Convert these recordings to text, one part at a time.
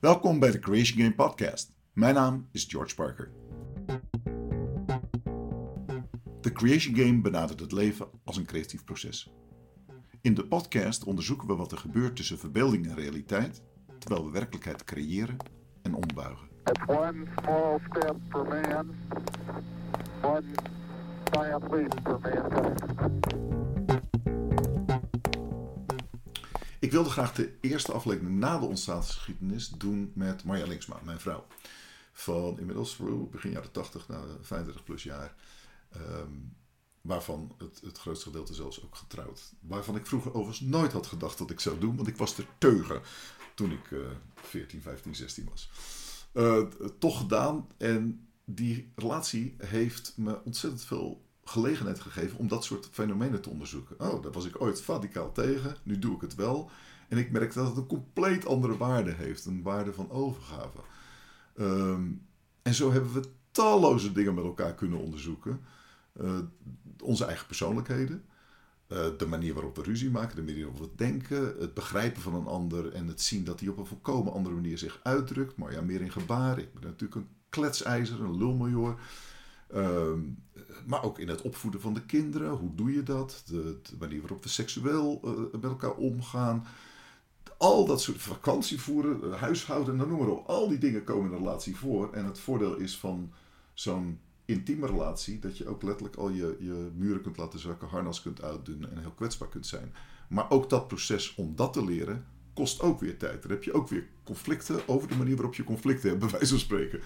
Welkom bij de Creation Game Podcast. Mijn naam is George Parker. De Creation Game benadert het leven als een creatief proces. In de podcast onderzoeken we wat er gebeurt tussen verbeelding en realiteit, terwijl we werkelijkheid creëren en ombuigen. Man, mankind. Ik wilde graag de eerste aflevering na de ontstaansgeschiedenis doen met Marja Linksma, mijn vrouw. Van inmiddels begin jaren 80, na 35 plus jaar. Ehm, waarvan het, het grootste gedeelte zelfs ook getrouwd. Waarvan ik vroeger overigens nooit had gedacht dat ik zou doen, want ik was te teugen toen ik eh 14, 15, 16 was. Eh, toch gedaan en die relatie heeft me ontzettend veel gelegenheid gegeven om dat soort fenomenen te onderzoeken. Oh, daar was ik ooit radicaal tegen, nu doe ik het wel. En ik merk dat het een compleet andere waarde heeft, een waarde van overgave. Ehm, en zo hebben we talloze dingen met elkaar kunnen onderzoeken. Eh, onze eigen persoonlijkheden, eh, de manier waarop we ruzie maken, de manier waarop we denken, het begrijpen van een ander en het zien dat hij op een volkomen andere manier zich uitdrukt. Maar ja, meer in gebaren. Ik ben natuurlijk een kletsijzer, een lulmajor. Ehm, maar ook in het opvoeden van de kinderen. Hoe doe je dat? De, manier waarop we seksueel eh, met elkaar omgaan. Al dat soort vakantie voeren, eh, huishouden, nou, noem maar op. Al die dingen komen in een relatie voor. En het voordeel is van zo'n intieme relatie dat je ook letterlijk al je, je muren kunt laten zakken, harnas kunt uitdoen en heel kwetsbaar kunt zijn. Maar ook dat proces om dat te leren kost ook weer tijd. Dan heb je ook weer conflicten over de manier waarop je conflicten hebt, bij wijze van spreken.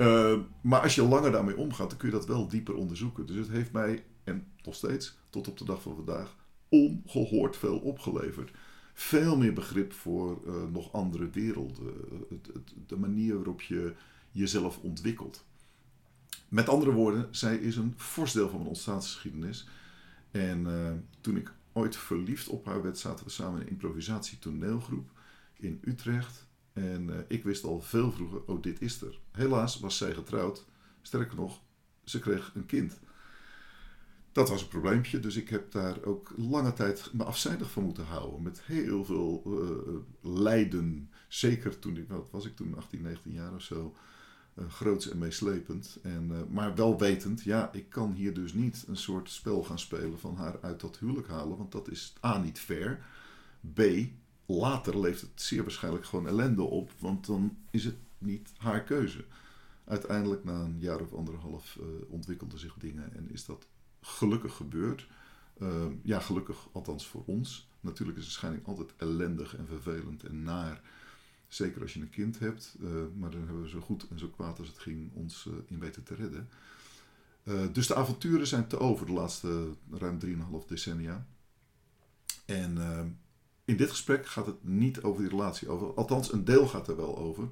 Uh, maar als je langer daarmee omgaat, dan kun je dat wel dieper onderzoeken. Dus het heeft mij, en nog steeds, tot op de dag van vandaag, ongehoord veel opgeleverd. Veel meer begrip voor uh, nog andere werelden. Het, de manier waarop je jezelf ontwikkelt. Met andere woorden, zij is een fors deel van mijn ontstaansgeschiedenis. En uh, toen ik ooit verliefd op haar werd, zaten we samen in een improvisatietoneelgroep in Utrecht. En uh, ik wist al veel vroeger, oh dit is er. Helaas was zij getrouwd. Sterker nog, ze kreeg een kind. Dat was een probleempje, dus ik heb daar ook lange tijd me afzijdig van moeten houden. Met heel veel uh, lijden. Zeker toen ik, wat was ik toen, 18, 19 jaar of zo. Uh, groots en meeslepend. En, maar wel wetend, ja, ik kan hier dus niet een soort spel gaan spelen van haar uit dat huwelijk halen. Want dat is A, niet fair. B, later leeft het zeer waarschijnlijk gewoon ellende op, want dan is het niet haar keuze. Uiteindelijk, na een jaar of anderhalf, uh, ontwikkelden zich dingen en is dat gelukkig gebeurd. Uh, ja, gelukkig, althans voor ons. Natuurlijk is de scheiding altijd ellendig en vervelend en naar. Zeker als je een kind hebt. Uh, maar dan hebben we zo goed en zo kwaad als het ging ons in weten te redden. dus de avonturen zijn te over de laatste ruim 3,5 decennia. En in dit gesprek gaat het niet over die relatie over. Althans, een deel gaat er wel over.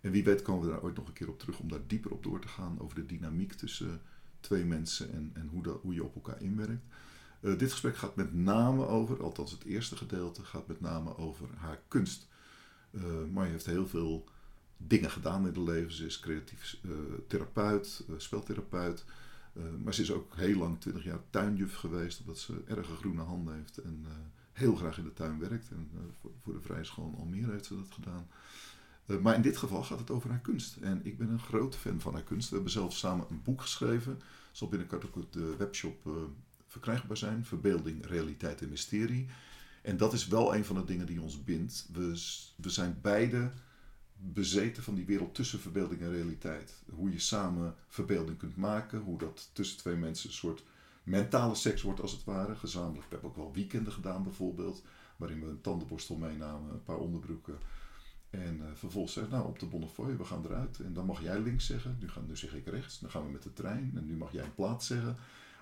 En wie weet komen we daar ooit nog een keer op terug om daar dieper op door te gaan. Over de dynamiek tussen twee mensen en, en hoe, dat, hoe je op elkaar inwerkt. Uh, dit gesprek gaat met name over, althans het eerste gedeelte, gaat met name over haar kunst. Uh, maar je heeft heel veel dingen gedaan in het leven. Ze is creatief uh, therapeut, speltherapeut. maar ze is ook heel lang, 20 jaar, tuinjuf geweest, omdat ze erge groene handen heeft. En heel graag in de tuin werkt. En uh, voor, de Vrije School in Almere heeft ze dat gedaan. Uh, maar in dit geval gaat het over haar kunst. En ik ben een grote fan van haar kunst. We hebben zelf samen een boek geschreven. Zal binnenkort ook op de webshop uh, verkrijgbaar zijn. Verbeelding, realiteit en mysterie. En dat is wel een van de dingen die ons bindt. We, we zijn beide bezeten van die wereld tussen verbeelding en realiteit. Hoe je samen verbeelding kunt maken. Hoe dat tussen twee mensen een soort mentale seks wordt als het ware, gezamenlijk. We hebben ook wel weekenden gedaan bijvoorbeeld, waarin we een tandenborstel meenamen, een paar onderbroeken. En uh, vervolgens zeggen, nou op de Bonnefoy, we gaan eruit. En dan mag jij links zeggen, nu, gaan, nu zeg ik rechts. Dan gaan we met de trein en nu mag jij een plaats zeggen.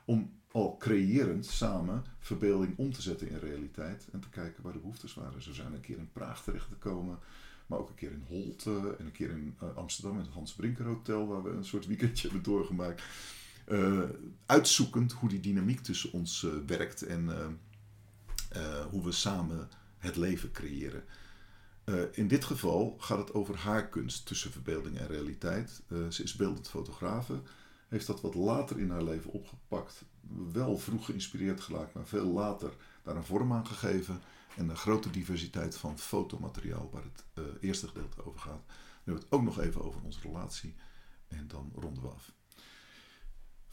Om al creërend samen verbeelding om te zetten in realiteit. En te kijken waar de behoeftes waren. Zo zijn een keer in Praag terecht te komen. Maar ook een keer in Holte en een keer in uh, Amsterdam in het Hans Brinker Hotel. Waar we een soort weekendje hebben doorgemaakt uitzoekend hoe die dynamiek tussen ons uh, werkt en uh, hoe we samen het leven creëren. in dit geval gaat het over haar kunst tussen verbeelding en realiteit. ze is beeldend fotografe, heeft dat wat later in haar leven opgepakt. Wel vroeg geïnspireerd geraakt, maar veel later daar een vorm aan gegeven. En een grote diversiteit van fotomateriaal, waar het eh, eerste gedeelte over gaat. Nu hebben we het ook nog even over onze relatie. En dan ronden we af.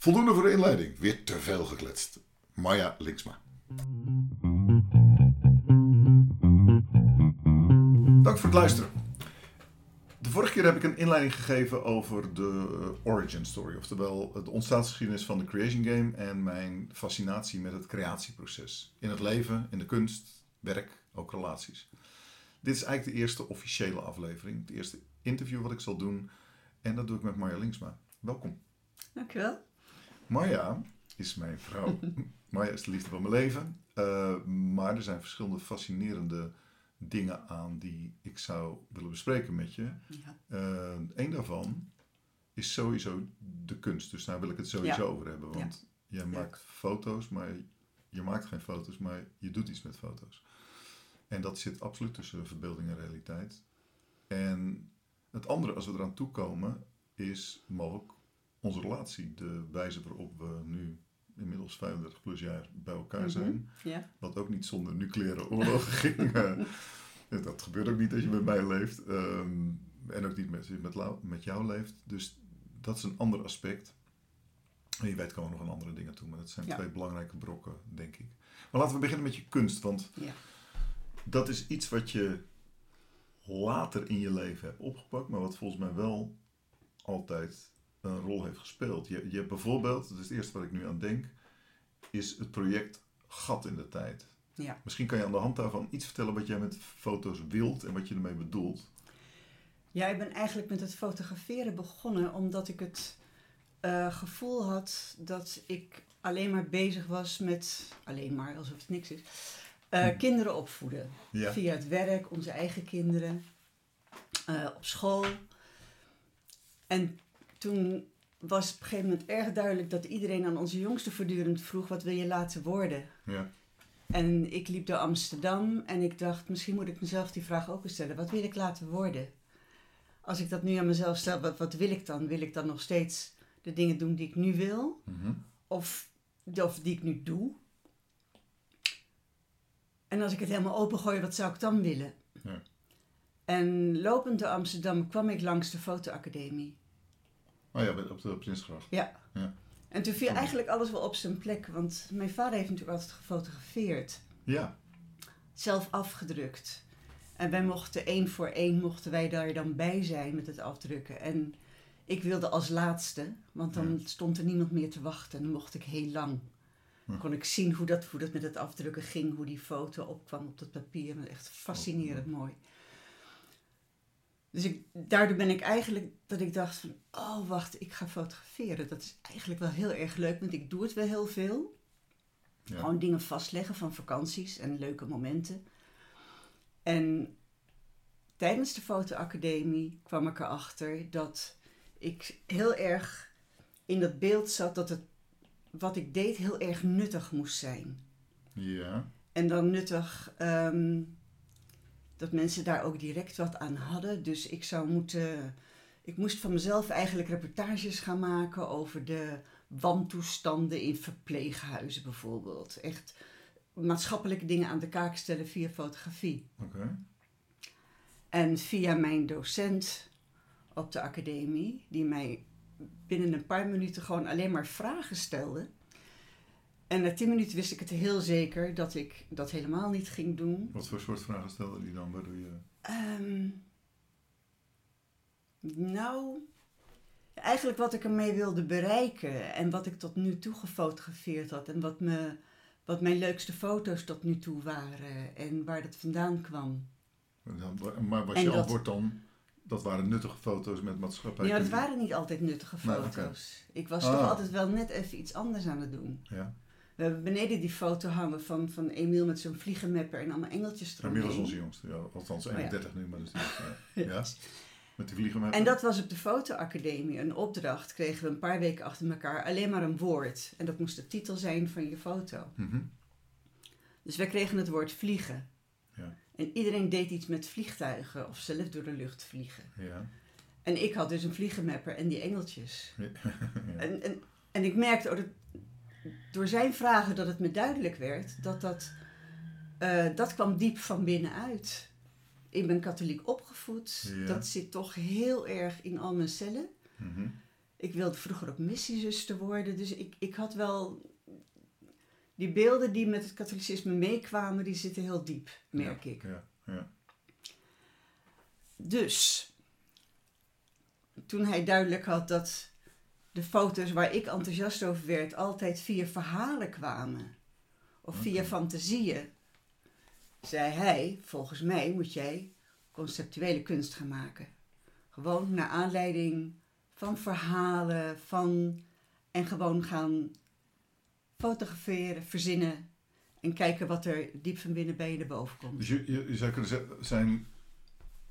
Voldoende voor de inleiding. Weer te veel gekletst. Maya Linksma. Dank voor het luisteren. De vorige keer heb ik een inleiding gegeven over de eh, origin story, oftewel de ontstaansgeschiedenis van de Creation Game en mijn fascinatie met het creatieproces. In het leven, in de kunst, werk, ook relaties. Dit is eigenlijk de eerste officiële aflevering, het eerste interview wat ik zal doen. En dat doe ik met Marja Linksma. Welkom. Dankjewel. Marja is mijn vrouw. Marja is de liefde van mijn leven. Uh, maar er zijn verschillende fascinerende dingen aan die ik zou willen bespreken met je. Ja. Uh, een daarvan is sowieso de kunst. Dus daar wil ik het sowieso Ja. over hebben. Want jij Leuk. maakt foto's, maar je maakt geen foto's, maar je doet iets met foto's. En dat zit absoluut tussen verbeelding en realiteit. En het andere, als we eraan toekomen, is mogelijk onze relatie. De wijze waarop we nu inmiddels 35 plus jaar bij elkaar Mhm. zijn. Ja. Wat ook niet zonder nucleaire oorlogen ging. Eh, dat gebeurt ook niet als je met mij leeft. ehm, en ook niet met, met, met jou leeft. Dus dat is een ander aspect. En je weet komen nog aan andere dingen toe. Maar dat zijn Ja. twee belangrijke brokken, denk ik. Maar laten we beginnen met je kunst. Want Ja. dat is iets wat je later in je leven hebt opgepakt. Maar wat volgens mij wel altijd een rol heeft gespeeld. Je, je hebt bijvoorbeeld, dat is het eerste wat ik nu aan denk, is het project Gat in de Tijd. Ja. Misschien kan je aan de hand daarvan iets vertellen wat jij met foto's wilt en wat je ermee bedoelt. ja, ik ben eigenlijk met het fotograferen begonnen omdat ik het eh, gevoel had dat ik alleen maar bezig was met, alleen maar alsof het niks is, eh, Hm. kinderen opvoeden. Ja. Via het werk, onze eigen kinderen, eh, op school. En toen was op een gegeven moment erg duidelijk dat iedereen aan onze jongste voortdurend vroeg: wat wil je laten worden? Ja. En ik liep door Amsterdam en ik dacht, misschien moet ik mezelf die vraag ook eens stellen. Wat wil ik laten worden? Als ik dat nu aan mezelf stel, wat, wat wil ik dan? Wil ik dan nog steeds de dingen doen die ik nu wil? Mhm. Of, of die ik nu doe? En als ik het helemaal opengooi, wat zou ik dan willen? Ja. En lopend door Amsterdam kwam ik langs de fotoacademie. Oh ja, op de Prinsgracht. Ja. Ja. En toen viel eigenlijk alles wel op zijn plek, want mijn vader heeft natuurlijk altijd gefotografeerd. Ja. zelf afgedrukt. En wij mochten één voor één mochten wij daar dan bij zijn met het afdrukken. En ik wilde als laatste, want dan Ja. stond er niemand meer te wachten. En dan mocht ik heel lang. Hm. Kon ik zien hoe dat, hoe dat met het afdrukken ging, hoe die foto opkwam op dat papier. Echt fascinerend mooi. Dus ik, daardoor ben ik eigenlijk dat ik dacht van, oh wacht, ik ga fotograferen. Dat is eigenlijk wel heel erg leuk, want ik doe het wel heel veel. Ja. Gewoon dingen vastleggen van vakanties en leuke momenten. En tijdens de fotoacademie kwam ik erachter dat ik heel erg in dat beeld zat dat het wat ik deed heel erg nuttig moest zijn. Ja. En dan nuttig ehm, dat mensen daar ook direct wat aan hadden. Dus ik zou moeten. Ik moest van mezelf eigenlijk reportages gaan maken over de wantoestanden in verpleeghuizen bijvoorbeeld. Echt maatschappelijke dingen aan de kaak stellen via fotografie. Oké. En via mijn docent op de academie, die mij binnen een paar minuten gewoon alleen maar vragen stelde. En na tien minuten wist ik het heel zeker dat ik dat helemaal niet ging doen. Wat voor soort vragen stelde die dan, waardoor je... Ehm, nou, eigenlijk wat ik ermee wilde bereiken en wat ik tot nu toe gefotografeerd had en wat, me, wat mijn leukste foto's tot nu toe waren en waar dat vandaan kwam. Maar was En je dat- antwoord dan, dat waren nuttige foto's met maatschappij? Ja, het waren niet altijd nuttige Nee, foto's. Ik was Ah. toch altijd wel net even iets anders aan het doen. Ja, We hebben beneden die foto hangen van, van Emiel met zo'n vliegenmapper en allemaal engeltjes eromheen. inmiddels onze jongste. Ja, althans Oh ja. 31 nu, maar dat is niet... Ja. ja. Met die vliegen met... En dat was op de fotoacademie een opdracht. Kregen we een paar weken achter elkaar alleen maar een woord. En dat moest de titel zijn van je foto. Mhm. Dus wij kregen het woord vliegen. Ja. En iedereen deed iets met vliegtuigen of zelf door de lucht vliegen. Ja. En ik had dus een vliegenmapper en die engeltjes. Ja. En, en, en ik merkte ook dat, door zijn vragen dat het me duidelijk werd dat dat, eh, dat kwam diep van binnenuit. Ik ben katholiek opgevoed. Ja. Dat zit toch heel erg in al mijn cellen. Mhm. Ik wilde vroeger ook missiezuster worden. Dus ik, ik had wel... Die beelden die met het katholicisme meekwamen, die zitten heel diep, merk ik. Ja, ja. Dus, toen hij duidelijk had dat de foto's waar ik enthousiast over werd altijd via verhalen kwamen. Of via fantasieën. Zei hij, volgens mij moet jij conceptuele kunst gaan maken. Gewoon naar aanleiding van verhalen, van... En gewoon gaan fotograferen, verzinnen. En kijken wat er diep van binnen bij je naar boven komt. Dus je, je, je zou kunnen zeggen, zijn,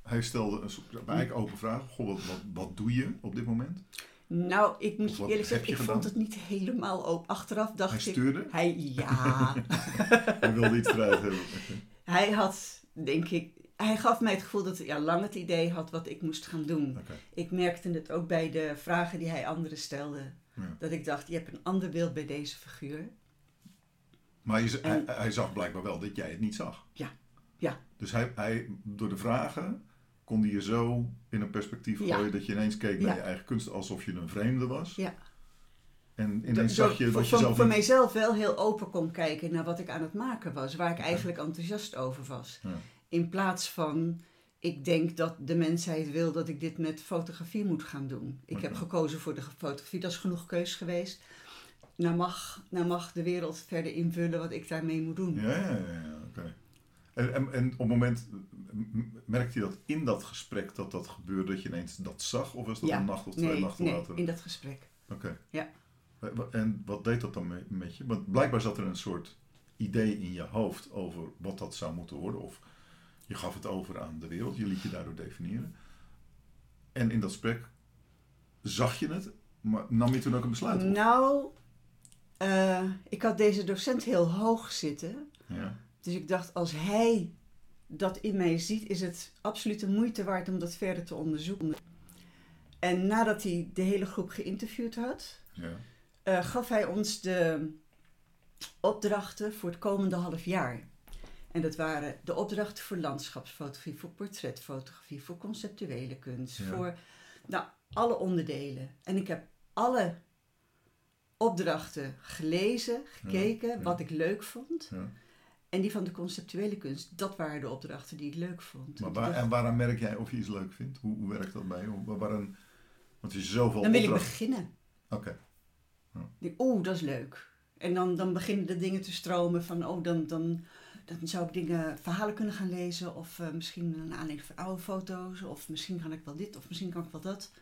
hij stelde een soort, eigenlijk open vraag. Goh, wat, wat, wat doe je op dit moment? Nou, ik moet je eerlijk zeggen, ik vond het niet helemaal open. Achteraf dacht Hij ik... stuurde? Hij, ja, Hij wilde iets eruit hebben. Hij had, denk ik... Hij gaf mij het gevoel dat hij ja, lang het idee had wat ik moest gaan doen. Ik merkte het ook bij de vragen die hij anderen stelde. Ja. Dat ik dacht, je hebt een ander beeld bij deze figuur. Maar je, z- En- hij, hij zag blijkbaar wel dat jij het niet zag. Ja. Ja. Dus hij, hij, door de vragen kon hij je zo in een perspectief Ja. gooien dat je ineens keek naar Ja. je eigen kunst alsof je een vreemde was. Ja. En ineens zag je voor, dat je voor, zelf voor niet... mijzelf wel heel open kon kijken naar wat ik aan het maken was. Waar ik eigenlijk enthousiast over was. Ja. In plaats van, ik denk dat de mensheid wil dat ik dit met fotografie moet gaan doen. Ik heb gekozen voor de fotografie, dat is genoeg keus geweest. Nou mag, nou mag de wereld verder invullen wat ik daarmee moet doen. Ja, ja, ja, oké. En, en, en op het moment, merkte je dat in dat gesprek dat dat gebeurde, dat je ineens dat zag? Of was dat Ja. een nacht of twee nee, nachten nee, later? in dat gesprek. Oké. Ja. En wat deed dat dan me- met je? Want blijkbaar zat er een soort idee in je hoofd over wat dat zou moeten worden. Of je gaf het over aan de wereld, je liet je daardoor definiëren. En in dat gesprek zag je het, maar nam je toen ook een besluit? Of- Nou, eh, ik had deze docent heel hoog zitten. Ja. Dus ik dacht, als hij dat in mij ziet, is het absoluut de moeite waard om dat verder te onderzoeken. En nadat hij de hele groep geïnterviewd had, Ja. eh, gaf hij ons de opdrachten voor het komende half jaar. En dat waren de opdrachten voor landschapsfotografie, voor portretfotografie, voor conceptuele kunst, Ja. voor nou, alle onderdelen. En ik heb alle opdrachten gelezen, gekeken, ja. wat ik leuk vond. En die van de conceptuele kunst, dat waren de opdrachten die ik leuk vond. Maar waar, en waaraan merk jij of je iets leuk vindt? Hoe, hoe werkt dat bij je? Waar- Waaraan, want je zoveel dan wil ik beginnen. Oké. Denk, Oeh, dat is leuk. En dan, dan beginnen de dingen te stromen van, oh, dan, dan, dan zou ik dingen, verhalen kunnen gaan lezen. Of eh, misschien een aanleiding van oude foto's. Of misschien kan ik wel dit, of misschien kan ik wel dat.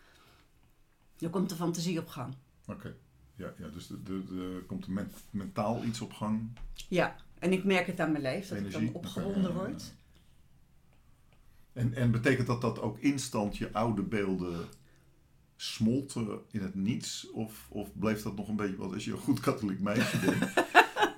Dan komt de fantasie op gang. Oké. Ja, ja, dus er de, de, komt men- mentaal iets op gang. Ja, en ik merk het aan mijn lijf, dat Energie. ik dan opgewonden word. En, en betekent dat dat ook instant je oude beelden smolten in het niets? Of, of bleef dat nog een beetje, want als je een goed katholiek meisje bent,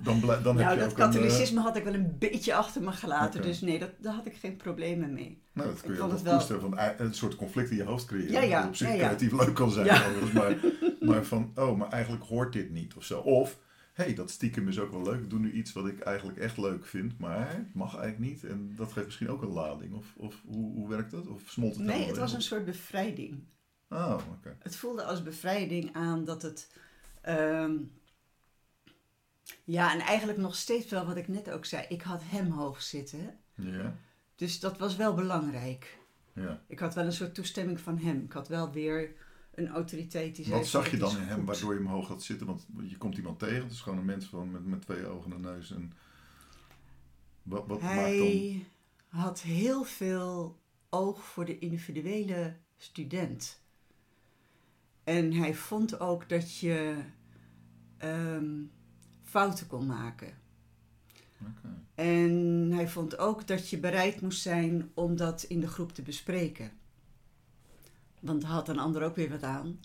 dan, dan heb Nou, je dat ook een... eh, katholicisme had ik wel een beetje achter me gelaten. Dus nee, dat, daar had ik geen problemen mee. nou, dat kun je wel koesteren van een soort conflict in je hoofd creëren. Ja, ja, Dat op zich ja, creatief leuk kan zijn. Maar, maar van, oh, maar eigenlijk hoort dit niet of zo. Of, hey, dat stiekem is ook wel leuk. Ik doe nu iets wat ik eigenlijk echt leuk vind, maar het mag eigenlijk niet. En dat geeft misschien ook een lading. Of, of hoe, hoe werkt dat? Of smolt het Nee, het was een soort bevrijding. Oh, oké. Het voelde als bevrijding aan dat het. ehm, ja, en eigenlijk nog steeds wel wat ik net ook zei. Ik had hem hoog zitten. Ja, Dus dat was wel belangrijk. ja. Ik had wel een soort toestemming van hem. Ik had wel weer een autoriteit die. Wat zag je "Dit dan in hem goed." waardoor je hem hoog had zitten? Want je komt iemand tegen, het is gewoon een mens van, met, met twee ogen en neus. En wat, wat maakt dan... Hij had heel veel oog voor de individuele student. En hij vond ook dat je ehm, fouten kon maken. En hij vond ook dat je bereid moest zijn om dat in de groep te bespreken. Want daar had een ander ook weer wat aan.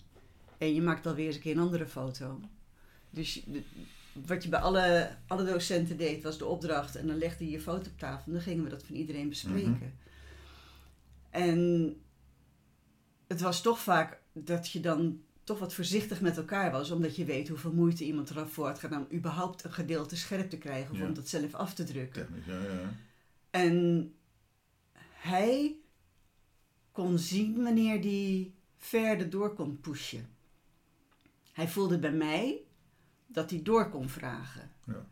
En je maakt alweer eens een keer een andere foto. Dus wat je bij alle, alle docenten deed, was de opdracht. En dan legde je je foto op tafel. En dan gingen we dat van iedereen bespreken. En het was toch vaak dat je dan toch wat voorzichtig met elkaar was, omdat je weet hoeveel moeite iemand ervoor had gedaan om überhaupt een gedeelte scherp te krijgen of Ja. om dat zelf af te drukken. Technisch, ja, ja. En hij kon zien wanneer die verder door kon pushen. Hij voelde bij mij dat hij door kon vragen. Ja.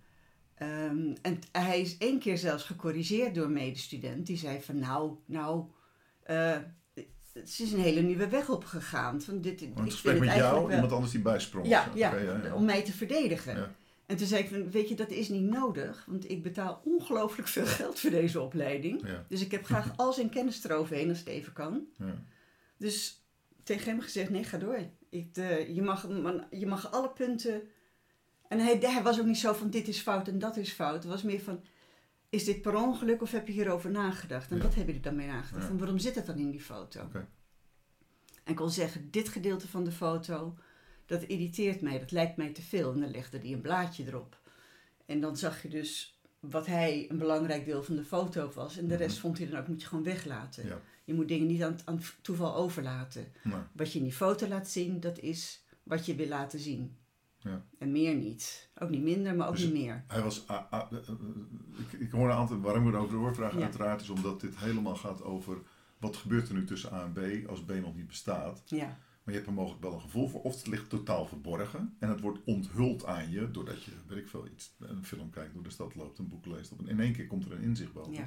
Ehm, en hij is één keer zelfs gecorrigeerd door een medestudent. Die zei van nou, nou, eh, het is een hele nieuwe weg opgegaan. Van dit, Want ik het vind gesprek met jou, wel- iemand anders die bijsprong. ja, Oké, ja, ja, ja. om mij te verdedigen. En toen zei ik van, weet je, dat is niet nodig. Want ik betaal ongelooflijk veel geld voor deze opleiding. Ja, Dus ik heb graag al zijn kennis eroverheen als het even kan. ja. Dus tegen hem gezegd, nee, ga door. Ik, eh, je, mag, man- je mag alle punten... En hij, hij was ook niet zo van, dit is fout en dat is fout. Het was meer van, is dit per ongeluk of heb je hierover nagedacht? En Ja. wat heb je er dan mee nagedacht? En waarom zit het dan in die foto? En kon zeggen, dit gedeelte van de foto, dat irriteert mij, dat lijkt mij te veel. En dan legde hij een blaadje erop. En dan zag je dus wat hij een belangrijk deel van de foto was. En de rest Mhm. vond hij dan ook, moet je gewoon weglaten. Ja. Je moet dingen niet aan, aan toeval overlaten. Wat je in die foto laat zien, dat is wat je wil laten zien. Ja. En meer niet. Ook niet minder, maar ook Dus- niet meer. Hij was. ah, ah, eh, eh, ik, ik hoor een aantal. Waarom ik erover doorvragen, Ja. uiteraard, is omdat dit helemaal gaat over. Wat gebeurt er nu tussen A en B als B nog niet bestaat? Ja, Maar je hebt er mogelijk wel een gevoel voor. Of het ligt totaal verborgen. En het wordt onthuld aan je. Doordat je, weet ik veel, iets, een film kijkt, door de stad loopt, een boek leest. Of in één keer komt er een inzicht boven. ja,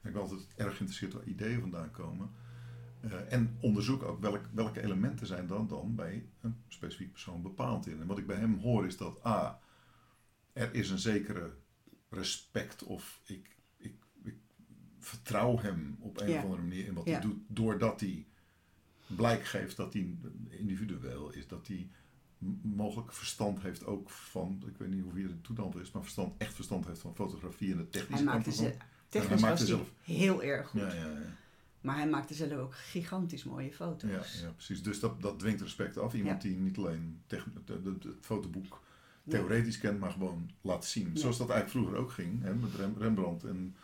En ik ben altijd erg geïnteresseerd waar ideeën vandaan komen. Eh, en onderzoek ook welk, welke elementen zijn dan, dan bij een specifiek persoon bepaald in. En wat ik bij hem hoor is dat A, er is een zekere respect of ik, ik, ik vertrouw hem op een Ja. of andere manier in wat Ja. hij doet. Doordat hij blijk geeft dat hij individueel is. Dat hij mogelijk verstand heeft ook van, ik weet niet hoe hij er toedan is, maar verstand, echt verstand heeft van fotografie en de technische hij kant maakte. Technisch maakte hij zelf- heel erg goed. Ja, ja, ja. Maar hij maakte zelf ook gigantisch mooie foto's. Ja, ja, precies. Dus dat, dat dwingt respect af. Iemand die niet alleen de- de- de- het fotoboek theoretisch kent, maar gewoon laat zien. Zoals dat eigenlijk vroeger ook ging, hè, met Rem- Rembrandt en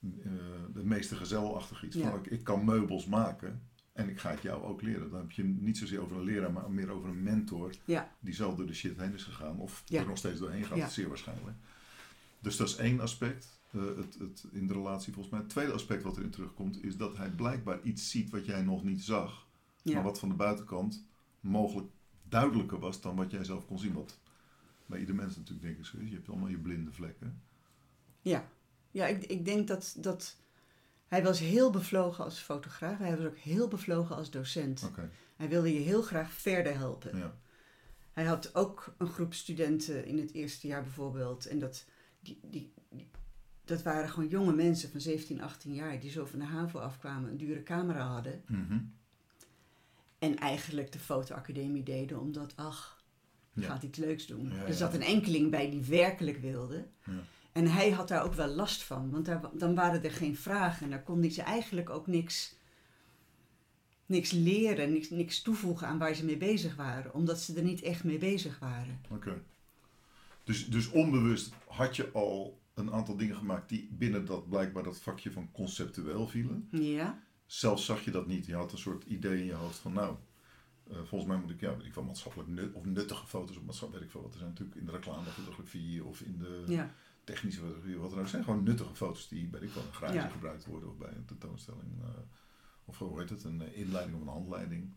eh, de meeste gezelachtig iets. Van, ik, ik kan meubels maken en ik ga het jou ook leren. Dan heb je niet zozeer over een leraar, maar meer over een mentor Ja. die zelf door de shit heen is gegaan. Of Ja. er nog steeds doorheen gaat, Ja. zeer waarschijnlijk. Dus dat is één aspect eh, het, het, in de relatie volgens mij. Het tweede aspect wat erin terugkomt is dat hij blijkbaar iets ziet wat jij nog niet zag. Maar wat van de buitenkant mogelijk duidelijker was dan wat jij zelf kon zien. Wat bij ieder mens natuurlijk denk ik zo is. Je hebt allemaal je blinde vlekken. Ja, ja ik, ik denk dat, dat hij was heel bevlogen als fotograaf. Hij was ook heel bevlogen als docent. Hij wilde je heel graag verder helpen. ja. Hij had ook een groep studenten in het eerste jaar bijvoorbeeld. En dat, die, die, die- dat waren gewoon jonge mensen van 17, 18 jaar die zo van de HAVO afkwamen, een dure camera hadden. Mhm. En eigenlijk de fotoacademie deden omdat, ach, Ja. gaat iets leuks doen. Ja, er zat een enkeling bij die werkelijk wilde. En hij had daar ook wel last van, want daar, dan waren er geen vragen. En daar konden ze eigenlijk ook niks, niks leren, niks, niks toevoegen aan waar ze mee bezig waren. Omdat ze er niet echt mee bezig waren. Oké. Dus, dus onbewust had je al een aantal dingen gemaakt die binnen dat blijkbaar dat vakje van conceptueel vielen. Ja, Zelfs zag je dat niet. Je had een soort idee in je hoofd van nou, eh, volgens mij moet ik, ja, ik wel, maatschappelijk nut, of nuttige foto's op maatschappelijk, weet ik veel wat. Er zijn natuurlijk in de reclamefotografie of in de ja, technische fotografie, wat dan ook. Zijn gewoon nuttige foto's die, ik een garage Ja. gebruikt worden of bij een tentoonstelling. eh, of hoe heet het, een eh, inleiding of een handleiding.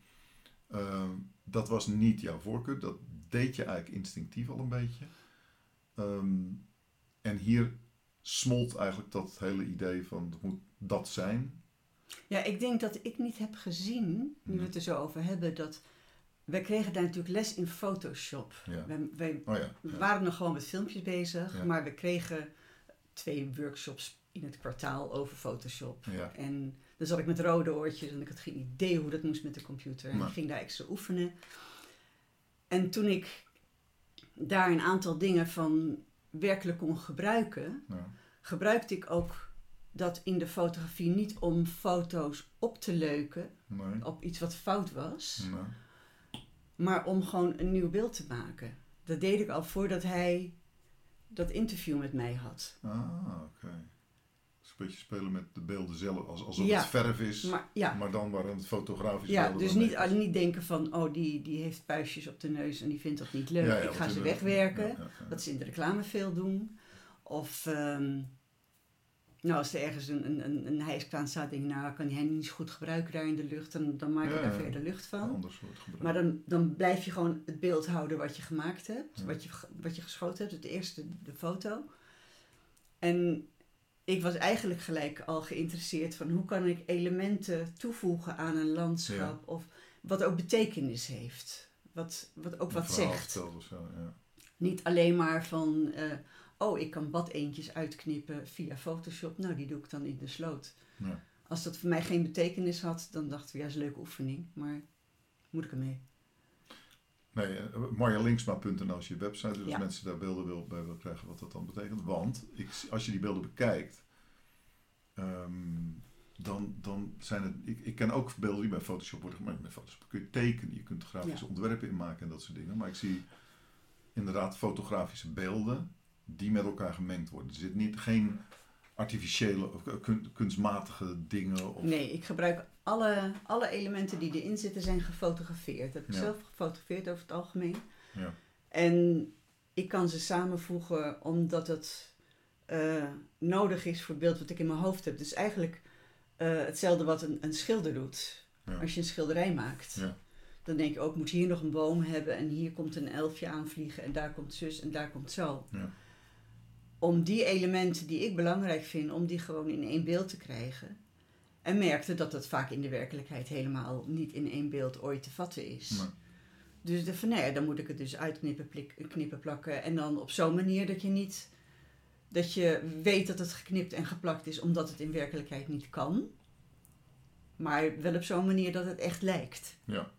Ehm, dat was niet jouw voorkeur. Dat deed je eigenlijk instinctief al een beetje. Ehm, en hier smolt eigenlijk dat hele idee van het moet dat zijn. ja, ik denk dat ik niet heb gezien, nu we het er zo over hebben, dat... Wij kregen daar natuurlijk les in Photoshop. Ja. Oh ja. We ja. waren nog gewoon met filmpjes bezig, maar we kregen twee workshops in het kwartaal over Photoshop. En dan zat ik met rode oortjes en ik had geen idee hoe dat moest met de computer. En ik ging daar extra oefenen. En toen ik daar een aantal dingen van werkelijk kon gebruiken, gebruikte ik ook dat in de fotografie niet om foto's op te leuken Nee. op iets wat fout was Nee. Maar om gewoon een nieuw beeld te maken. Dat deed ik al voordat hij dat interview met mij had. Ah, oké. Dus beetje spelen met de beelden zelf. Als, alsof Ja. het verf is, maar, Maar ja, dan waren het fotografische ja dus niet, ah, niet denken van, oh die, die heeft puistjes op de neus en die vindt dat niet leuk. Ja, ik ga ze wegwerken. Dat ze in de reclame veel doen. Of ehm, nou, als er ergens een, een, een, een hijskraan staat, denk ik, nou kan hij niet zo goed gebruiken daar in de lucht. Dan, dan maak je Ja, daar verder lucht van. Maar dan, dan blijf je gewoon het beeld houden wat je gemaakt hebt, Ja. wat, je, wat je geschoten hebt, het eerste, de foto. En ik was eigenlijk gelijk al geïnteresseerd van hoe kan ik elementen toevoegen aan een landschap of wat ook betekenis heeft. Wat, wat ook wat zegt. verteld of zo, ja. Niet alleen maar van, eh, oh ik kan badeentjes uitknippen via Photoshop, nou die doe ik dan in de sloot. Ja. Als dat voor mij geen betekenis had, dan dachten we ja, is een leuke oefening, maar moet ik ermee? Nee, uh, marjalinksma.nl is je website. Dus Ja. als mensen daar beelden wil, bij willen krijgen wat dat dan betekent. Want ik, als je die beelden bekijkt, ehm, dan, dan zijn het... Ik, ik ken ook beelden die bij Photoshop worden gemaakt. Met Photoshop kun je tekenen, je kunt grafische Ja. ontwerpen inmaken en dat soort dingen. Maar ik zie inderdaad fotografische beelden die met elkaar gemengd worden. Er zit niet, geen artificiële of kun- kunstmatige dingen. Of, Nee, ik gebruik alle, alle elementen die erin zitten zijn gefotografeerd. Dat heb ik Ja. zelf gefotografeerd over het algemeen. Ja. En ik kan ze samenvoegen omdat het eh, nodig is voor het beeld wat ik in mijn hoofd heb. Dus eigenlijk eh, hetzelfde wat een, een schilder doet. Ja. Als je een schilderij maakt. Ja. Dan denk je ook, moet hier nog een boom hebben en hier komt een elfje aanvliegen en daar komt zus en daar komt zo. Ja. Om die elementen die ik belangrijk vind, om die gewoon in één beeld te krijgen. En merkte dat dat vaak in de werkelijkheid helemaal niet in één beeld ooit te vatten is. Nee. Dus de van, nou ja, dan moet ik het dus uitknippen, plik- knippen, plakken. En dan op zo'n manier dat je niet... Dat je weet dat het geknipt en geplakt is, omdat het in werkelijkheid niet kan. Maar wel op zo'n manier dat het echt lijkt. Ja.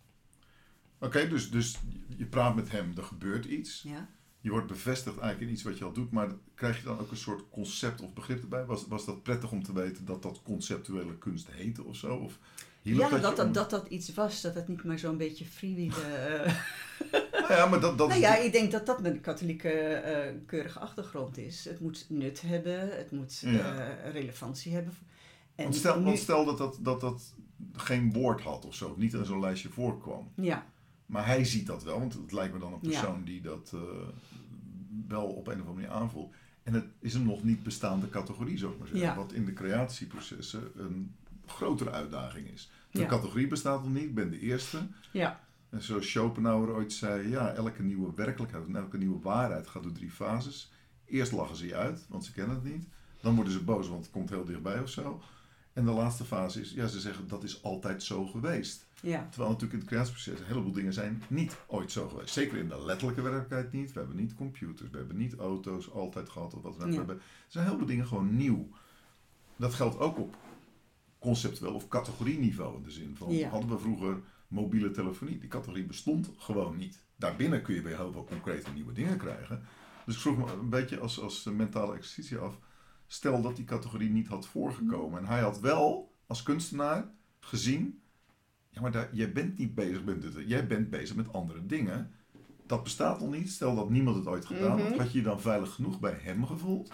Oké, dus, dus je praat met hem, er gebeurt iets. Ja? Je wordt bevestigd eigenlijk in iets wat je al doet, maar krijg je dan ook een soort concept of begrip erbij? Was, was dat prettig om te weten dat dat conceptuele kunst heette of zo? Of Ja, dat dat, om- dat dat iets was, dat het niet maar zo'n beetje freewheelen... eh, Nou ja, maar dat, dat nou ja, ik denk dat dat met een katholieke eh, keurige achtergrond is. Het moet nut hebben, het moet Ja. eh, relevantie hebben. En want, stel, nu- want stel dat dat, dat dat geen woord had of zo, niet in zo'n lijstje voorkwam. Ja, Maar hij ziet dat wel, want het lijkt me dan een Ja. persoon die dat eh, wel op een of andere manier aanvoelt. En het is een nog niet bestaande categorie, zou ik maar zeggen. Ja. Wat in de creatieprocessen een grotere uitdaging is. De Ja. categorie bestaat nog niet, ik ben de eerste. ja, En zoals Schopenhauer ooit zei, ja, elke nieuwe werkelijkheid en elke nieuwe waarheid gaat door drie fases. Eerst lachen ze je uit, want ze kennen het niet. Dan worden ze boos, want het komt heel dichtbij of zo. En de laatste fase is, ja, ze zeggen dat is altijd zo geweest. Ja. Terwijl natuurlijk in het creatieproces een heleboel dingen zijn niet ooit zo geweest. Zeker in de letterlijke werkelijkheid niet. We hebben niet computers, we hebben niet auto's altijd gehad of wat. Ja. We hebben, er zijn heel veel dingen gewoon nieuw. Dat geldt ook op conceptueel of categorieniveau. In de zin van, Ja. hadden we vroeger mobiele telefonie. Die categorie bestond gewoon niet. Daarbinnen kun je weer heel veel concrete nieuwe dingen krijgen. Dus ik vroeg me een beetje als, als mentale exercitie af. Stel dat die categorie niet had voorgekomen. En hij had wel als kunstenaar gezien. Ja, maar daar, jij bent niet bezig met dit. Jij bent bezig met andere dingen. Dat bestaat nog niet. Stel dat niemand het ooit gedaan had. Mhm. Had je je dan veilig genoeg bij hem gevoeld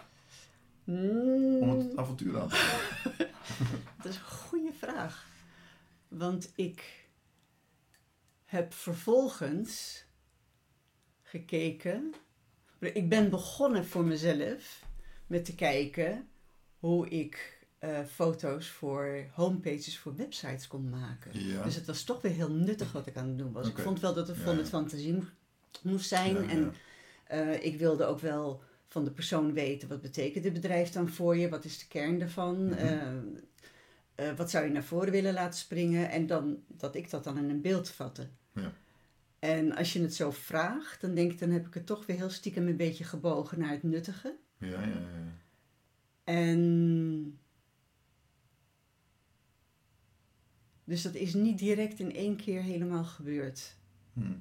om Mm, het avontuur aan te gaan? dat is een goede vraag. Want ik heb vervolgens gekeken. Ik ben begonnen voor mezelf met te kijken hoe ik eh, foto's voor homepages voor websites kon maken. Ja. Dus het was toch weer heel nuttig wat ik aan het doen was. Ik vond wel dat het Ja, van het fantasie mo- moest zijn. En eh, ik wilde ook wel van de persoon weten, wat betekent dit bedrijf dan voor je? Wat is de kern daarvan? Mhm. Eh, wat zou je naar voren willen laten springen? En dan, dat ik dat dan in een beeld vatte. Ja. En als je het zo vraagt, dan denk ik, dan heb ik het toch weer heel stiekem een beetje gebogen naar het nuttige. Ja, ja, ja. En dus dat is niet direct in één keer helemaal gebeurd. Hm.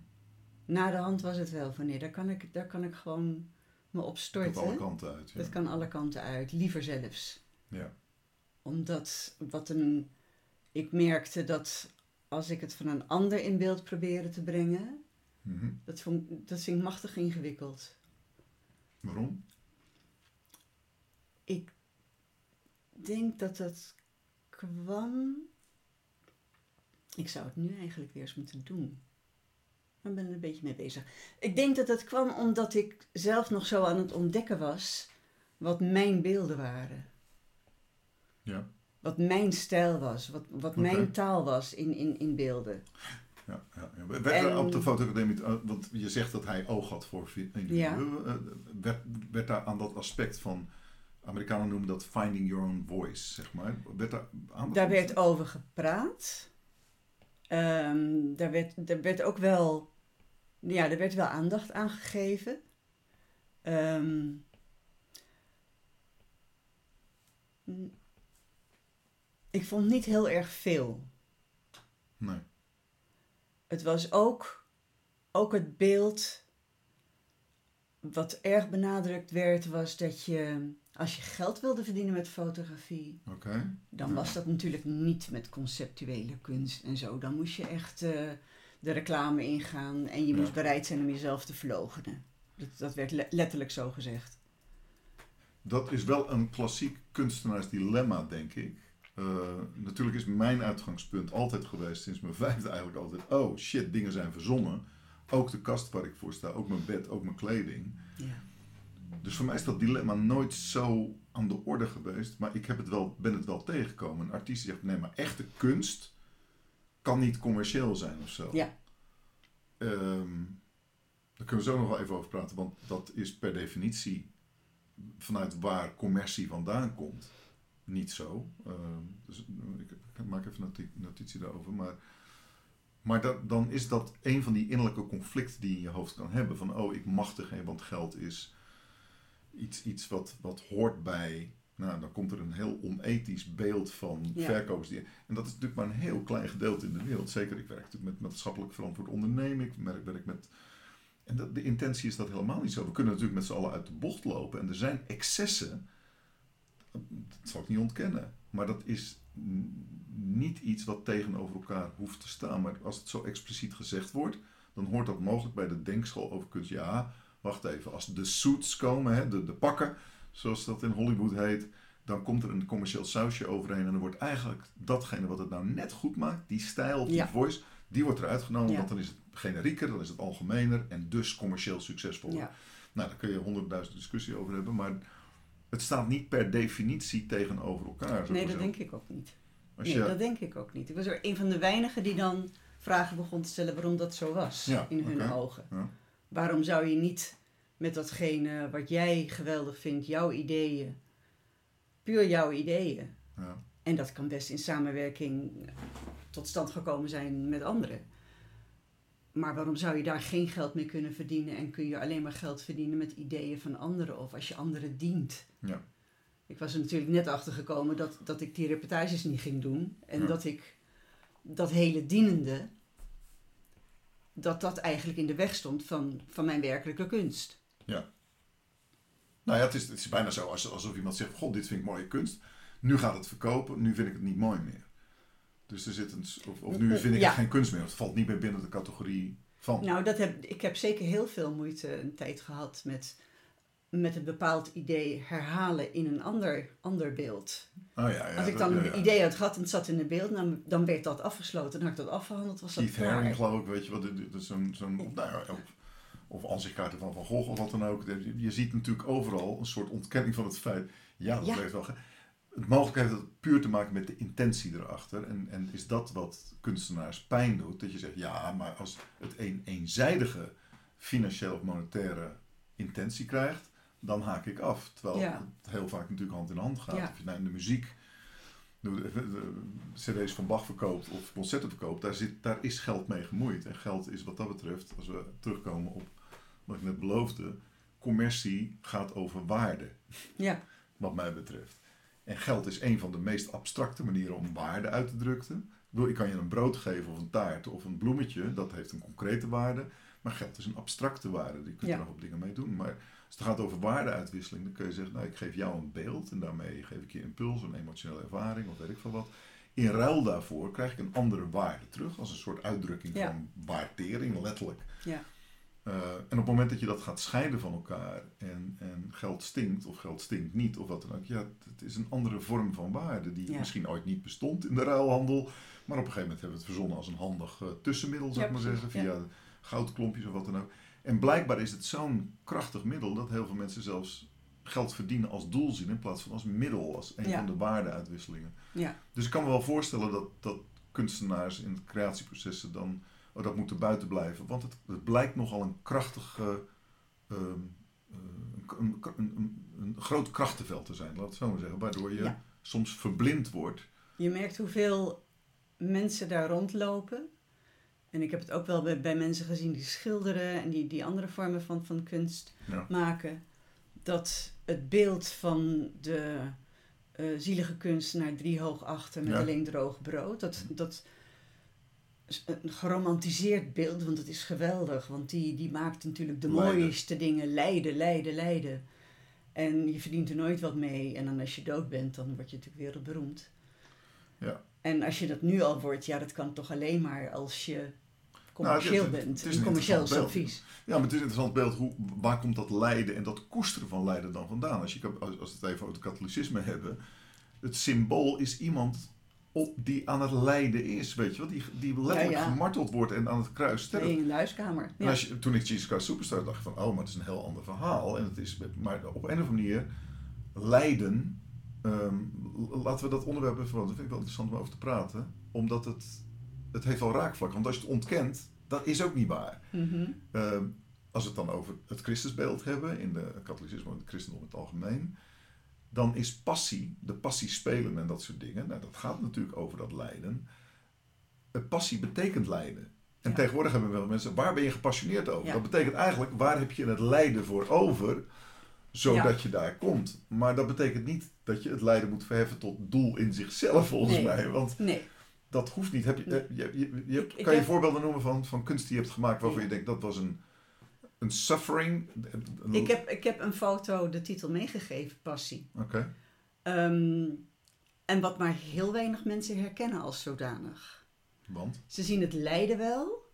Na de hand was het wel van nee, daar kan ik, daar kan ik gewoon me op storten. alle kanten uit. Ja. Dat kan alle kanten uit, liever zelfs. Ja. Omdat wat een, ik merkte dat als ik het van een ander in beeld probeerde te brengen, Mhm. dat, vond, dat vind ik machtig ingewikkeld. Waarom? Ik denk dat het kwam. Ik zou het nu eigenlijk weer eens moeten doen. Ik ben er een beetje mee bezig. Ik denk dat het kwam omdat ik zelf nog zo aan het ontdekken was wat mijn beelden waren. Ja. Wat mijn stijl was, wat, wat mijn taal was in, in, in beelden. Ja, ja, ja. Werd er op de fotoacademie, eh, want je zegt dat hij oog had voor individuen. Eh, Werd, werd daar aan dat aspect van, Amerikanen noemen dat finding your own voice, zeg maar. Werd daar Daar werd over gepraat. Ehm, daar, werd, daar werd ook wel, ja, er werd wel aandacht aan gegeven. Ehm, ik vond niet heel erg veel. Nee. Het was ook, ook het beeld wat erg benadrukt werd, was dat je, als je geld wilde verdienen met fotografie, dan was dat natuurlijk niet met conceptuele kunst en zo. Dan moest je echt eh, de reclame ingaan en je Ja. moest bereid zijn om jezelf te verloochenen. Dat, dat werd le- letterlijk zo gezegd. Dat is wel een klassiek kunstenaarsdilemma, denk ik. Eh, natuurlijk is mijn uitgangspunt altijd geweest, sinds mijn vijfde eigenlijk altijd, oh shit, dingen zijn verzonnen. Ook de kast waar ik voor sta, ook mijn bed, ook mijn kleding. Ja. Dus voor mij is dat dilemma nooit zo aan de orde geweest, maar ik heb het wel, ben het wel tegengekomen. Een artiest die zegt, nee, maar echte kunst kan niet commercieel zijn of zo. Ja. Ehm, daar kunnen we zo nog wel even over praten, want dat is per definitie vanuit waar commercie vandaan komt niet zo. Ehm, dus eh, ik, ik maak even noti- notitie daarover. Maar, maar dat, dan is dat een van die innerlijke conflicten die je in je hoofd kan hebben. Van oh, ik mag er geen, want geld is iets, iets wat, wat hoort bij. Nou, dan komt er een heel onethisch beeld van Ja. verkopers. Die, en dat is natuurlijk maar een heel klein gedeelte in de wereld. Zeker, ik werk natuurlijk met maatschappelijk verantwoord ondernemen. Ik werk, werk met... En dat, de intentie is dat helemaal niet zo. We kunnen natuurlijk met z'n allen uit de bocht lopen. En er zijn excessen. Dat zal ik niet ontkennen. Maar dat is niet iets wat tegenover elkaar hoeft te staan. Maar als het zo expliciet gezegd wordt, dan hoort dat mogelijk bij de denkschool over kunst. Ja, wacht even. Als de suits komen, hè, de, de pakken, zoals dat in Hollywood heet, dan komt er een commercieel sausje overheen. En dan wordt eigenlijk datgene wat het nou net goed maakt, die stijl, die Ja. voice, die wordt eruit genomen. Ja. Want dan is het generieker, dan is het algemener en dus commercieel succesvoller. Ja. Nou, daar kun je honderdduizend discussie over hebben, maar het staat niet per definitie tegenover elkaar. Nee, dat denk ik ook niet. Als Nee, je, dat denk ik ook niet. Ik was er een van de weinigen die dan vragen begon te stellen waarom dat zo was in hun ogen. Waarom zou je niet met datgene wat jij geweldig vindt, jouw ideeën, puur jouw ideeën, ja, en dat kan best in samenwerking tot stand gekomen zijn met anderen. Maar waarom zou je daar geen geld mee kunnen verdienen en kun je alleen maar geld verdienen met ideeën van anderen of als je anderen dient? Ja. Ik was er natuurlijk net achter gekomen dat, dat ik die reportages niet ging doen en Ja. dat ik dat hele dienende, dat dat eigenlijk in de weg stond van, van mijn werkelijke kunst. Nou ja, het is, het is bijna zo als- alsof iemand zegt: God, dit vind ik mooie kunst. Nu gaat het verkopen, nu vind ik het niet mooi meer. Dus er zit een. Of, of nu vind ik Ja. het geen kunst meer. Of het valt niet meer binnen de categorie van. Nou, dat heb, ik heb zeker heel veel moeite een tijd gehad met, met een bepaald idee herhalen in een ander, ander beeld. oh, ja, ja, Als ik dat- dan ja, een ja. idee had gehad en het zat in een beeld, dan, dan werd dat afgesloten. Dan had ik dat afgehandeld, was dat Keith. Haring, geloof ik, weet je wat, zo'n, zo'n nou ja, of, aanzichtkaarten van Van Gogh of wat dan ook. Je, ziet natuurlijk overal een soort ontkenning van het feit, ja, dat Ja. heeft wel... Het mogelijk heeft het puur te maken met de intentie erachter. En, en is dat wat kunstenaars pijn doet? Dat je zegt, ja, maar als het een eenzijdige financieel of monetaire intentie krijgt, dan haak ik af. Terwijl Ja. het heel vaak natuurlijk hand in hand gaat. Ja. Of je nou in de muziek de cd's van Bach verkoopt of concerten verkoopt, daar, zit, daar is geld mee gemoeid. En geld is wat dat betreft, als we terugkomen op wat ik net beloofde, commercie gaat over waarde, Ja, wat mij betreft. En geld is een van de meest abstracte manieren om waarde uit te drukken. Ik kan je een brood geven of een taart of een bloemetje, dat heeft een concrete waarde. Maar geld is een abstracte waarde, je kunt Ja. er nog op dingen mee doen. Maar als het gaat over waardeuitwisseling, dan kun je zeggen, nou ik geef jou een beeld en daarmee geef ik je impuls, een emotionele ervaring of weet ik veel wat. In ruil daarvoor krijg ik een andere waarde terug, als een soort uitdrukking Ja. van waardering, letterlijk. ja. Eh, en op het moment dat je dat gaat scheiden van elkaar en, en geld stinkt of geld stinkt niet of wat dan ook, ja, het is een andere vorm van waarde die Ja. misschien ooit niet bestond in de ruilhandel, maar op een gegeven moment hebben we het verzonnen als een handig eh, tussenmiddel, zou Ja, ik maar zeggen, via goudklompjes of wat dan ook. En blijkbaar is het zo'n krachtig middel dat heel veel mensen zelfs geld verdienen als doel zien in plaats van als middel, als een van de waardeuitwisselingen. Ja, Dus ik kan me wel voorstellen dat, dat kunstenaars in creatieprocessen dan oh, dat moeten buiten blijven. Want het, het blijkt nogal een krachtig, eh, ehm, eh, een, een, een, een groot krachtenveld te zijn, laat het zo maar zeggen. Waardoor je Ja. soms verblind wordt. je merkt hoeveel mensen daar rondlopen. En ik heb het ook wel bij, bij mensen gezien die schilderen en die, die andere vormen van, van kunst Ja. maken. Dat het beeld van de eh, zielige kunstenaar driehoog achter met Ja. alleen droog brood. Dat, dat een geromantiseerd beeld, want het is geweldig. Want die, die maakt natuurlijk de mooiste dingen. Lijden, lijden, lijden. En je verdient er nooit wat mee. En dan als je dood bent, dan word je natuurlijk wereldberoemd. Ja. En als je dat nu al wordt, ja, dat kan toch alleen maar als je commercieel Nou, het- het- bent. het is en een commercieel is interessant zo beeld. vies. Ja, maar het is een interessant beeld. Hoe, waar komt dat lijden en dat koesteren van lijden dan vandaan? Als, je, als, als we het even over het katholicisme hebben. Het symbool is iemand op, die aan het lijden is. Weet je wel? Die, die letterlijk Ja, ja. gemarteld wordt en aan het kruis sterft. Nee, in de huiskamer. En Ja. als je, toen ik Jesus Christ Superstar dacht van, oh, maar het is een heel ander verhaal. En het is, maar op een of andere manier, lijden, ehm, laten we dat onderwerp even, want dat vind ik wel interessant om over te praten. Omdat het, het heeft wel raakvlak. Want als je het ontkent, dat is ook niet waar. Mhm. Ehm, als we het dan over het Christusbeeld hebben, in de katholicisme en het christendom in het algemeen, dan is passie, de passie spelen en dat soort dingen, nou, dat gaat natuurlijk over dat lijden. Eh, Passie betekent lijden. En Ja. tegenwoordig hebben we wel mensen, waar ben je gepassioneerd over? Ja. Dat betekent eigenlijk, waar heb je het lijden voor over, zodat je daar komt. Maar dat betekent niet dat je het lijden moet verheffen tot doel in zichzelf, volgens Nee. mij. Want Nee, dat hoeft niet. Heb je, Nee. eh, je, je, je hebt- Ik- ik kan je heb- voorbeelden noemen van, van kunst die je hebt gemaakt waarvan je denkt dat was een, een suffering? Ik heb, ik heb een foto de titel meegegeven, Passie. Oké, Ehm, en wat maar heel weinig mensen herkennen als zodanig. want? Ze zien het lijden wel,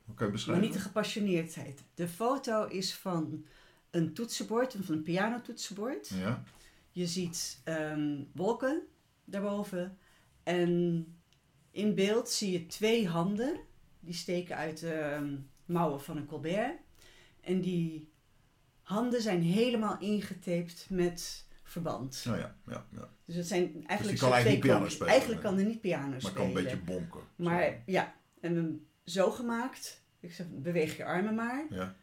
maar niet de gepassioneerdheid. De foto is van een toetsenbord, van een pianotoetsenbord. Ja, Je ziet ehm, wolken daarboven. En in beeld zie je twee handen. Die steken uit de ehm, mouwen van een Colbert. En die handen zijn helemaal ingetaped met verband. nou ja, ja, ja. Dus het zijn eigenlijk, kan zo eigenlijk niet piano spelen, Eigenlijk nee. kan er niet piano Maar spelen. kan een beetje bonken. Maar ja, en hem zo gemaakt. Ik zeg, beweeg je armen maar. Zo. Ja,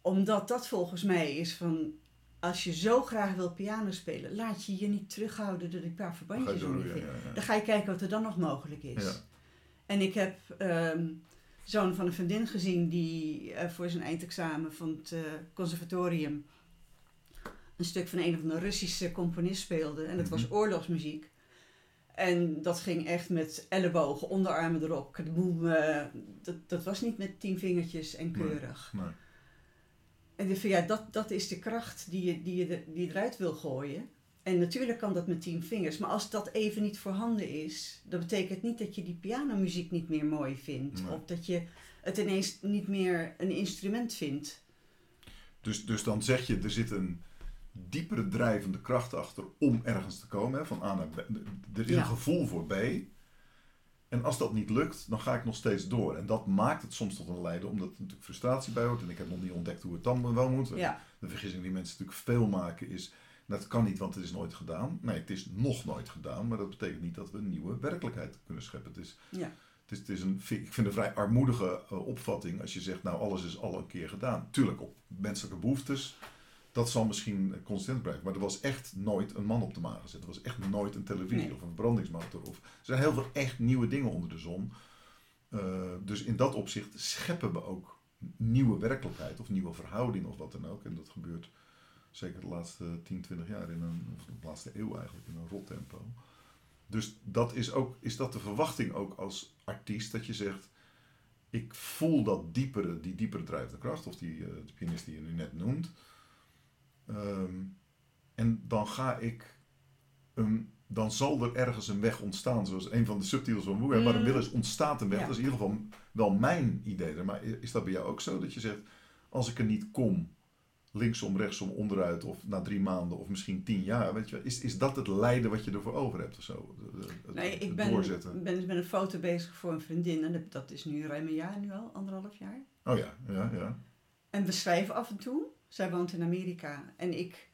Omdat dat volgens mij is van... Als je zo graag wil piano spelen, laat je je niet terughouden door die paar dan ga je verbandjes door. Ja, ja. Dan ga je kijken wat er dan nog mogelijk is. En ik heb ehm zoon van een vriendin gezien die eh, voor zijn eindexamen van het eh, conservatorium een stuk van een of andere Russische componist speelde. En dat was Mhm. oorlogsmuziek. En dat ging echt met ellebogen, onderarmen erop. kadoeboem, eh, dat, dat was niet met tien vingertjes en keurig. Nee. En ik dacht van ja, dat, dat is de kracht die je, die, je die je eruit wil gooien. En natuurlijk kan dat met tien vingers. Maar als dat even niet voorhanden is, dat betekent niet dat je die pianomuziek niet meer mooi vindt. Nee. Of dat je het ineens niet meer een instrument vindt. Dus, dus dan zeg je, er zit een diepere drijvende kracht achter om ergens te komen. Hè, van A naar B. Er is Ja. een gevoel voor B. En als dat niet lukt, dan ga ik nog steeds door. En dat maakt het soms tot een lijden, omdat er natuurlijk frustratie bij hoort. En ik heb nog niet ontdekt hoe het dan wel moet. Ja, De vergissing die mensen natuurlijk veel maken is, dat kan niet, want het is nooit gedaan. Nee, het is nog nooit gedaan, maar dat betekent niet dat we een nieuwe werkelijkheid kunnen scheppen. Het is, ja. het is, het is een, ik vind een vrij armoedige eh, opvatting als je zegt, nou alles is al een keer gedaan. Tuurlijk, op menselijke behoeftes, dat zal misschien eh, consistent blijven. Maar er was echt nooit een man op de maan gezet. Er was echt nooit een televisie Nee. of een verbrandingsmotor. Of, er zijn heel veel echt nieuwe dingen onder de zon. Eh, dus in dat opzicht scheppen we ook nieuwe werkelijkheid of nieuwe verhoudingen of wat dan ook. En dat gebeurt zeker de laatste 10, 20 jaar in een, of de laatste eeuw eigenlijk in een rot tempo. Dus dat is, ook, is dat de verwachting ook als artiest dat je zegt, ik voel dat diepere, die diepere drijvende kracht, of die eh, de pianist die je nu net noemt. Ehm, en dan ga ik, dan zal er ergens een weg ontstaan, zoals een van de subtitels van Moe, waar een wil is, ontstaat een weg. Ja. Dat is in ieder geval wel mijn idee. Maar is dat bij jou ook zo, dat je zegt, als ik er niet kom, linksom, rechtsom, onderuit of na drie maanden of misschien tien jaar, weet je, wel, is, is dat het lijden wat je ervoor over hebt of zo? Het, Nee, het ik ben, doorzetten. ben met een foto bezig voor een vriendin en dat- is nu ruim een jaar nu al, anderhalf jaar. Oh ja, ja, ja. En we schrijven af en toe. Zij woont in Amerika. En ik,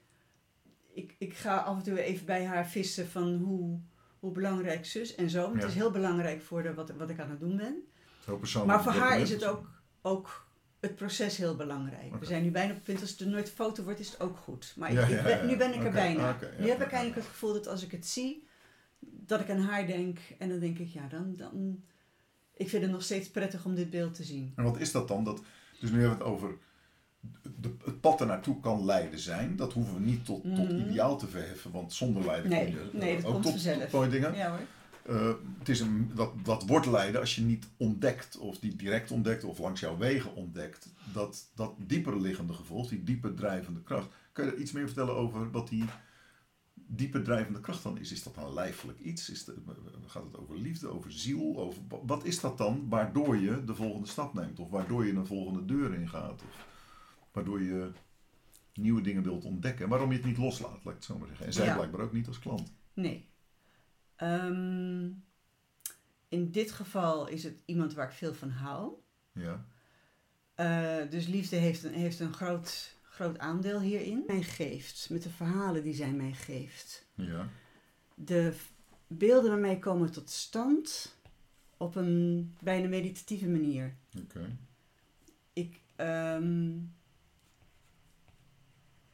ik, ik ga af en toe even bij haar vissen van hoe, hoe belangrijk zus en zo. Het is heel belangrijk voor de, wat, wat ik aan het doen ben. Heel persoonlijk. Maar voor haar is het ook, ook het proces heel belangrijk. We zijn nu bijna op het punt, als het er nooit foto wordt, is het ook goed. Maar Ja, ik, ja, ik ben- ja. nu ben ik er bijna. nu heb ik eigenlijk het gevoel dat als ik het zie, dat ik aan haar denk. En dan denk ik, ja, dan... dan ik vind het nog steeds prettig om dit beeld te zien. En wat is dat dan? Dat, dus nu hebben we het over de, het pad er naartoe kan lijden zijn. Dat hoeven we niet tot, tot Mhm. ideaal te verheffen, want zonder lijden Nee, kun je eh, nee, dat ook komt tot, tot mooie dingen. Ja hoor. Eh, het is een, dat, dat wordt lijden als je niet ontdekt, of die direct ontdekt, of langs jouw wegen ontdekt. Dat, dat dieper liggende gevolg, die dieper drijvende kracht. Kan je er iets meer vertellen over wat die dieper drijvende kracht dan is? Is dat een lijfelijk iets? Is het, gaat het over liefde, over ziel? Over, wat is dat dan waardoor je de volgende stap neemt? Of waardoor je een volgende deur ingaat? Of waardoor je nieuwe dingen wilt ontdekken? En waarom je het niet loslaat, laat ik het zo maar zeggen. En zij Ja. blijkbaar ook niet als klant. Nee. Ehm, in dit geval is het iemand waar ik veel van hou. Ja, Eh, dus liefde heeft een, heeft een groot, groot aandeel hierin. Mij geeft, met de verhalen die zij mij geeft. ja. De beelden mij komen tot stand op een bijna meditatieve manier. oké. Ik, ehm,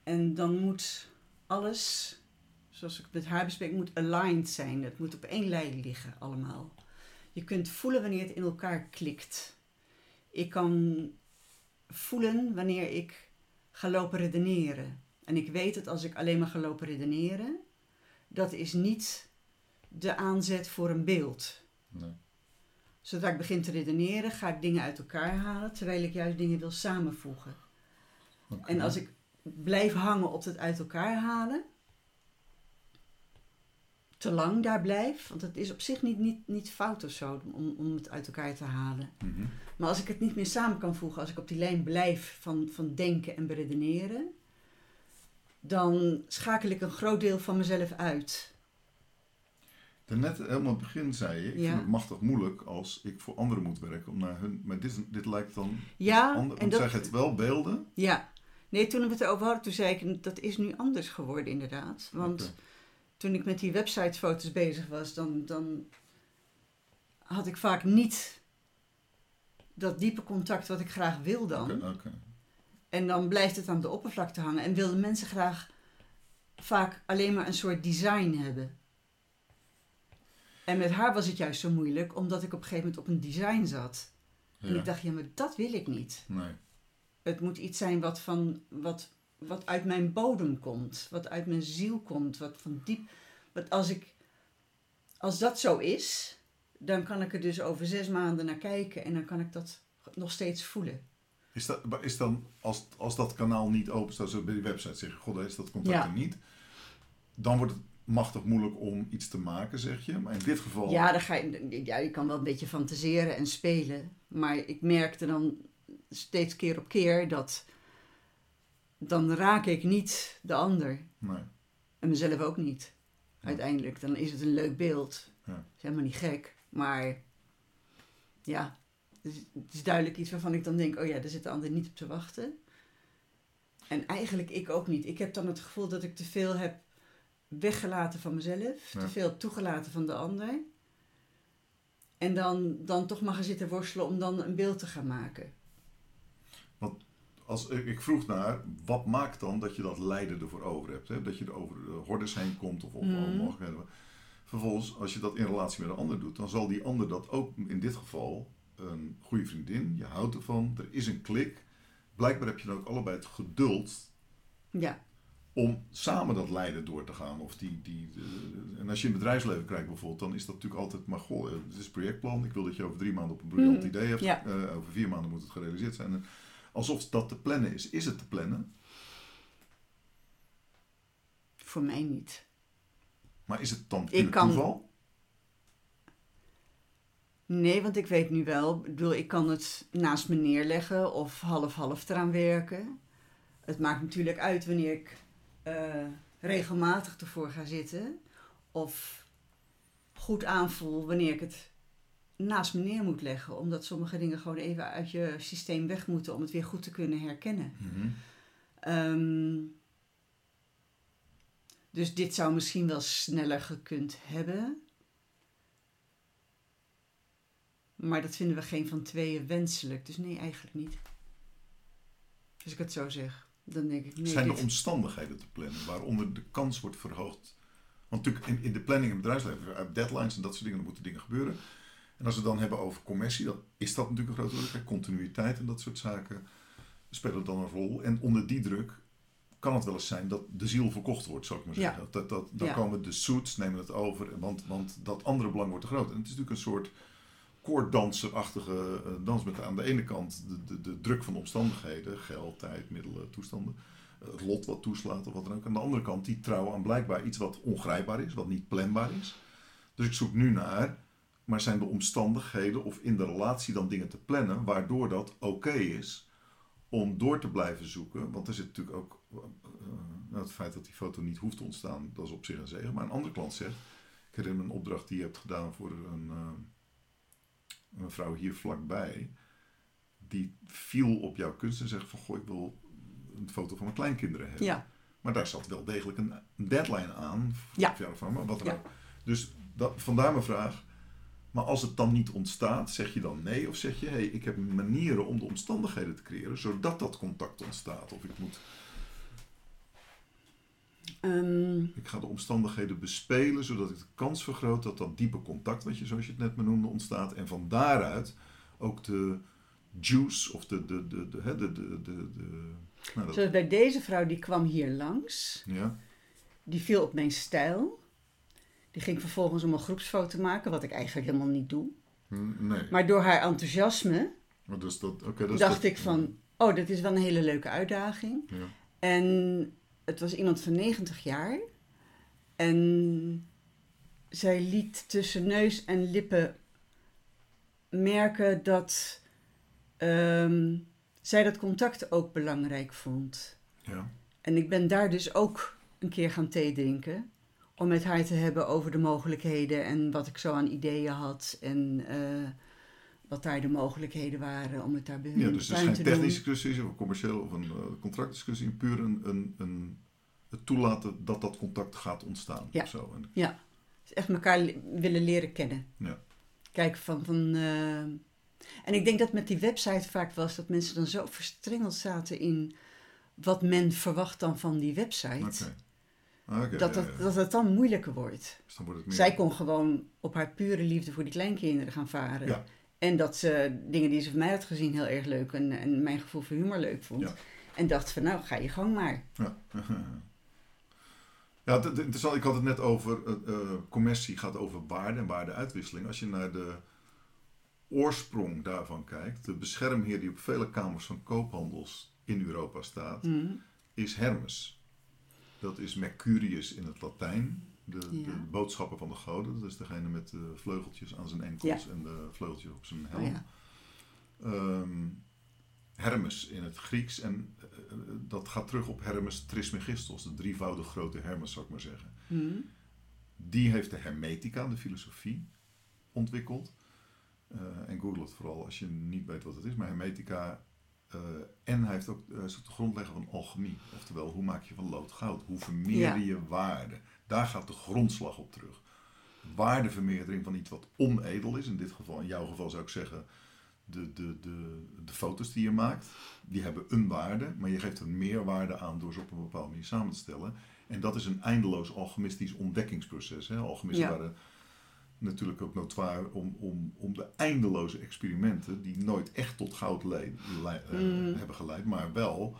en dan moet alles, zoals ik het met haar bespreek, moet aligned zijn. Het moet op één lijn liggen allemaal. Je kunt voelen wanneer het in elkaar klikt. Ik kan voelen wanneer ik ga lopen redeneren. En ik weet dat als ik alleen maar ga lopen redeneren, dat is niet de aanzet voor een beeld. Nee. Zodra ik begin te redeneren, ga ik dingen uit elkaar halen, terwijl ik juist dingen wil samenvoegen. En als ik blijf hangen op het uit elkaar halen, te lang daar blijf, want het is op zich niet, niet, niet fout of zo om, om het uit elkaar te halen. Mhm. Maar als ik het niet meer samen kan voegen, als ik op die lijn blijf van, van denken en beredeneren, dan schakel ik een groot deel van mezelf uit. Daarnet helemaal aan het begin zei je, ik Ja. vind het machtig moeilijk als ik voor anderen moet werken om naar hun. Maar dit, dit lijkt dan Ja, anders. en dat, zeg het wel beelden. ja. Nee, toen we het erover hadden, toen zei ik, dat is nu anders geworden inderdaad. Want. Toen ik met die websitefoto's bezig was, dan, dan had ik vaak niet dat diepe contact wat ik graag wil dan. En dan blijft het aan de oppervlakte hangen. En wilden mensen graag vaak alleen maar een soort design hebben. En met haar was het juist zo moeilijk, omdat ik op een gegeven moment op een design zat. En ik dacht, ja, maar dat wil ik niet. Nee. Het moet iets zijn wat, van, wat, wat uit mijn bodem komt, wat uit mijn ziel komt, wat van diep. Wat als, ik, als dat zo is, dan kan ik er dus over zes maanden naar kijken en dan kan ik dat nog steeds voelen. Is dat, is dan, als, als dat kanaal niet open staat, zo bij die website zeg je, god, is dat contact Ja. er niet. Dan wordt het machtig moeilijk om iets te maken, zeg je. Maar in dit geval, Ja, dan ga je, ja, je kan wel een beetje fantaseren en spelen. Maar ik merkte dan steeds keer op keer dat dan raak ik niet de ander. nee. En mezelf ook niet. Ja. Uiteindelijk, dan is het een leuk beeld. Ja. Is helemaal niet gek. Maar ja, het is, het is duidelijk iets waarvan ik dan denk, oh ja, daar zit de ander niet op te wachten. En eigenlijk ik ook niet. Ik heb dan het gevoel dat ik te veel heb weggelaten van mezelf. Ja. Te veel toegelaten van de ander. En dan, dan toch maar gaan zitten worstelen om dan een beeld te gaan maken. Als, ik vroeg naar, wat maakt dan dat je dat lijden ervoor over hebt? Hè? Dat je er over de hordes heen komt of, alle mogelijkheden. Vervolgens, als je dat in relatie met een ander doet, dan zal die ander dat ook in dit geval een goede vriendin. Je houdt ervan, er is een klik. Blijkbaar heb je dan ook allebei het geduld Ja, om samen dat lijden door te gaan. Of die, die, eh, en als je het bedrijfsleven kijkt bijvoorbeeld, dan is dat natuurlijk altijd, maar goh, eh, het is een projectplan. Ik wil dat je over drie maanden op een briljant Mhm. idee hebt. Ja. Eh, over vier maanden moet het gerealiseerd zijn. Alsof dat te plannen is. Is het te plannen? voor mij niet. Maar is het dan puur kan- toeval? Nee, want ik weet nu wel, ik bedoel, ik kan het naast me neerleggen of half-half eraan werken. Het maakt natuurlijk uit wanneer ik eh, regelmatig ervoor ga zitten. Of goed aanvoel wanneer ik het naast me neer moet leggen. Omdat sommige dingen gewoon even uit je systeem weg moeten om het weer goed te kunnen herkennen. Mhm. Ehm, dus dit zou misschien wel sneller gekund hebben. Maar dat vinden we geen van tweeën wenselijk. Dus nee, eigenlijk niet. Als ik het zo zeg, dan denk ik nee. Zijn er dit- omstandigheden te plannen waaronder de kans wordt verhoogd? Want natuurlijk in, in de planning in het bedrijfsleven, uit deadlines en dat soort dingen, dan moeten dingen gebeuren. En als we het dan hebben over commercie, dan is dat natuurlijk een grote druk. Continuïteit en dat soort zaken spelen dan een rol. En onder die druk kan het wel eens zijn dat de ziel verkocht wordt, zou ik maar Ja. zeggen. Dat, dat, dan Ja. komen de suits, nemen het over, want, want dat andere belang wordt te groot. En het is natuurlijk een soort koorddanserachtige eh, dans met aan de ene kant de, de, de druk van omstandigheden, geld, tijd, middelen, toestanden, eh, het lot wat toeslaat of wat dan ook. Aan de andere kant die trouw aan blijkbaar iets wat ongrijpbaar is, wat niet planbaar is. Dus ik zoek nu naar, maar zijn de omstandigheden of in de relatie dan dingen te plannen waardoor dat oké is om door te blijven zoeken. Want er zit natuurlijk ook eh, nou, het feit dat die foto niet hoeft te ontstaan, dat is op zich een zegen. Maar een andere klant zegt, ik herinner me een opdracht die je hebt gedaan voor een, eh, een vrouw hier vlakbij. Die viel op jouw kunst en zegt van, goh, ik wil een foto van mijn kleinkinderen hebben. Ja, Maar daar zat wel degelijk een deadline aan. Ja. Van, maar wat dan Ja. Dus dat, vandaar mijn vraag. Maar als het dan niet ontstaat, zeg je dan nee? Of zeg je, hé, hey, ik heb manieren om de omstandigheden te creëren, zodat dat contact ontstaat? Of ik, moet, ehm, ik ga de omstandigheden bespelen, zodat ik de kans vergroot dat dat diepe contact, wat je, zoals je het net noemde, ontstaat. En van daaruit ook de juice, of de, de, de, de, de, de, de nou, dat, zoals bij deze vrouw, die kwam hier langs. ja, Die viel op mijn stijl. Die ging vervolgens om een groepsfoto maken, wat ik eigenlijk helemaal niet doe. Hm, nee. Maar door haar enthousiasme Maar dus dat, dacht dat- ik van, oh, dat is wel een hele leuke uitdaging. Ja. En het was iemand van 90 jaar. En zij liet tussen neus en lippen merken dat ehm, zij dat contact ook belangrijk vond. Ja. En ik ben daar dus ook een keer gaan thee drinken. Om met haar te hebben over de mogelijkheden en wat ik zo aan ideeën had. En eh, wat daar de mogelijkheden waren om het daar bij Ja, dus het is geen te technische discussie of commercieel of een eh, contractdiscussie, puur een, een, een, het toelaten dat dat contact gaat ontstaan. Ja. Of zo. En, Ja, dus echt elkaar le- willen leren kennen. Ja. Kijken van... van eh, En ik denk dat met die website vaak was dat mensen dan zo verstrengeld zaten in wat men verwacht dan van die website. Oké. Dat, dat, dat het dan moeilijker wordt. Dus dan wordt het meer... Zij kon gewoon op haar pure liefde voor die kleinkinderen gaan varen. Ja. En dat ze dingen die ze van mij had gezien heel erg leuk en, en mijn gevoel voor humor leuk vond. Ja. En dacht van nou, ga je gang maar. Ja. Ja, het, het interessant, ik had het net over, eh, eh, commercie gaat over waarde en waardeuitwisseling. Als je naar de oorsprong daarvan kijkt, de beschermheer die op vele kamers van koophandels in Europa staat, Mhm. is Hermes. Dat is Mercurius in het Latijn, de, Ja. de boodschapper van de goden. Dat is degene met de vleugeltjes aan zijn enkels en de vleugeltjes op zijn helm. Oh ja. Ehm, Hermes in het Grieks. En eh, dat gaat terug op Hermes Trismegistos, de drievoudig grote Hermes, zou ik maar zeggen. Mhm. Die heeft de Hermetica, de filosofie, ontwikkeld. Eh, en google het vooral als je niet weet wat het is. Maar Hermetica. Eh, en hij heeft ook ook de grondlegger van alchemie. Oftewel, hoe maak je van lood goud? Hoe vermeerder Ja. je waarde? Daar gaat de grondslag op terug. Waardevermeerdering van iets wat onedel is. In dit geval, in jouw geval zou ik zeggen, de, de, de, de foto's die je maakt, die hebben een waarde, maar je geeft er meer waarde aan door ze op een bepaalde manier samen te stellen. En dat is een eindeloos alchemistisch ontdekkingsproces. Hè? Alchemisten Ja. waren natuurlijk ook notoire om, om, om de eindeloze experimenten, die nooit echt tot goud eh, Mm. hebben geleid, maar wel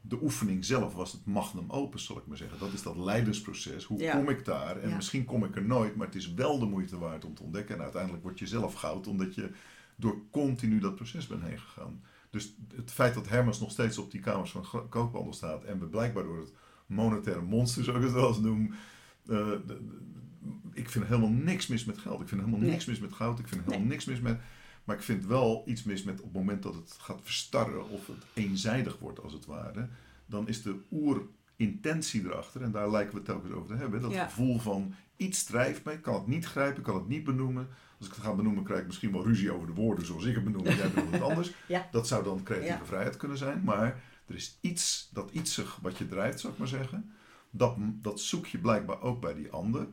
de oefening zelf was het magnum opus, zal ik maar zeggen. Dat is dat leidensproces. Hoe Ja. kom ik daar? En Ja. misschien kom ik er nooit, maar het is wel de moeite waard om te ontdekken. En uiteindelijk word je zelf goud, omdat je door continu dat proces bent heen gegaan. Dus het feit dat Hermes nog steeds op die kamers van koophandel staat en we blijkbaar door het monetaire monster, zoals ik het wel eens noem, eh, ik vind helemaal niks mis met geld. Ik vind helemaal Nee. niks mis met goud. Ik vind helemaal Nee. niks mis met... Maar ik vind wel iets mis met op het moment dat het gaat verstarren of het eenzijdig wordt als het ware. Dan is de oerintentie erachter, en daar lijken we het telkens over te hebben. Dat Ja. gevoel van iets drijft mij, ik kan het niet grijpen, ik kan het niet benoemen. Als ik het ga benoemen krijg ik misschien wel ruzie over de woorden zoals ik het benoem en jij benoemt het anders. Ja. Dat zou dan creatieve Ja. vrijheid kunnen zijn. Maar er is iets, dat ietsig wat je drijft, zou ik maar zeggen. Dat, dat zoek je blijkbaar ook bij die ander.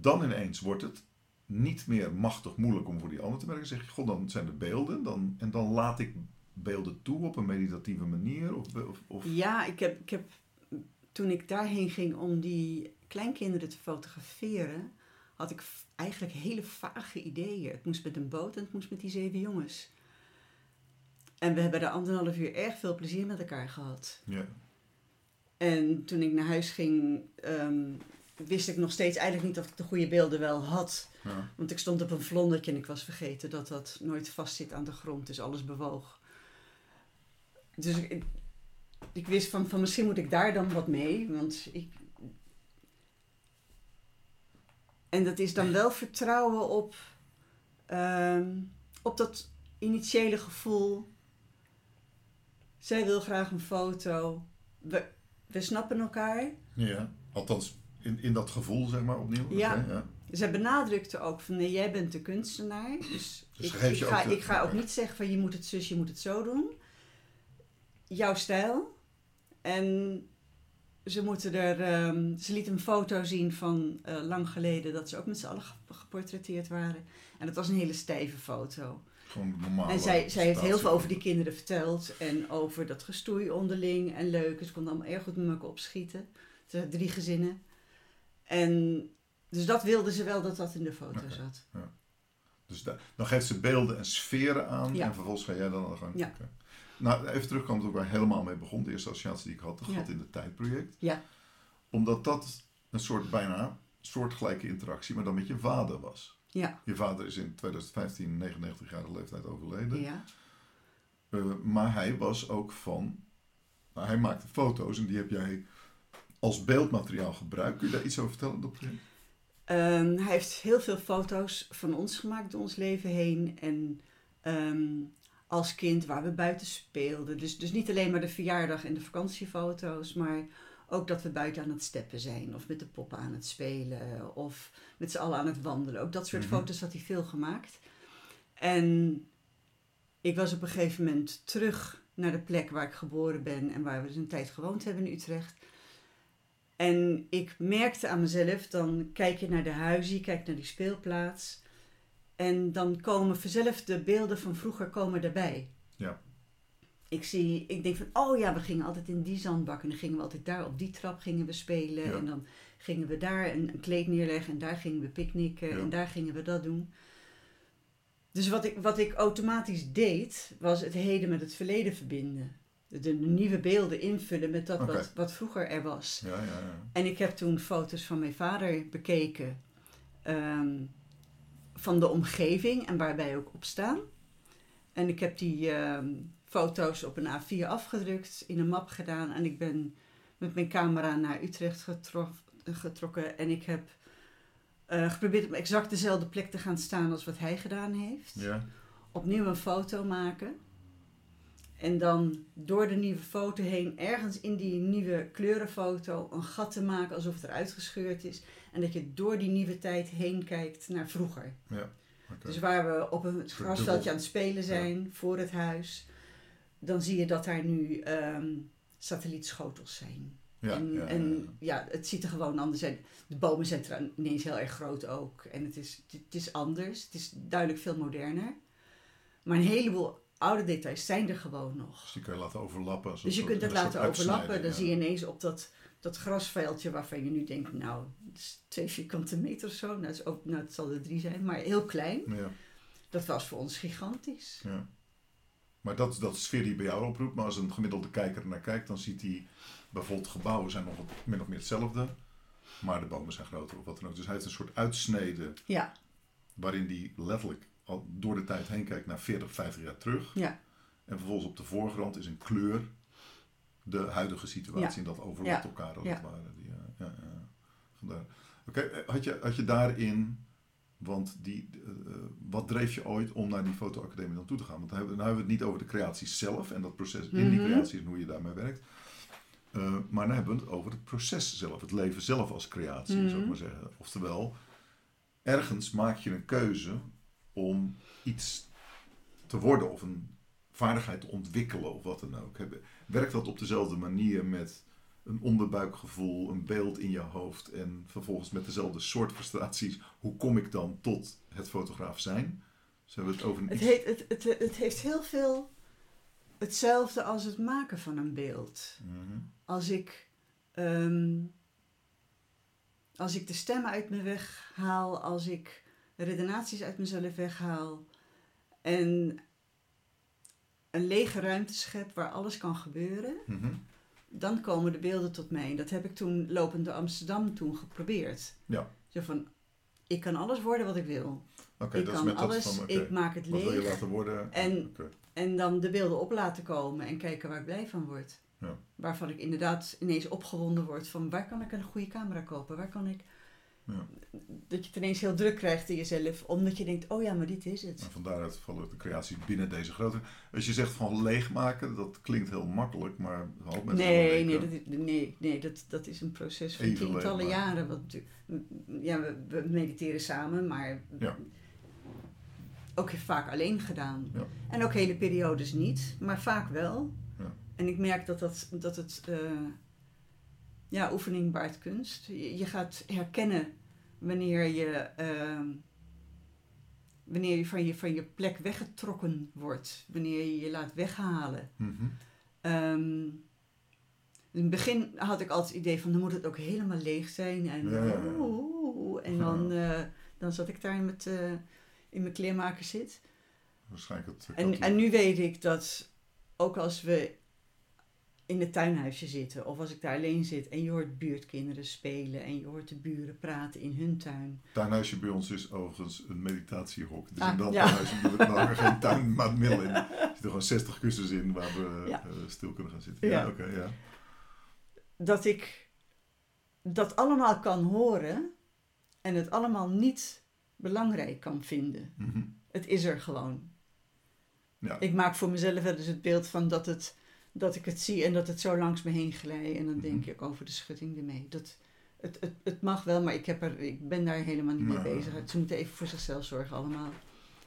Dan ineens wordt het niet meer machtig moeilijk om voor die ander te werken. Dan zeg je, god, dan zijn er beelden. Dan, en dan laat ik beelden toe op een meditatieve manier. Of, of, of Ja, ik heb, ik heb toen ik daarheen ging om die kleinkinderen te fotograferen, had ik eigenlijk hele vage ideeën. Het moest met een boot en het moest met die zeven jongens. En we hebben daar anderhalf uur erg veel plezier met elkaar gehad. ja. En toen ik naar huis ging, ehm, wist ik nog steeds eigenlijk niet of ik de goede beelden wel had. Ja. Want ik stond op een vlondertje en ik was vergeten dat dat nooit vast zit aan de grond, dus alles bewoog. Dus ik, ik wist van, van misschien moet ik daar dan wat mee, want ik... En dat is dan wel vertrouwen op, ehm, op dat initiële gevoel. Zij wil graag een foto. We, we snappen elkaar. ja. Althans, in, in dat gevoel, zeg maar, opnieuw. Ja. Oké, ja. Zij benadrukte ook van nee, jij bent de kunstenaar. Dus, Dus ik, ga, de- ik ga ook niet zeggen van je moet het zus, je moet het zo doen. Jouw stijl. En ze moeten er. ehm, ze liet een foto zien van eh, lang geleden dat ze ook met z'n allen ge- geportretteerd waren. En dat was een hele stijve foto. Gewoon normaal. en zij, zij heeft heel veel over die kinderen verteld. En over dat gestoei onderling en leuk. Ze konden allemaal erg goed met elkaar opschieten. Drie gezinnen. En dus dat wilde ze wel dat dat in de foto zat. Dus da- dan geeft ze beelden en sferen aan Ja. en vervolgens ga jij dan aan de gang. Ja. Nou, even terugkomen ook waar helemaal mee begon. De eerste associatie die ik had, de Ja. gat in de tijd project. Ja. Omdat dat een soort bijna soortgelijke interactie, maar dan met je vader was. Ja, Je vader is in 2015, 99-jarige leeftijd overleden. ja. Eh, maar hij was ook van. Nou, hij maakte foto's en die heb jij als beeldmateriaal gebruikt. Kun je daar iets over vertellen? Ehm, hij heeft heel veel foto's van ons gemaakt door ons leven heen. En ehm, als kind waar we buiten speelden. Dus, dus niet alleen maar de verjaardag en de vakantiefoto's, maar ook dat we buiten aan het steppen zijn. Of met de poppen aan het spelen. Of met z'n allen aan het wandelen. Ook dat soort Mhm. foto's had hij veel gemaakt. En ik was op een gegeven moment terug naar de plek waar ik geboren ben en waar we dus een tijd gewoond hebben in Utrecht. En ik merkte aan mezelf, dan kijk je naar de huizen, je kijkt naar die speelplaats. En dan komen vanzelf de beelden van vroeger komen daarbij. Ja. Ik, zie, ik denk van, oh ja, we gingen altijd in die zandbak. En dan gingen we altijd daar op die trap gingen we spelen. Ja. En dan gingen we daar een, een kleed neerleggen. En daar gingen we picknicken. Ja. En daar gingen we dat doen. Dus wat ik, wat ik automatisch deed, was het heden met het verleden verbinden. De, nieuwe beelden invullen met dat wat, wat vroeger er was. Ja, ja, ja. En ik heb toen foto's van mijn vader bekeken. ehm, van de omgeving en waarbij ook op staan. En ik heb die ehm, foto's op een A4 afgedrukt, in een map gedaan. En ik ben met mijn camera naar Utrecht getro- getrokken. En ik heb eh, geprobeerd op exact dezelfde plek te gaan staan als wat hij gedaan heeft ja. opnieuw een foto maken. En dan door de nieuwe foto heen, ergens in die nieuwe kleurenfoto, een gat te maken alsof het eruit gescheurd is. En dat je door die nieuwe tijd heen kijkt naar vroeger. ja. Dus waar we op een grasveldje aan het spelen zijn, voor het huis. Dan zie je dat daar nu ehm, satellietschotels zijn. ja, en ja, ja, en ja. het ziet er gewoon anders uit. De bomen zijn ineens heel erg groot ook. En het is, het is anders. Het is duidelijk veel moderner. Maar een heleboel oude details zijn er gewoon nog. Dus die kun je laten overlappen. Dus je soort- kunt het laten overlappen. Dan zie je ineens op dat, dat grasveldje waarvan je nu denkt, nou, het is twee vierkante meter of zo. Nou, het, is ook, nou, het zal er drie zijn, maar heel klein. Ja. Dat was voor ons gigantisch. ja. Maar dat is dat sfeer die bij jou oproept. Maar als een gemiddelde kijker er naar kijkt, dan ziet hij bijvoorbeeld gebouwen zijn nog min of meer hetzelfde. Maar de bomen zijn groter of wat dan ook. Dus hij heeft een soort uitsnede Ja, waarin hij letterlijk al door de tijd heen kijkt naar 40, 50 jaar terug. ja, En vervolgens op de voorgrond is een kleur de huidige situatie. En dat overlapt elkaar als het ware. Die, eh, ja. Vandaar. Oké, eh, had, je, had je daarin, want die, eh, wat dreef je ooit om naar die fotoacademie dan toe te gaan? Want dan hebben, we- dan hebben we het niet over de creatie zelf en dat proces in die Mhm. creatie en hoe je daarmee werkt. Maar dan hebben we het over het proces zelf, het leven zelf als creatie, zou ik Mhm. maar zeggen. Oftewel, ergens maak je een keuze om iets te worden of een vaardigheid te ontwikkelen of wat dan ook. Werkt dat op dezelfde manier met een onderbuikgevoel, een beeld in je hoofd en vervolgens met dezelfde soort frustraties? Hoe kom ik dan tot het fotograaf zijn? Hebben we het over een Het, iets- heet, het, het, het heeft heel veel hetzelfde als het maken van een beeld. Mhm. Als ik, ehm, als ik de stemmen uit me weghaal, als ik redenaties uit mezelf weghaal en een lege ruimte schep waar alles kan gebeuren, Mhm. dan komen de beelden tot mij. Dat heb ik toen lopend door Amsterdam toen geprobeerd. Ja. Zo van, ik kan alles worden wat ik wil. Oké, ik dat is kan met dat alles, van, oké, ik maak het wat wil je leeg. laten worden? En-. En dan de beelden op laten komen en kijken waar ik blij van word. Ja. Waarvan ik inderdaad ineens opgewonden word van waar kan ik een goede camera kopen? Waar kan ik... Ja. Dat je het ineens heel druk krijgt in jezelf, omdat je denkt, oh ja, maar dit is het. En van daaruit vallen de creaties binnen deze grote. Als je zegt van leegmaken, dat klinkt heel makkelijk, maar een hoop mensen Nee, nee, dat, is- nee, nee dat, dat is een proces van Even tientallen jaren. Wat, ja, we, we mediteren samen, maar Ja. ook vaak alleen gedaan. Ja. En ook hele periodes niet, maar vaak wel. Ja. En ik merk dat, dat, dat het, eh, ja, oefening baart kunst. Je, je gaat herkennen wanneer je, ehm, wanneer je van, je van je plek weggetrokken wordt, wanneer je je laat weghalen. Mhm. Ehm, in het begin had ik altijd het idee van dan moet het ook helemaal leeg zijn. En, Ja, oeh, en dan, eh, dan zat ik daar met, eh, in mijn kleermaker zit. Waarschijnlijk het. En, en nu weet ik dat ook als we in het tuinhuisje zitten of als ik daar alleen zit en je hoort buurtkinderen spelen en je hoort de buren praten in hun tuin. tuinhuisje bij ons is overigens een meditatiehok. Dus Ah, in dat ja. tuinhuisje doen we nou geen tuinmaatmiddel in. Er zitten gewoon 60 kussens in waar we Ja. eh, stil kunnen gaan zitten. Ja, Ja. oké, ja. Dat ik dat allemaal kan horen en het allemaal niet belangrijk kan vinden. Mhm. Het is er gewoon. Ja. Ik maak voor mezelf wel eens het beeld van dat, het, dat ik het zie en dat het zo langs me heen glijdt. En dan denk Mhm. ik over de schutting ermee. Dat, het, het, het mag wel, maar ik, heb er, ik ben daar helemaal niet mee Nee. bezig. Ze moeten even voor zichzelf zorgen allemaal.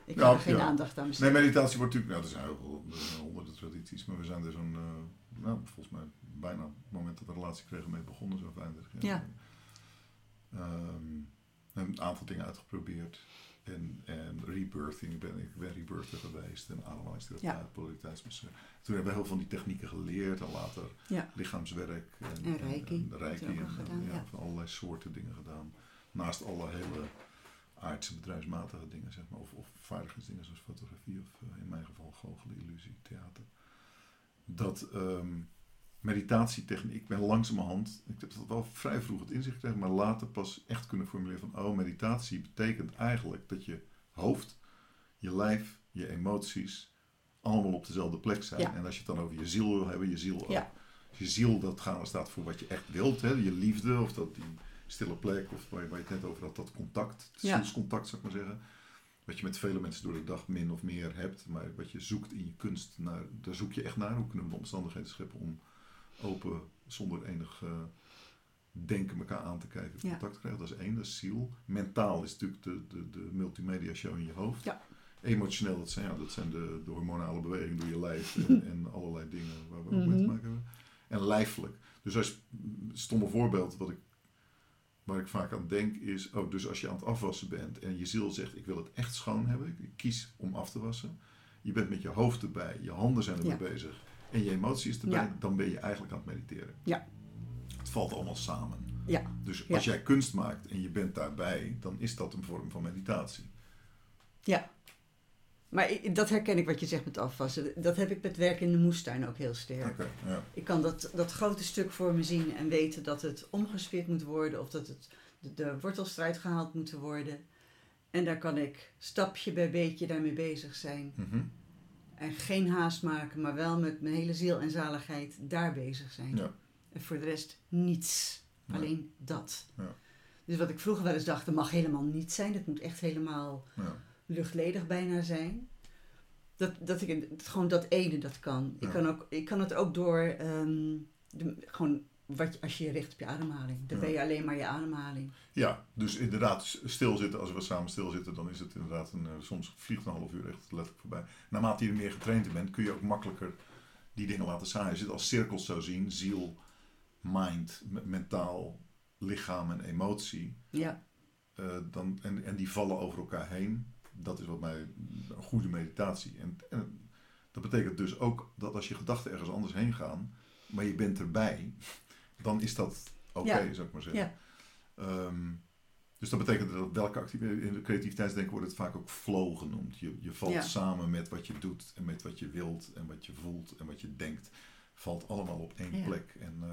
Ik heb er geen ja. aandacht aan Nee, besteed. meditatie wordt natuurlijk, nou, er zijn heel veel er honderden tradities, maar we zijn er zo'n, eh, nou, volgens mij bijna op het moment dat we relatie kregen mee begonnen, zo'n 35 jaar. Ja. Ehm, een aantal dingen uitgeprobeerd. En, en rebirthing, ben, ik ben rebirther geweest en ademhalingstherapeut, Ja. polariteitsmasseur. Toen hebben we heel veel van die technieken geleerd en later lichaamswerk en, En reiki. en reiki gedaan, van allerlei soorten dingen gedaan. Naast alle hele aardse bedrijfsmatige dingen, zeg maar, of, of vaardigheidsdingen zoals fotografie of eh, in mijn geval goochelen, illusie, theater. Dat ehm, meditatietechniek, ik ben langzamerhand, ik heb dat wel vrij vroeg het inzicht gekregen, maar later pas echt kunnen formuleren van, oh, meditatie betekent eigenlijk dat je hoofd, je lijf, je emoties allemaal op dezelfde plek zijn. Ja. En als je het dan over je ziel wil hebben, je ziel ook. Ja. Als je ziel dat gaan staat voor wat je echt wilt, hè, je liefde of dat die stille plek of waar je, waar je het net over had, dat contact, het Ja. zielscontact zou ik maar zeggen. Wat je met vele mensen door de dag min of meer hebt, maar wat je zoekt in je kunst, naar, daar zoek je echt naar. Hoe kunnen we de omstandigheden scheppen om open, zonder enig eh, denken elkaar aan te kijken, Ja. contact te krijgen. Dat is één, dat is ziel. Mentaal is natuurlijk de, de, de multimedia show in je hoofd. Ja. Emotioneel, dat zijn, ja, dat zijn de, de hormonale bewegingen door je lijf en, en allerlei dingen waar we ook mee te Mhm. maken hebben. En lijfelijk. Dus als stomme voorbeeld wat ik, waar ik vaak aan denk is, oh, dus als je aan het afwassen bent en je ziel zegt ik wil het echt schoon hebben, ik kies om af te wassen. Je bent met je hoofd erbij, je handen zijn ermee Ja. bezig en je emotie is erbij, Ja. dan ben je eigenlijk aan het mediteren. Ja. Het valt allemaal samen. Ja. Dus Ja. als jij kunst maakt en je bent daarbij, dan is dat een vorm van meditatie. Ja. Maar dat herken ik wat je zegt met afwassen. Dat heb ik met werk in de moestuin ook heel sterk. Oké, ja. Ik kan dat, dat grote stuk voor me zien en weten dat het omgespeerd moet worden of dat het, de, de wortels eruit gehaald moeten worden. En daar kan ik stapje bij beetje daarmee bezig zijn. Mhm. En geen haast maken, maar wel met mijn hele ziel en zaligheid daar bezig zijn. Ja. En voor de rest niets. Nee. Alleen dat. Ja. Dus wat ik vroeger wel eens dacht, dat mag helemaal niet zijn. Dat moet echt helemaal Ja. luchtledig bijna zijn. Dat, dat ik dat gewoon dat ene dat kan. Ik, kan ook, ik kan het ook door ehm, de, gewoon wat als je je richt op je ademhaling. Dan Ja. ben je alleen maar je ademhaling. Ja, dus inderdaad stilzitten, als we samen stilzitten, dan is het inderdaad een, eh, soms vliegt een half uur echt letterlijk voorbij. Naarmate je er meer getraind in bent, kun je ook makkelijker die dingen laten staan. Je het als cirkels zou zien, ziel, mind, me- mentaal, lichaam en emotie, Ja, eh, dan, en, en die vallen over elkaar heen, dat is wat mij een goede meditatie. En, en dat betekent dus ook dat als je gedachten ergens anders heen gaan, maar je bent erbij, dan is dat oké, zou ik maar zeggen. ja, Ehm, dus dat betekent dat welke activiteit, in de creativiteitsdenken wordt het vaak ook flow genoemd. Je, je valt samen met wat je doet en met wat je wilt en wat je voelt en wat je denkt. Valt allemaal op één plek. En, eh,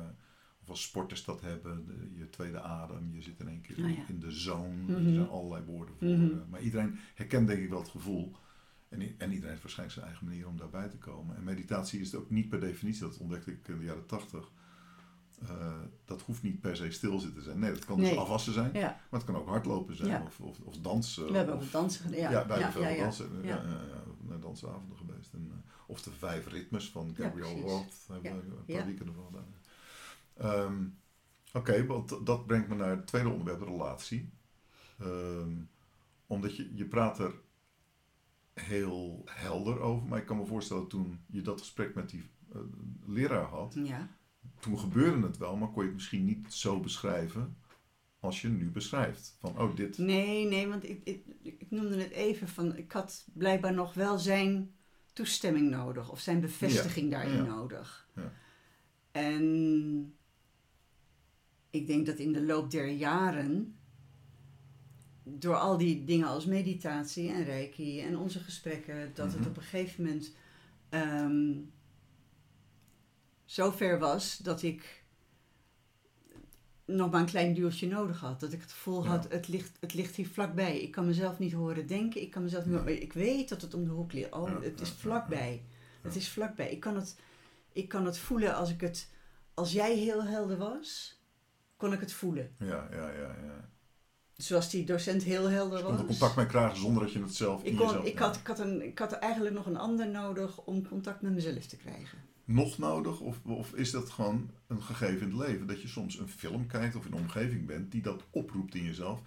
of als sporters dat hebben, de- je tweede adem, je zit in één keer Oh in, ja. in de zone. Mhm. Er zijn allerlei woorden voor. Mhm. eh, maar iedereen herkent denk ik wel het gevoel. En, en iedereen heeft waarschijnlijk zijn eigen manier om daarbij te komen. En meditatie is ook niet per definitie, dat ontdekte ik in de jaren tachtig. Eh, dat hoeft niet per se stilzitten te zijn. Nee, dat kan dus Nee. afwassen zijn. ja. Maar het kan ook hardlopen zijn Ja. of, of, of dansen. We hebben of, ook dansen gedaan. Ja, ja, ja. dansen. Ja. Ja. Ja, ja, ja, naar dansavonden geweest. En, eh, of de vijf ritmes van precies. Roth. Hebben Ja. we een paar Ja. weekenden van gedaan. Ehm, Oké, want dat brengt me naar het tweede onderwerp, de relatie. Ehm, omdat je, je praat er heel helder over. Maar ik kan me voorstellen toen je dat gesprek met die eh, leraar had Ja. Toen gebeurde het wel, maar kon je het misschien niet zo beschrijven als je nu beschrijft. Van, oh, dit... Nee, nee, want ik, ik, ik noemde het even van, ik had blijkbaar nog wel zijn toestemming nodig of zijn bevestiging daarin ja. nodig. Ja. En ik denk dat in de loop der jaren, door al die dingen als meditatie en reiki en onze gesprekken, dat Mhm. het op een gegeven moment ehm zo ver was dat ik nog maar een klein duwtje nodig had. Dat ik het gevoel Ja. had, het ligt, het ligt hier vlakbij. Ik kan mezelf niet horen denken. Ik kan mezelf niet horen- Ik weet dat het om de hoek ligt. Oh, Ja, het is vlakbij. Het is vlakbij. Ik kan het, ik kan het voelen als ik het... Als jij heel helder was, kon ik het voelen. Ja, ja, ja, ja. Zoals die docent heel helder Dus was. er contact mee krijgen zonder dat je het zelf in ik, kon, jezelf... ik, had, ik, had een, ik had eigenlijk nog een ander nodig om contact met mezelf te krijgen. Nog nodig? Of, of is dat gewoon een gegeven in het leven? Dat je soms een film kijkt of in een omgeving bent die dat oproept in jezelf.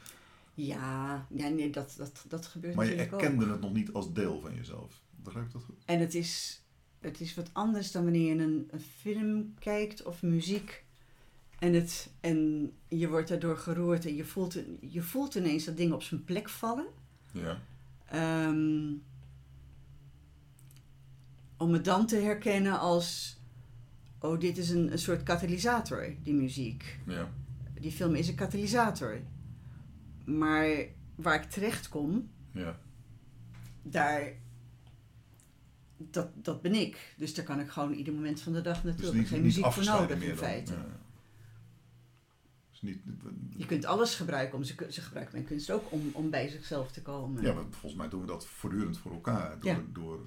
Ja, ja nee, dat, dat, dat gebeurt Maar je erkende ook. het nog niet als deel van jezelf. Begrijp ik dat goed? En het is, het is wat anders dan wanneer je een, een film kijkt of muziek. En, het, en je wordt daardoor geroerd en je voelt, je voelt ineens dat dingen op zijn plek vallen. Ja. Ehm, om het dan te herkennen als... Oh, dit is een, een soort katalysator, die muziek. Ja. Die film is een katalysator. Maar waar ik terecht kom, Ja. daar... Dat, dat ben ik. Dus daar kan ik gewoon ieder moment van de dag naartoe. Dus niet, geen muziek voor nodig in feite. Ja. Dus niet... Je kunt alles gebruiken. Om, ze, ze gebruiken mijn kunst ook om, om bij zichzelf te komen. Ja, maar volgens mij doen we dat voortdurend voor elkaar. Door, Ja. door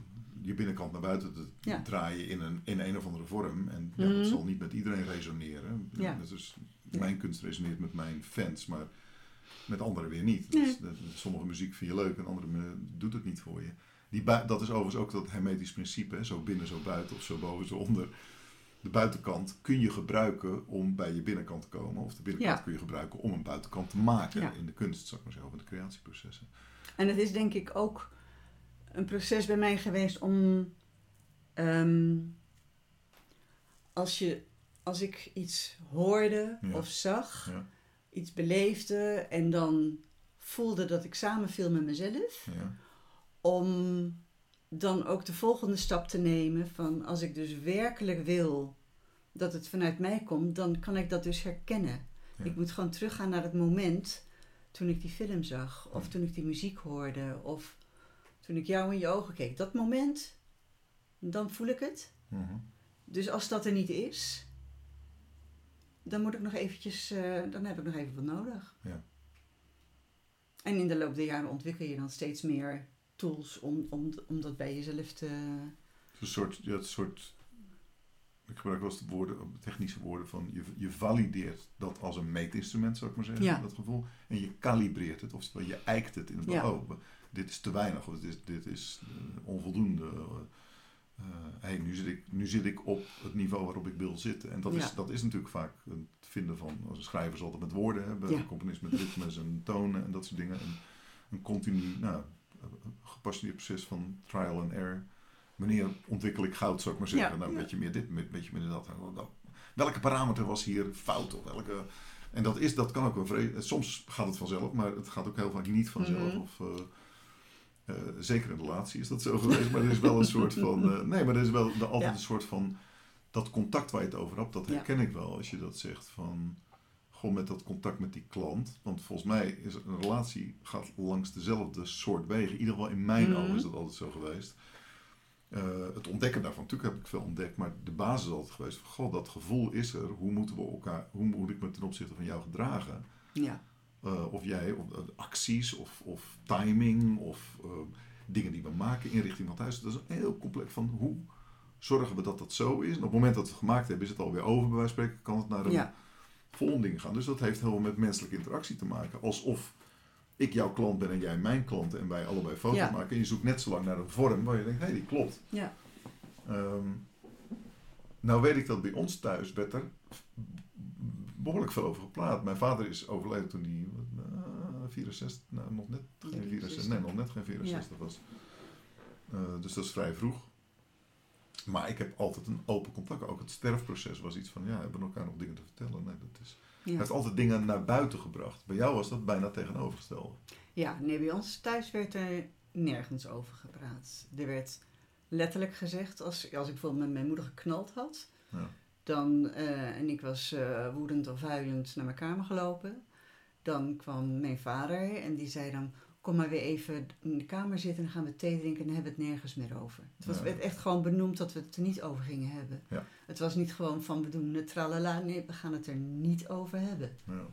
je binnenkant naar buiten te Ja. draaien in een, in een of andere vorm. En ja, Mhm. dat zal niet met iedereen resoneren. Ja. Dus Ja. mijn kunst resoneert met mijn fans, maar met anderen weer niet. Nee. Dus, dat- sommige muziek vind je leuk en andere doet het niet voor je. Die dat is overigens ook dat hermetisch principe. Hè? Zo binnen, zo buiten of zo boven, zo onder. De buitenkant kun je gebruiken om bij je binnenkant te komen. Of de binnenkant kun je gebruiken om een buitenkant te maken. In de kunst, zou ik maar zeggen, of in de creatieprocessen. En het is denk ik ook een proces bij mij geweest om. ehm, als, je, als ik iets hoorde Ja. of zag, Ja. iets beleefde en dan voelde dat ik samenviel met mezelf, Ja. om dan ook de volgende stap te nemen van als ik dus werkelijk wil dat het vanuit mij komt, dan kan ik dat dus herkennen. Ik moet gewoon teruggaan naar het moment toen ik die film zag, of toen ik die muziek hoorde, of toen ik jou in je ogen keek. Dat moment, dan voel ik het. Mhm. Dus als dat er niet is, dan moet ik nog eventjes, eh, dan heb ik nog even wat nodig. Ja. En in de loop der jaren ontwikkel je dan steeds meer tools om, om, om dat bij jezelf te... Een soort, ja, een soort ik gebruik wel eens de woorden, technische woorden van je, je valideert dat als een meetinstrument, zou ik maar zeggen, Ja. dat gevoel. En je kalibreert het, oftewel je eikt het in het Ja. Dit is te weinig of dit is, dit is eh, onvoldoende. Eh, hey, nu, zit ik, nu zit ik op het niveau waarop ik wil zitten. En dat, is, dat is natuurlijk vaak het vinden van, als een schrijver zal altijd met woorden hebben, Ja. een componist met ritmes en tonen en dat soort dingen. En een continu, nou, gepassioneerd proces van trial and error. Wanneer ontwikkel ik goud, zou ik maar zeggen. Ja, nou, ja. weet je meer dit, met- weet je meer dat. Welke parameter was hier fout? Of welke... En dat, is, dat kan ook een vre- Soms gaat het vanzelf, maar het gaat ook heel vaak niet vanzelf. Mhm. Of, eh, zeker in relatie is dat zo geweest. Maar er is wel een soort van... eh, nee, maar er is wel de- altijd Ja. een soort van... Dat contact waar je het over hebt, dat Ja. herken ik wel. Als je dat zegt van... Gewoon met dat contact met die klant. Want volgens mij is een relatie gaat langs dezelfde soort wegen. In ieder geval in mijn Mhm. ogen is dat altijd zo geweest. Eh, het ontdekken daarvan, natuurlijk heb ik veel ontdekt, maar de basis is altijd geweest van, goh, dat gevoel is er. Hoe moeten we elkaar, hoe moet ik me ten opzichte van jou gedragen? Ja. Eh, of jij, of eh, acties, of, of timing, of eh, dingen die we maken in richting van thuis. Dat is een heel complex van hoe zorgen we dat dat zo is. En op het moment dat we het gemaakt hebben, is het alweer over, bij wijze van spreken, kan het naar een Ja. volgende ding gaan. Dus dat heeft heel veel met menselijke interactie te maken. Alsof ik jouw klant ben en jij mijn klant en wij allebei foto's Ja. maken. En je zoekt net zo lang naar een vorm waar je denkt, hé, hey, die klopt. Ja. Ehm, nou weet ik dat bij ons thuis werd er behoorlijk veel over gepraat. Mijn vader is overleden toen hij eh, 64, nou, nog net geen 64, nee, nog net geen 64 was. Eh, dus dat is vrij vroeg. Maar ik heb altijd een open contact. Ook het sterfproces was iets van, ja, hebben we elkaar nog dingen te vertellen? Nee, dat is... Hij heeft altijd dingen naar buiten gebracht. Bij jou was dat bijna tegenovergestelde. ja, nee, bij ons thuis werd er nergens over gepraat. Er werd letterlijk gezegd, als, als ik bijvoorbeeld met mijn moeder geknald had, Ja. Dan, eh, en ik was eh, woedend of huilend naar mijn kamer gelopen, dan kwam mijn vader en die zei dan, kom maar weer even in de kamer zitten en dan gaan we thee drinken en dan hebben we het nergens meer over. Het was, Ja. werd echt gewoon benoemd dat we het er niet over gingen hebben. Ja. Het was niet gewoon van we doen het tralala, nee, we gaan het er niet over hebben. Ja.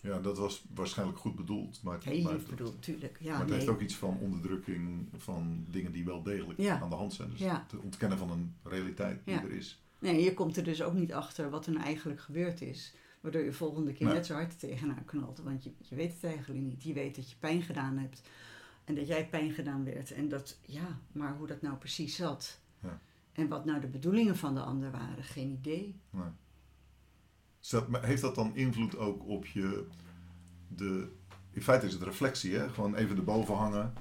ja, dat was waarschijnlijk goed bedoeld. Maar het, Heel lief het- bedoeld, tuurlijk. Ja, maar het nee. heeft ook iets van onderdrukking van dingen die wel degelijk Ja. aan de hand zijn. Dus Ja. het ontkennen van een realiteit die er is. Nee, je komt er dus ook niet achter wat er nou eigenlijk gebeurd is. Waardoor je volgende keer Nee. net zo hard tegenaan knalt. Want je, je weet het eigenlijk niet. Je weet dat je pijn gedaan hebt. En dat jij pijn gedaan werd. En dat, ja, maar hoe dat nou precies zat. Ja. En wat nou de bedoelingen van de ander waren, geen idee. Nee. Dat- heeft dat dan invloed ook op je... De, in feite is het reflectie, hè? Gewoon even erboven hangen.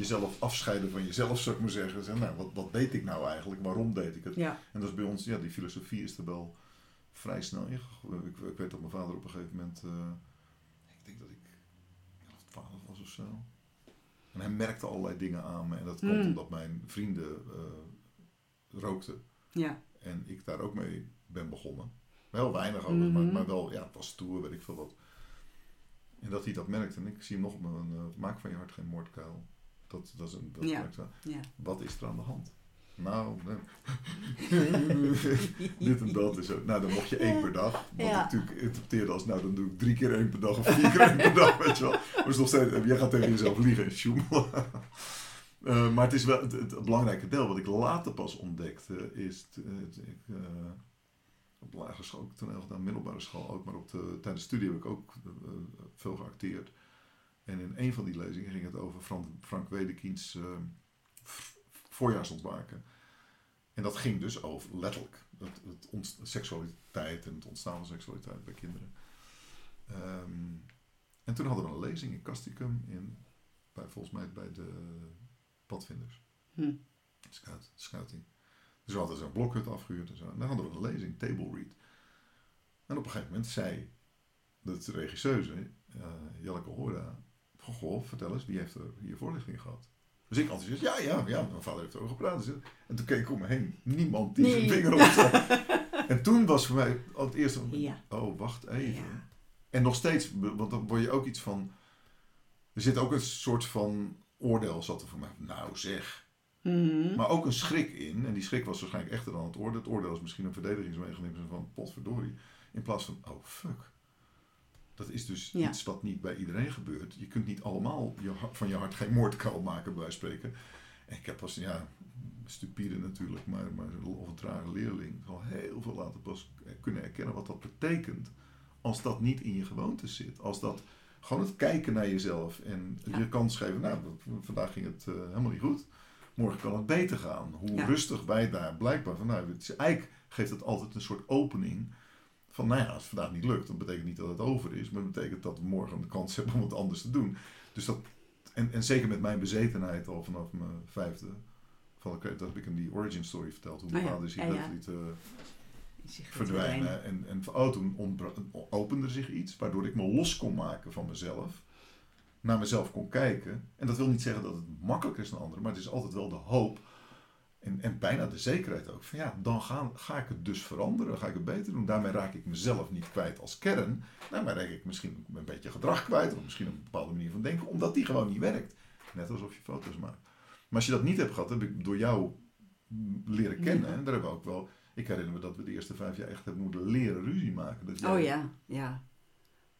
Jezelf afscheiden van jezelf, zou ik maar zeggen. Zeggen, nou, wat, wat deed ik nou eigenlijk? Waarom deed ik het? Ja, En dat is bij ons, ja, die filosofie is er wel vrij snel in. Ik, ik weet dat mijn vader op een gegeven moment, eh, ik denk dat ik 11, 12 was of zo. En hij merkte allerlei dingen aan me. En dat komt Hmm. omdat mijn vrienden eh, rookten. ja, En ik daar ook mee ben begonnen. Wel weinig over, maar, Mhm. maar wel, ja, het was stoer, weet ik veel wat. En dat hij dat merkte. En ik zie hem nog op mijn, eh, maak van je hart geen moordkuil. Dat, dat is een, dat Ja. ja. Wat is er aan de hand? Nou, dit en dat is ook. Nou, dan mocht je één per dag. Wat Ja. ik natuurlijk interpreteerde als, nou, dan doe ik drie keer één per dag of vier keer één per dag, weet je wel. Maar is nog steeds, jij gaat tegen jezelf liegen, sjoemel. Eh, maar het is wel het, het belangrijke deel wat ik later pas ontdekte, is, t- het- ik, eh, op lagere school, ook toneel gedaan, middelbare school ook, maar op de, tijdens de studie heb ik ook eh, veel geacteerd. En in een van die lezingen ging het over Frank, Frank Wedekiens eh, voorjaarsontwaken. En dat ging dus over, letterlijk, het, het ont- seksualiteit en het ontstaan van seksualiteit bij kinderen. Ehm, en toen hadden we een lezing in Casticum, in, bij, volgens mij bij de padvinders. Hm. Scout, scouting. Dus we hadden zo'n blokhut afgehuurd en zo. En dan hadden we een lezing, table read. En op een gegeven moment zei de regisseuse, eh Jelleke Hoorda, goh, vertel eens, wie heeft er hier voorlichting gehad? Dus ik enthousiast, ja, ja, ja, mijn vader heeft erover gepraat. Dus, en toen keek ik om me heen, niemand die zijn Nee. vinger op stak. En toen was voor mij al het eerste, Ja. oh, wacht even. Ja. En nog steeds, want dan word je ook iets van, er zit ook een soort van oordeel zat er voor mij. Nou zeg, Mhm. maar ook een schrik in. En die schrik was waarschijnlijk echter dan het oordeel. Het oordeel is misschien een verdedigingsmechanisme van potverdorie. In plaats van, oh fuck. Dat is dus Ja. iets wat niet bij iedereen gebeurt. Je kunt niet allemaal je, van je hart geen moordkuil maken, bij wijze van spreken. En ik heb pas, ja, stupide natuurlijk, maar, maar of een trage leerling zal heel veel later pas kunnen herkennen wat dat betekent. Als dat niet in je gewoonte zit. Als dat gewoon het kijken naar jezelf en Ja. je kans geven. Nou, vandaag ging het eh, helemaal niet goed. Morgen kan het beter gaan. Hoe Ja. rustig wij daar blijkbaar van. Nou, het is, eigenlijk geeft het altijd een soort opening. Van nou ja, als het vandaag niet lukt, dan betekent niet dat het over is. Maar dat betekent dat we morgen de kans hebben om wat anders te doen. Dus dat, en, en zeker met mijn bezetenheid al vanaf mijn vijfde. Van, dat heb ik in die origin story verteld. Hoe mijn Oh ja, vader zich ja, letterlijk liet, eh, verdwijnen. En, en oh, toen opende zich iets waardoor ik me los kon maken van mezelf. Naar mezelf kon kijken. En dat wil niet zeggen dat het makkelijker is dan anderen, maar het is altijd wel de hoop. En, en bijna de zekerheid ook. Van ja, dan ga, ga ik het dus veranderen. Ga ik het beter doen. Daarmee raak ik mezelf niet kwijt als kern. Daarmee raak ik misschien een beetje gedrag kwijt. Of misschien een bepaalde manier van denken. Omdat die gewoon niet werkt. Net alsof je foto's maakt. Maar als je dat niet hebt gehad, heb ik door jou mm, leren kennen. En daar hebben we ook wel... Ik herinner me dat we de eerste vijf jaar echt hebben moeten leren ruzie maken. Dat jij- Oh ja, ja.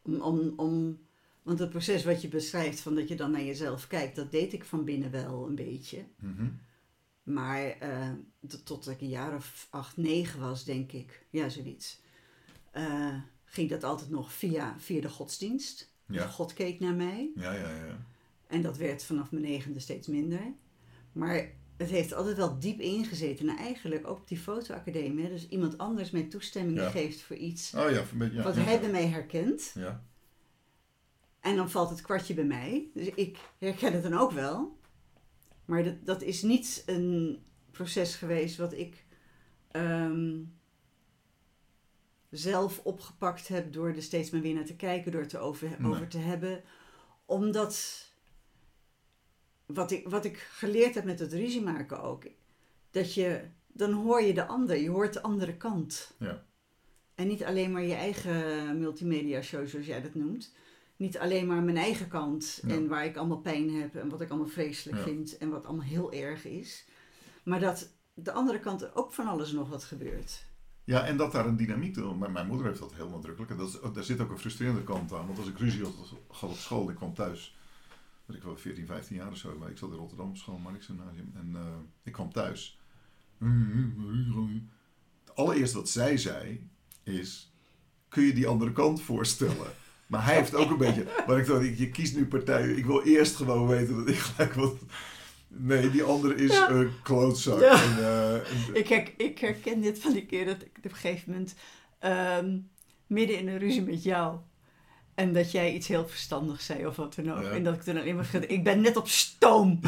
Om, om, om, want het proces wat je beschrijft, van dat je dan naar jezelf kijkt, dat deed ik van binnen wel een beetje. Mhm. Maar eh, tot- ik een jaar of acht, negen was, denk ik, ja, zoiets, eh, ging dat altijd nog via, via de godsdienst. Ja. God keek naar mij. Ja, ja, ja. En dat werd vanaf mijn negende steeds minder. Maar het heeft altijd wel diep ingezeten. En eigenlijk ook op die fotoacademie. Dus iemand anders mij toestemming Ja. geeft voor iets Oh ja, beetje. Ja, wat hij bij mij herkent. Ja. En dan valt het kwartje bij mij. Dus ik herken het dan ook wel. Maar dat, dat is niet een proces geweest wat ik ehm, zelf opgepakt heb door er steeds maar weer naar te kijken, door het erover Nee. over te hebben. Omdat wat ik, wat ik geleerd heb met het ruzie maken ook, dat je, dan hoor je de ander, je hoort de andere kant. Ja. En niet alleen maar je eigen multimedia show, zoals jij dat noemt. Niet alleen maar mijn eigen kant Ja. en waar ik allemaal pijn heb en wat ik allemaal vreselijk Ja. vind en wat allemaal heel erg is. Maar dat de andere kant er ook van alles nog wat gebeurt. Ja, en dat daar een dynamiek door. Maar mijn moeder heeft dat heel nadrukkelijk. En dat is, daar zit ook een frustrerende kant aan. Want als ik ruzie had op school, ik kwam thuis. ik wel 14, 15 jaar of zo. Maar ik zat in Rotterdam op school, Marnix-gymnasium. En eh, ik kwam thuis. Het allereerste wat zij zei is: Kun je die andere kant voorstellen? Maar hij heeft ook een beetje. Maar ik dacht, je kiest nu partij. Ik wil eerst gewoon weten dat ik gelijk wat. Nee, die andere is Ja. een klootzak. Ja. En, eh, en- Ik, her- ik herken dit van die keer dat ik op een gegeven moment ehm, midden in een ruzie met jou. En dat jij iets heel verstandigs zei of wat dan ook. Ja. En dat ik toen alleen maar ik ben net op stoom.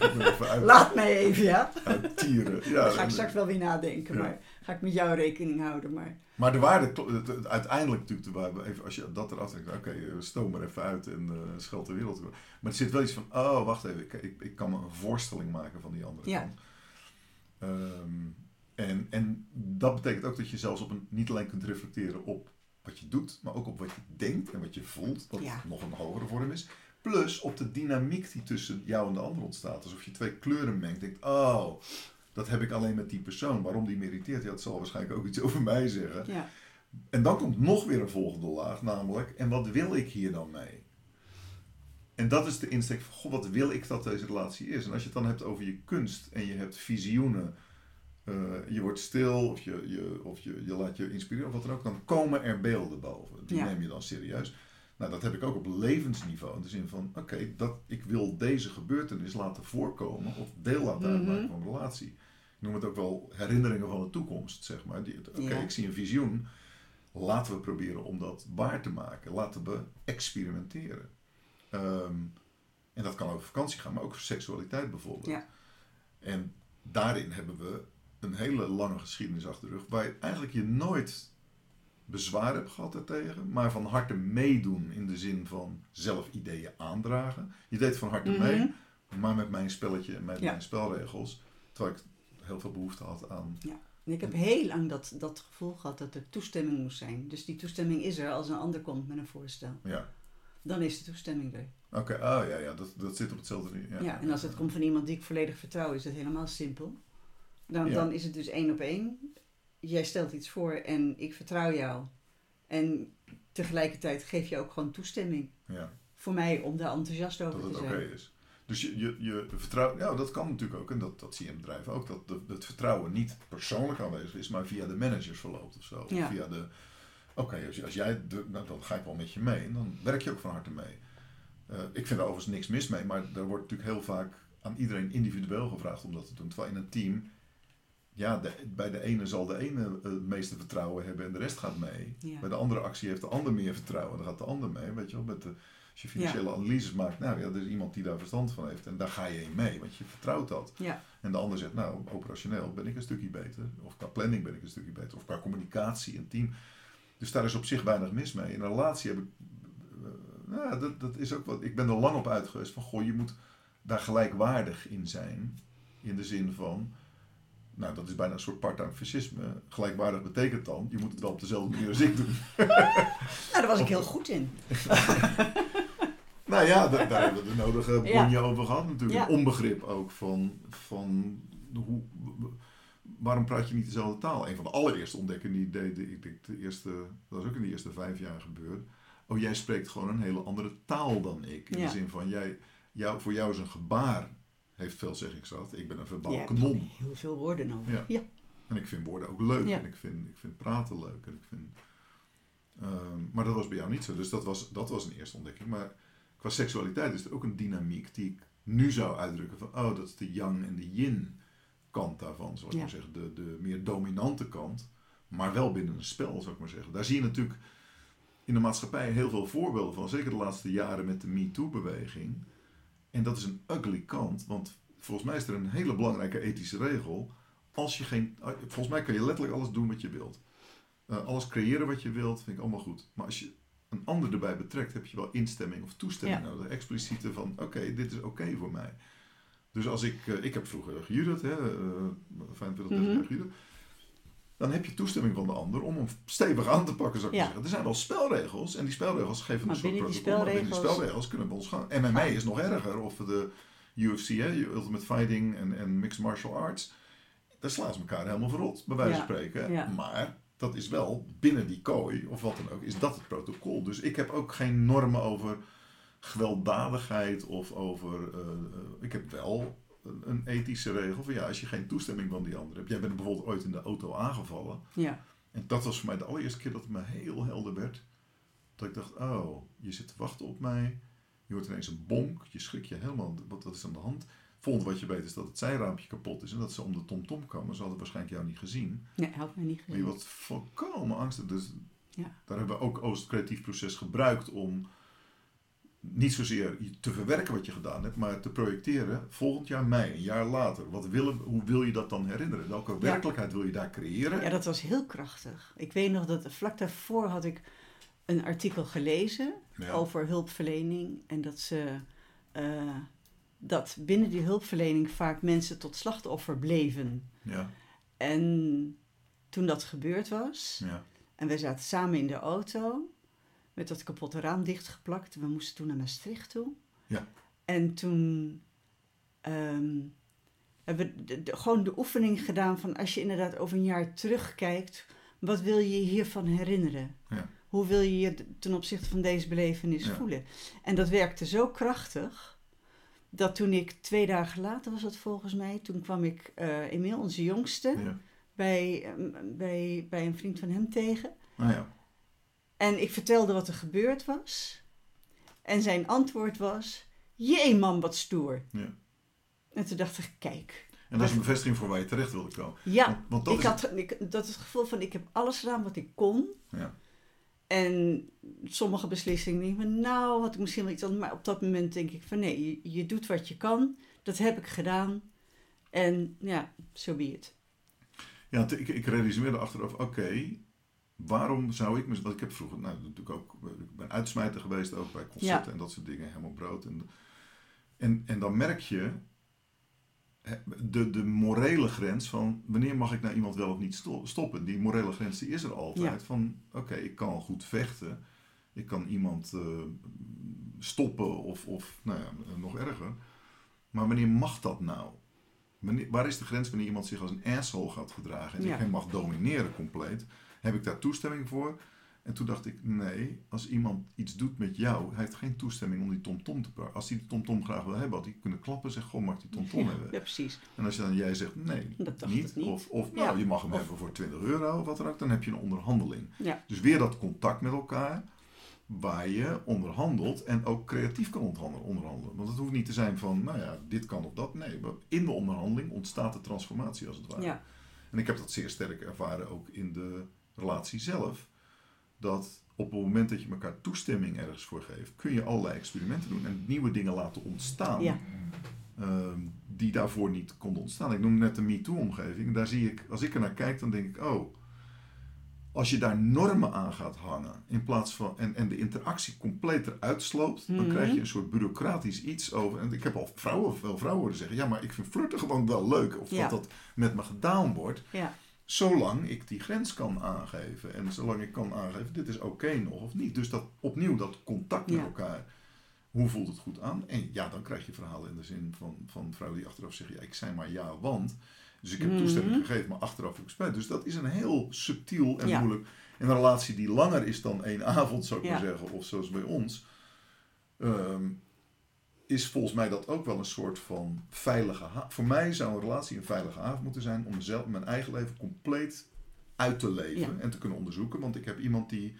Laat mij even, ja. uit tieren. Ja, Dan ga ik straks wel weer nadenken, maar ga ik met jou rekening houden. Maar Maar de waarde, uiteindelijk natuurlijk, even, als je dat eraf trekt, oké, eh, stoom maar even uit en eh scheld de wereld. Maar er zit wel iets van, oh wacht even, ik, ik, ik kan me een voorstelling maken van die andere Ja. kant. Ehm, en, en dat betekent ook dat je zelfs op een, niet alleen kunt reflecteren op wat je doet, maar ook op wat je denkt en wat je voelt, Ja. nog een hogere vorm is. Plus op de dynamiek die tussen jou en de ander ontstaat. Alsof je twee kleuren mengt. Denkt, oh, dat heb ik alleen met die persoon. Waarom die me irriteert, ja, dat zal waarschijnlijk ook iets over mij zeggen. ja, En dan komt nog weer een volgende laag, namelijk, en wat wil ik hier dan mee? En dat is de insteek van, goh, wat wil ik dat deze relatie is? En als je het dan hebt over je kunst en je hebt visioenen, eh, je wordt stil of, je, je, of je, je laat je inspireren of wat dan ook, dan komen er beelden boven. Die Ja. neem je dan serieus. Nou, dat heb ik ook op levensniveau. In de zin van, oké, dat ik wil deze gebeurtenis laten voorkomen of deel laten Mhm. uitmaken van een relatie. Noem het ook wel herinneringen van de toekomst, zeg maar. Oké, Ja. ik zie een visioen. Laten we proberen om dat waar te maken. Laten we experimenteren. Ehm, en dat kan over vakantie gaan, maar ook over seksualiteit bijvoorbeeld. Ja. En daarin hebben we een hele lange geschiedenis achter de rug, waar je eigenlijk je nooit bezwaar hebt gehad daartegen, maar van harte meedoen in de zin van zelf ideeën aandragen. Je deed van harte Mhm. mee, maar met mijn spelletje en met Ja. mijn spelregels, terwijl ik heel veel behoefte had aan. En ik heb heel lang dat, dat gevoel gehad dat er toestemming moest zijn. Dus die toestemming is er als een ander komt met een voorstel. Ja, Dan is de toestemming er. oké, oh ja, ja dat, dat zit op hetzelfde niveau. Ja, en als het komt van iemand die ik volledig vertrouw, is het helemaal simpel. Dan, Ja. dan is het dus één op één. Jij stelt iets voor en ik vertrouw jou. En tegelijkertijd geef je ook gewoon toestemming Ja, voor mij om daar enthousiast over dat te het oké zijn. is. Dus je, je, je vertrouwt, ja, dat kan natuurlijk ook, en dat, dat zie je in bedrijven ook, dat de, het vertrouwen niet persoonlijk aanwezig is, maar via de managers verloopt of zo. Ja. Of via de, oké, als, jij, de, nou, dan ga ik wel met je mee en dan werk je ook van harte mee. Eh, ik vind er overigens niks mis mee, maar er wordt natuurlijk heel vaak aan iedereen individueel gevraagd om dat te doen. Terwijl in een team, ja, de, bij de ene zal de ene eh, het meeste vertrouwen hebben en de rest gaat mee. Ja. Bij de andere actie heeft de ander meer vertrouwen, dan gaat de ander mee. Weet je wel, met de, als je financiële analyses maakt, nou ja, er is iemand die daar verstand van heeft en daar ga je in mee, want je vertrouwt dat. Ja. En de ander zegt, nou, operationeel ben ik een stukje beter, of qua planning ben ik een stukje beter, of qua communicatie en team. Dus daar is op zich weinig mis mee. In een relatie heb ik, eh, nou, dat, dat is ook wat, ik ben er lang op uit geweest van, goh, je moet daar gelijkwaardig in zijn, in de zin van, nou, dat is bijna een soort part-time fascisme. Gelijkwaardig betekent dan, je moet het wel op dezelfde manier als ik doen. Nou, daar was ik heel goed in. Nou ja, da- daar hebben we de nodige Ja. bonje over gehad natuurlijk. Ja. Een onbegrip ook van, van hoe, waarom praat je niet dezelfde taal? Een van de allereerste ontdekkingen die ik deed, ik denk de eerste, dat was ook in de eerste vijf jaar gebeurd. Oh, jij spreekt gewoon een hele andere taal dan ik. In Ja. de zin van, jij, jou, voor jou is een gebaar, heeft veelzeggingskracht. Ik ben een verbaal kanon. heel veel woorden nodig. Ja. Ja. En ik vind woorden ook leuk. Ja. En ik vind, ik vind praten leuk. En ik vind, ehm, maar dat was bij jou niet zo. Dus dat was, dat was een eerste ontdekking. Maar qua seksualiteit is er ook een dynamiek die ik nu zou uitdrukken van... Oh, dat is de yang en de yin kant daarvan. Zal ik Ja. maar zeggen. De, de meer dominante kant. Maar wel binnen een spel, zou ik maar zeggen. Daar zie je natuurlijk in de maatschappij heel veel voorbeelden van. Zeker de laatste jaren met de MeToo-beweging. En dat is een ugly kant. Want volgens mij is er een hele belangrijke ethische regel als je geen. Volgens mij kan je letterlijk alles doen wat je wilt. Eh, alles creëren wat je wilt, vind ik allemaal goed. Maar als je een ander erbij betrekt, heb je wel instemming of toestemming Ja. nodig. Expliciete van: oké, dit is oké voor mij. Dus als ik. eh, ik heb vroeger gejudo'd, hè, eh 25 Mhm. jaar gejudo'd. Dan heb je toestemming van de ander om hem stevig aan te pakken, zou ik Ja. zeggen. Er zijn wel spelregels en die spelregels geven Maar een soort protocol. Maar binnen die spelregels- spelregels kunnen we ons gaan. MMA is nog erger. Of de UFC, hè, Ultimate Fighting en, en Mixed Martial Arts. Daar slaan ze elkaar helemaal verrot, bij wijze van spreken. Maar dat is wel binnen die kooi, of wat dan ook, is dat het protocol. Dus ik heb ook geen normen over gewelddadigheid of over... eh, eh, ik heb wel een, een ethische regel van ja, als je geen toestemming van die ander hebt. Jij bent bijvoorbeeld ooit in de auto aangevallen. Ja. En dat was voor mij de allereerste keer dat het me heel helder werd. Dat ik dacht, oh, je zit te wachten op mij. Je hoort ineens een bonk. Je schrik je helemaal, wat, wat is aan de hand? Volgende wat je weet is dat het zijraampje kapot is en dat ze om de tomtom komen. Ze hadden waarschijnlijk jou niet gezien. Nee, had mij niet Maar je gezien. wordt volkomen angstig. Dus Ja. daar hebben we ook Oost Creatief Proces gebruikt om niet zozeer te verwerken wat je gedaan hebt, maar te projecteren. Volgend jaar mei, een jaar later. Wat willen, hoe wil je dat dan herinneren? Welke werkelijkheid wil je daar creëren? Ja, dat was heel krachtig. Ik weet nog dat vlak daarvoor had ik een artikel gelezen Ja. over hulpverlening. En dat ze eh, dat binnen die hulpverlening vaak mensen tot slachtoffer bleven. Ja, En toen dat gebeurd was, ja, en wij zaten samen in de auto met dat kapotte raam dichtgeplakt. We moesten toen naar Maastricht toe. Ja. En toen ehm, hebben we de- de- gewoon de oefening gedaan van als je inderdaad over een jaar terugkijkt, wat wil je je hiervan herinneren? Ja. Hoe wil je je ten opzichte van deze belevenis Ja. voelen? En dat werkte zo krachtig dat toen ik twee dagen later was het volgens mij, toen kwam ik Emiel, onze jongste, ja. bij, ehm, bij, bij een vriend van hem tegen. Nou ja, En ik vertelde wat er gebeurd was. En zijn antwoord was: Jee, man, wat stoer. ja. En toen dacht ik: Kijk. En dat is een bevestiging voor waar je terecht wilde komen. Ja, Want, want dat ik is had ik, dat is het gevoel van: ik heb alles gedaan wat ik kon. Ja. En sommige beslissingen denk ik van, nou, had ik misschien wel iets anders. Maar op dat moment denk ik van, nee, je, je doet wat je kan. Dat heb ik gedaan. En ja, zo so be it. Ja, ik, ik realiseer me achteraf, oké, waarom zou ik, me- want ik heb vroeger, nou natuurlijk ook, ik ben uitsmijter geweest ook bij concerten Ja. en dat soort dingen, helemaal brood. En, en, en dan merk je de, de morele grens van wanneer mag ik nou iemand wel of niet sto- stoppen. Die morele grens die is er altijd. Van oké, ik kan goed vechten, ik kan iemand eh, stoppen of, of nou ja, nog erger. Maar wanneer mag dat nou? Wanneer, waar is de grens wanneer iemand zich als een asshole gaat gedragen en Ja. ik hem mag domineren compleet? Heb ik daar toestemming voor? En toen dacht ik, nee, als iemand iets doet met jou, hij heeft geen toestemming om die tomtom te pakken. Als hij die tomtom graag wil hebben, had hij kunnen klappen en zeggen, goh, mag ik die tomtom ja, hebben? ja, precies. En als je dan jij zegt, nee, niet, niet. of, of Ja. nou, je mag hem Of- hebben voor 20 euro of wat dan ook, dan heb je een onderhandeling. Ja. Dus weer dat contact met elkaar, waar je onderhandelt en ook creatief kan onderhandelen. onderhandelen. Want het hoeft niet te zijn van, nou ja, dit kan of dat. Nee, in de onderhandeling ontstaat de transformatie als het ware. Ja. En ik heb dat zeer sterk ervaren ook in de relatie zelf. Dat op het moment dat je elkaar toestemming ergens voor geeft, kun je allerlei experimenten doen en nieuwe dingen laten ontstaan. Ja. ehm, die daarvoor niet konden ontstaan. Ik noem net de MeToo-omgeving. Daar zie ik, als ik er naar kijk, dan denk ik, oh, als je daar normen aan gaat hangen, in plaats van, en, en de interactie compleet eruit sloopt, dan Mhm. krijg je een soort bureaucratisch iets over. En ik heb al vrouwen, veel vrouwen horen zeggen, ja, maar ik vind flirten gewoon wel leuk. Of Ja. dat dat met me gedaan wordt. Ja. Zolang ik die grens kan aangeven. En zolang ik kan aangeven, dit is oké nog of niet. Dus dat opnieuw, dat contact met Ja. elkaar. Hoe voelt het goed aan? En ja, dan krijg je verhalen in de zin van, van vrouwen die achteraf zeggen, ja, ik zei maar ja, want. Dus ik heb Mhm. toestemming gegeven, maar achteraf heb ik spijt. Dus dat is een heel subtiel en Ja. moeilijk. En een relatie die langer is dan één avond, zou ik maar zeggen. Of zoals bij ons. ehm, is volgens mij dat ook wel een soort van veilige haven. Voor mij zou een relatie een veilige haven moeten zijn om mezelf, mijn eigen leven compleet uit te leven Ja. en te kunnen onderzoeken. Want ik heb iemand die,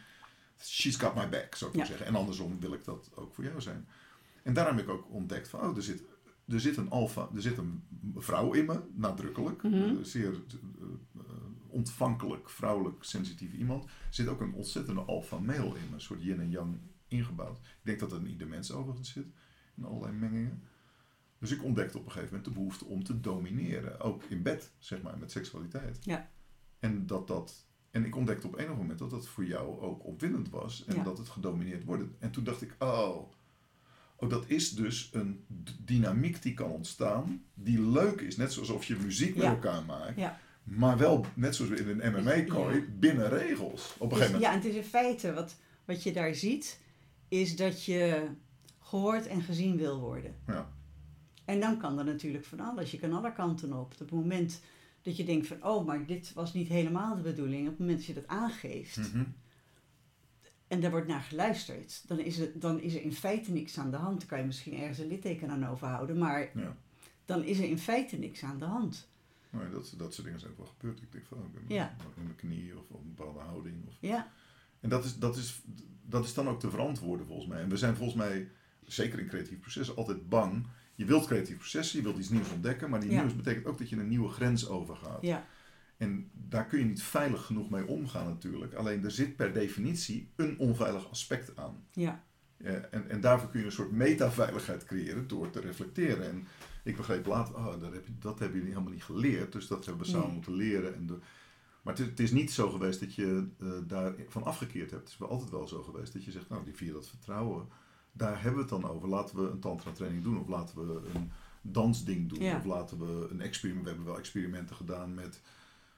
she's got my back, zou ik maar Ja. zeggen. En andersom wil ik dat ook voor jou zijn. En daarom heb ik ook ontdekt van, oh, er zit, er zit een alfa, er zit een vrouw in me, nadrukkelijk, Mhm. eh, zeer eh, eh, ontvankelijk, vrouwelijk, sensitief iemand. Er zit ook een ontzettende alfa male in me, een soort yin en yang ingebouwd. Ik denk dat dat in ieder mens overigens zit, in allerlei mengingen. Dus ik ontdekte op een gegeven moment de behoefte om te domineren, ook in bed, zeg maar, met seksualiteit. Ja. En dat dat. En ik ontdekte op enig moment dat dat voor jou ook opwindend was en Ja. dat het gedomineerd wordt. En toen dacht ik, oh, oh, dat is dus een dynamiek die kan ontstaan, die leuk is. Net zoals of je muziek met Ja. elkaar maakt, Ja. maar wel net zoals in een MMA-kooi, binnen regels. Op een Dus, gegeven moment. ja, en het is in feite wat, wat je daar ziet, is dat je gehoord en gezien wil worden. Ja. En dan kan er natuurlijk van alles. Je kan alle kanten op. Op het moment dat je denkt van, oh, maar dit was niet helemaal de bedoeling. Op het moment dat je dat aangeeft Mhm. en daar wordt naar geluisterd, dan is, het, dan is er in feite niks aan de hand. Dan kan je misschien ergens een litteken aan overhouden, maar Ja. dan is er in feite niks aan de hand. Nou, dat, dat soort dingen zijn ook wel gebeurd. Ik denk van, oh, ik ben Ja. in mijn knie of op een bepaalde houding. Of Ja, En dat is, dat, is, dat is dan ook te verantwoorden volgens mij. En we zijn volgens mij, zeker in creatief processen, altijd bang. Je wilt creatief processen, je wilt iets nieuws ontdekken, maar die Ja. nieuws betekent ook dat je een nieuwe grens overgaat. ja, En daar kun je niet veilig genoeg mee omgaan natuurlijk. Alleen er zit per definitie een onveilig aspect aan. ja, Ja, en, en daarvoor kun je een soort metaveiligheid creëren door te reflecteren. En ik begreep later, oh, dat, heb je, dat hebben jullie helemaal niet geleerd. Dus dat hebben we samen Nee. moeten leren. En de, maar het is, niet zo geweest dat je eh daarvan afgekeerd hebt. Het is wel altijd wel zo geweest dat je zegt, nou die via dat vertrouwen, daar hebben we het dan over. Laten we een tantra training doen of laten we een dansding doen. Ja. Of laten we een experiment, we hebben wel experimenten gedaan met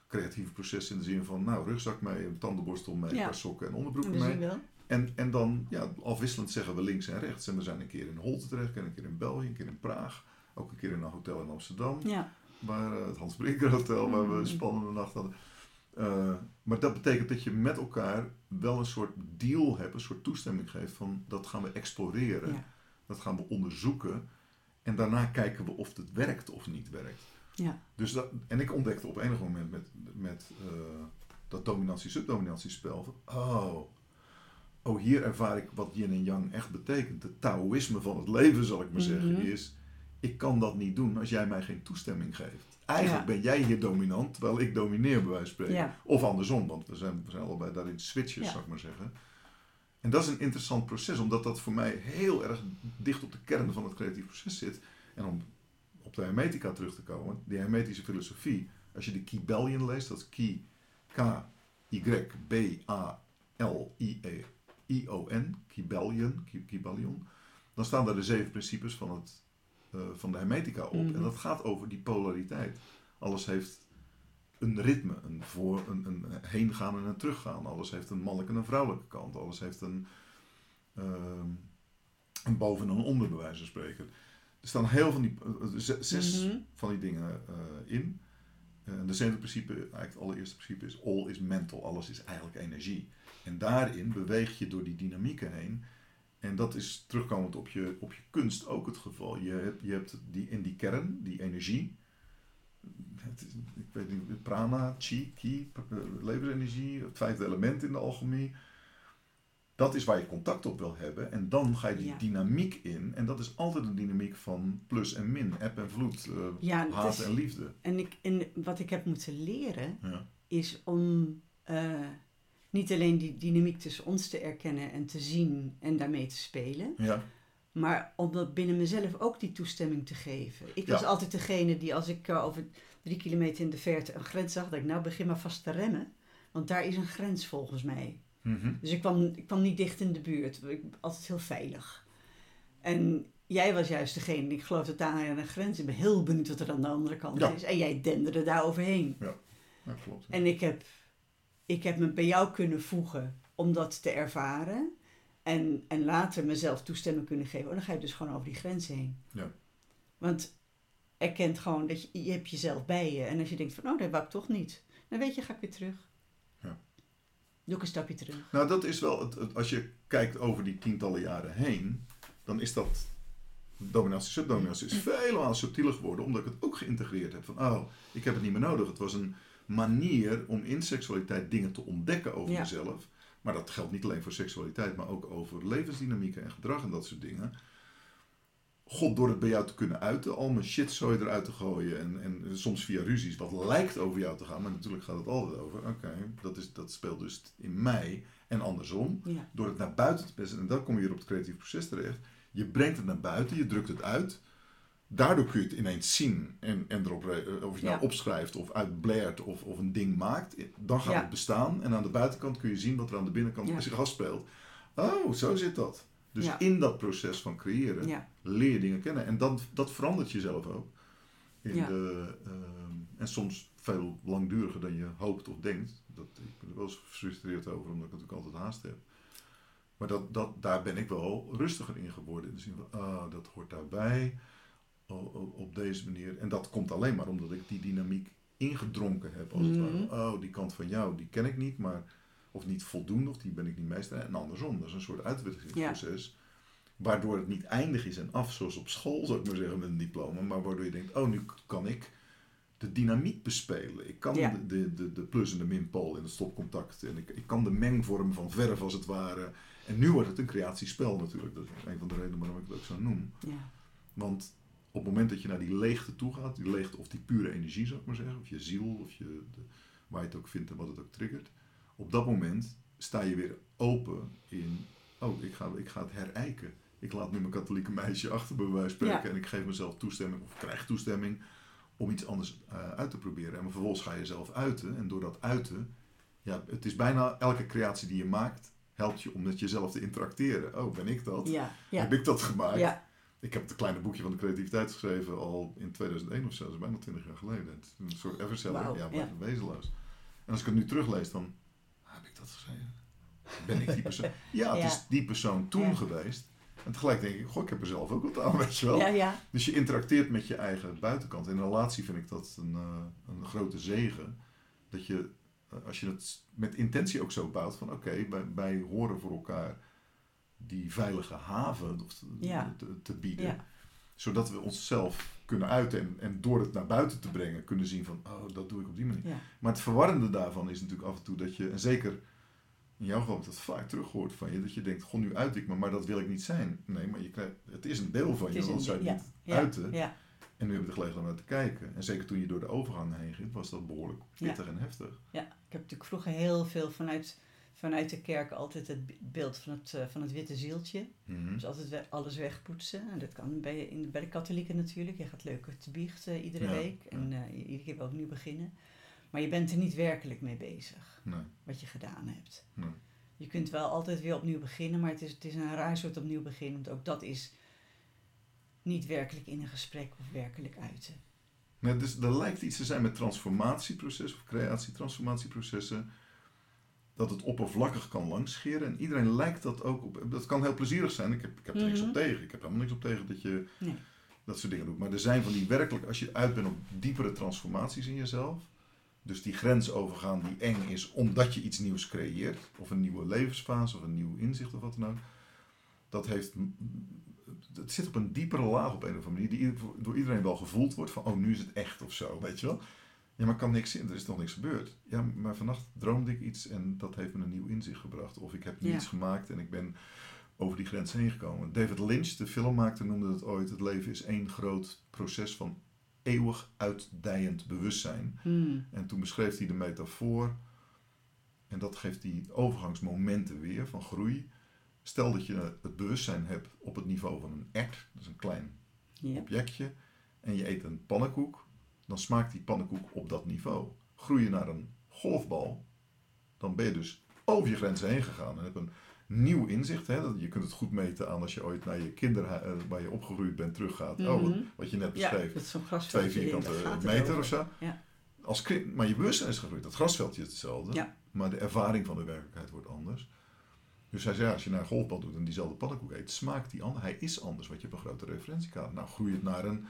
creatieve processen in de zin van, nou rugzak mee, tandenborstel mee, Ja. paar sokken en onderbroeken mee. wel. En, en dan, ja, afwisselend zeggen we links en rechts. En we zijn een keer in Holte terecht, en een keer in België, een keer in Praag. Ook een keer in een hotel in Amsterdam. Ja, Waar, eh, het Hans Brinker Hotel, waar we een Mm. spannende nacht hadden. Eh, maar dat betekent dat je met elkaar wel een soort deal hebt, een soort toestemming geeft van dat gaan we exploreren. ja, Dat gaan we onderzoeken. En daarna kijken we of het werkt of niet werkt. ja, Dus dat, en ik ontdekte op enig moment met, met eh, dat dominantie-subdominantiespel van, oh, oh, hier ervaar ik wat yin en yang echt betekent. Het Taoïsme van het leven, zal ik maar zeggen, Mhm. is, ik kan dat niet doen als jij mij geen toestemming geeft. Eigenlijk Ja. ben jij hier dominant, terwijl ik domineer bij wijze van spreken. Ja. Of andersom, want we zijn, we zijn allebei daarin switches, Ja. zal ik maar zeggen. En dat is een interessant proces, omdat dat voor mij heel erg dicht op de kern van het creatief proces zit. En om op de hermetica terug te komen, die hermetische filosofie, als je de Kybalion leest, dat is Ki, K, Y, B, A, L, I, E, I, O, N, Kybalion, Kybalion, dan staan daar de zeven principes van, het, eh, van de hermetica op. Mhm. En dat gaat over die polariteit. Alles heeft een ritme, een, voor, een, een heengaan en een teruggaan. Alles heeft een mannelijke en een vrouwelijke kant. Alles heeft een, ehm, een boven- en een onder, bij wijze van spreken. Er staan heel van die, eh, z- zes Mhm. van die dingen eh, in. En de centrumprincipe, eigenlijk het allereerste principe is all is mental. Alles is eigenlijk energie. En daarin beweeg je door die dynamieken heen. En dat is terugkomend op je, op je kunst ook het geval. Je hebt, je hebt die, in die kern, die energie. Het is, ik weet niet, prana, chi, ki, levensenergie, het vijfde element in de alchemie. Dat is waar je contact op wil hebben. En dan ga je die Ja. dynamiek in. En dat is altijd een dynamiek van plus en min, eb en vloed, eh, Ja, haat is- en liefde. En, ik, en wat ik heb moeten leren, Ja. is om eh, niet alleen die dynamiek tussen ons te erkennen en te zien en daarmee te spelen, Ja. maar om dat binnen mezelf ook die toestemming te geven. Ik was Ja. altijd degene die als ik eh, over drie kilometer in de verte een grens zag, dat ik nou begin maar vast te remmen, want daar is een grens volgens mij. Mhm. Dus ik kwam, ik kwam niet dicht in de buurt. Ik altijd heel veilig. En jij was juist degene, ik geloof dat daar aan een grens. Ik ben heel benieuwd wat er aan de andere kant Ja. is. En jij denderde daar overheen. Ja, klopt. En ik heb, ik heb me bij jou kunnen voegen om dat te ervaren. En, en later mezelf toestemming kunnen geven. Oh, dan ga je dus gewoon over die grens heen. Ja. Want erkent gewoon dat je, je hebt jezelf bij je. En als je denkt van, oh, dat wou ik toch niet. Dan weet je, ga ik weer terug. Ja. Doe ik een stapje terug. Nou, dat is wel, het, het- als je kijkt over die tientallen jaren heen, dan is dat dominatie, subdominatie, is veel subtieler geworden, omdat ik het ook geïntegreerd heb. Van, oh, ik heb het niet meer nodig. Het was een manier om in seksualiteit dingen te ontdekken over Ja. jezelf. Maar dat geldt niet alleen voor seksualiteit, maar ook over levensdynamieken en gedrag en dat soort dingen. God door het bij jou te kunnen uiten, al mijn shitzooi eruit te gooien en, en soms via ruzies wat lijkt over jou te gaan, maar natuurlijk gaat het altijd over, oké, dat dat, dat speelt dus in mij en andersom. Ja. Door het naar buiten te pressen, en dan kom je weer op het creatieve proces terecht, je brengt het naar buiten, je drukt het uit, daardoor kun je het ineens zien en, en erop, re- of je Ja. nou opschrijft of uitblaert of, of een ding maakt, dan gaat Ja. het bestaan en aan de buitenkant kun je zien wat er aan de binnenkant Ja. zich afspeelt. Oh, zo zit dat. Dus in dat proces van creëren leer je dingen kennen. En dat, dat verandert jezelf ook. In de, ehm, en soms veel langduriger dan je hoopt of denkt. Dat, ik ben er wel eens gefrustreerd over, omdat ik natuurlijk altijd haast heb. Maar dat, dat, daar ben ik wel rustiger in geworden. In de zin van, ah, dat hoort daarbij. Op deze manier. En dat komt alleen maar omdat ik die dynamiek ingedronken heb. Als het Mhm. ware. Oh, die kant van jou, die ken ik niet. Maar, of niet voldoende, of die ben ik niet meester. En andersom, dat is een soort uitwikkelingsproces. Waardoor het niet eindig is en af, zoals op school zou ik maar zeggen met een diploma. Maar waardoor je denkt, oh nu kan ik de dynamiek bespelen. Ik kan Ja. de, de, de, de plus en de minpool in het stopcontact. En ik, ik kan de mengvorm van verf als het ware. En nu wordt het een creatiespel natuurlijk. Dat is een van de redenen waarom ik het ook zo noem. Ja. Want op het moment dat je naar die leegte toe gaat, die leegte of die pure energie zou ik maar zeggen, of je ziel, of je, de, waar je het ook vindt en wat het ook triggert, op dat moment sta je weer open in, oh, ik ga, ik ga het herijken. Ik laat nu mijn katholieke meisje achter bij wijze spreken Ja. en ik geef mezelf toestemming, of krijg toestemming, om iets anders eh, uit te proberen. En vervolgens ga je zelf uiten en door dat uiten, ja, het is bijna elke creatie die je maakt, helpt je om met jezelf te interacteren. Oh, ben ik dat? Ja. Ja. Heb ik dat gemaakt? Ja. Ik heb het kleine boekje van de creativiteit geschreven al in 2001 of zo, dat is bijna 20 jaar geleden. Het is een soort everseller, ja, maar ja. wezenloos. En als ik het nu teruglees, dan heb ik dat geschreven. Ben ik die persoon? Ja, het Ja. is die persoon toen Ja. geweest. En tegelijk denk ik, goh, ik heb er zelf ook wat aan, weet je wel. Ja. Dus je interacteert met je eigen buitenkant. In een relatie vind ik dat een, eh, een grote zegen. Dat je, eh, als je het met intentie ook zo bouwt, van oké, wij, wij horen voor elkaar die veilige haven te, Ja. te, te bieden. Ja. Zodat we onszelf kunnen uiten en, en door het naar buiten te brengen kunnen zien van, oh, dat doe ik op die manier. Ja. Maar het verwarrende daarvan is natuurlijk af en toe dat je, en zeker in jouw geval dat vaak teruggehoord van je, dat je denkt, goh, nu uit ik me, maar dat wil ik niet zijn. Nee, maar je krijgt, het is een deel van je, anders zou je niet uiten. En nu hebben we de gelegenheid om naar te kijken. En zeker toen je door de overgang heen ging, was dat behoorlijk pittig en heftig. Ja, ik heb natuurlijk vroeger heel veel vanuit, vanuit de kerk altijd het beeld van het, eh, van het witte zieltje. Mhm. Dus altijd alles wegpoetsen. En dat kan bij, in, bij de katholieken natuurlijk. Je gaat leuker te biechten iedere Ja, week. En eh, iedere keer wel opnieuw beginnen. Maar je bent er niet werkelijk mee bezig, Nee, wat je gedaan hebt. nee. Je kunt wel altijd weer opnieuw beginnen, maar het is, het is een raar soort opnieuw beginnen. Want ook dat is niet werkelijk in een gesprek of werkelijk uiten. Nee, dus er lijkt iets te zijn met transformatieprocessen of creatie-transformatieprocessen. Dat het oppervlakkig kan langscheren. En iedereen lijkt dat ook op. Dat kan heel plezierig zijn. Ik heb, ik heb er niks Mhm. op tegen. Ik heb helemaal niks op tegen dat je Nee. dat soort dingen doet. Maar er zijn van die werkelijk, als je uit bent op diepere transformaties in jezelf. Dus die grens overgaan die eng is omdat je iets nieuws creëert, of een nieuwe levensfase of een nieuw inzicht of wat dan ook, dat heeft, het zit op een diepere laag op een of andere manier, die door iedereen wel gevoeld wordt van, oh nu is het echt of zo, weet je wel. Ja, maar kan niks in, er is nog niks gebeurd. Ja, maar vannacht droomde ik iets en dat heeft me een nieuw inzicht gebracht. Of ik heb Ja. iets gemaakt en ik ben over die grens heen gekomen. David Lynch, de filmmaker, noemde het ooit: het leven is één groot proces van eeuwig uitdijend bewustzijn. Hmm. En toen beschreef hij de metafoor, en dat geeft die overgangsmomenten weer van groei. Stel dat je het bewustzijn hebt op het niveau van een ert, dat is een klein objectje, en je eet een pannenkoek, dan smaakt die pannenkoek op dat niveau. Groei je naar een golfbal, dan ben je dus over je grenzen heen gegaan en heb een nieuw inzicht. Hè? Je kunt het goed meten aan als je ooit naar je kinderhuis, waar je opgegroeid bent, teruggaat. Oh, wat, Mhm. wat je net Ja, beschreef. dat is zo'n Twee vierkante meter of zo. Ja. Als kind, maar je bewustzijn is gegroeid. Dat grasveldje is hetzelfde. Ja. Maar de ervaring van de werkelijkheid wordt anders. Dus hij zei, ja, als je naar een golfbal doet en diezelfde pannenkoek eet, smaakt die anders. Hij is anders, want je hebt een grote referentiekader. Nou, groei het naar een,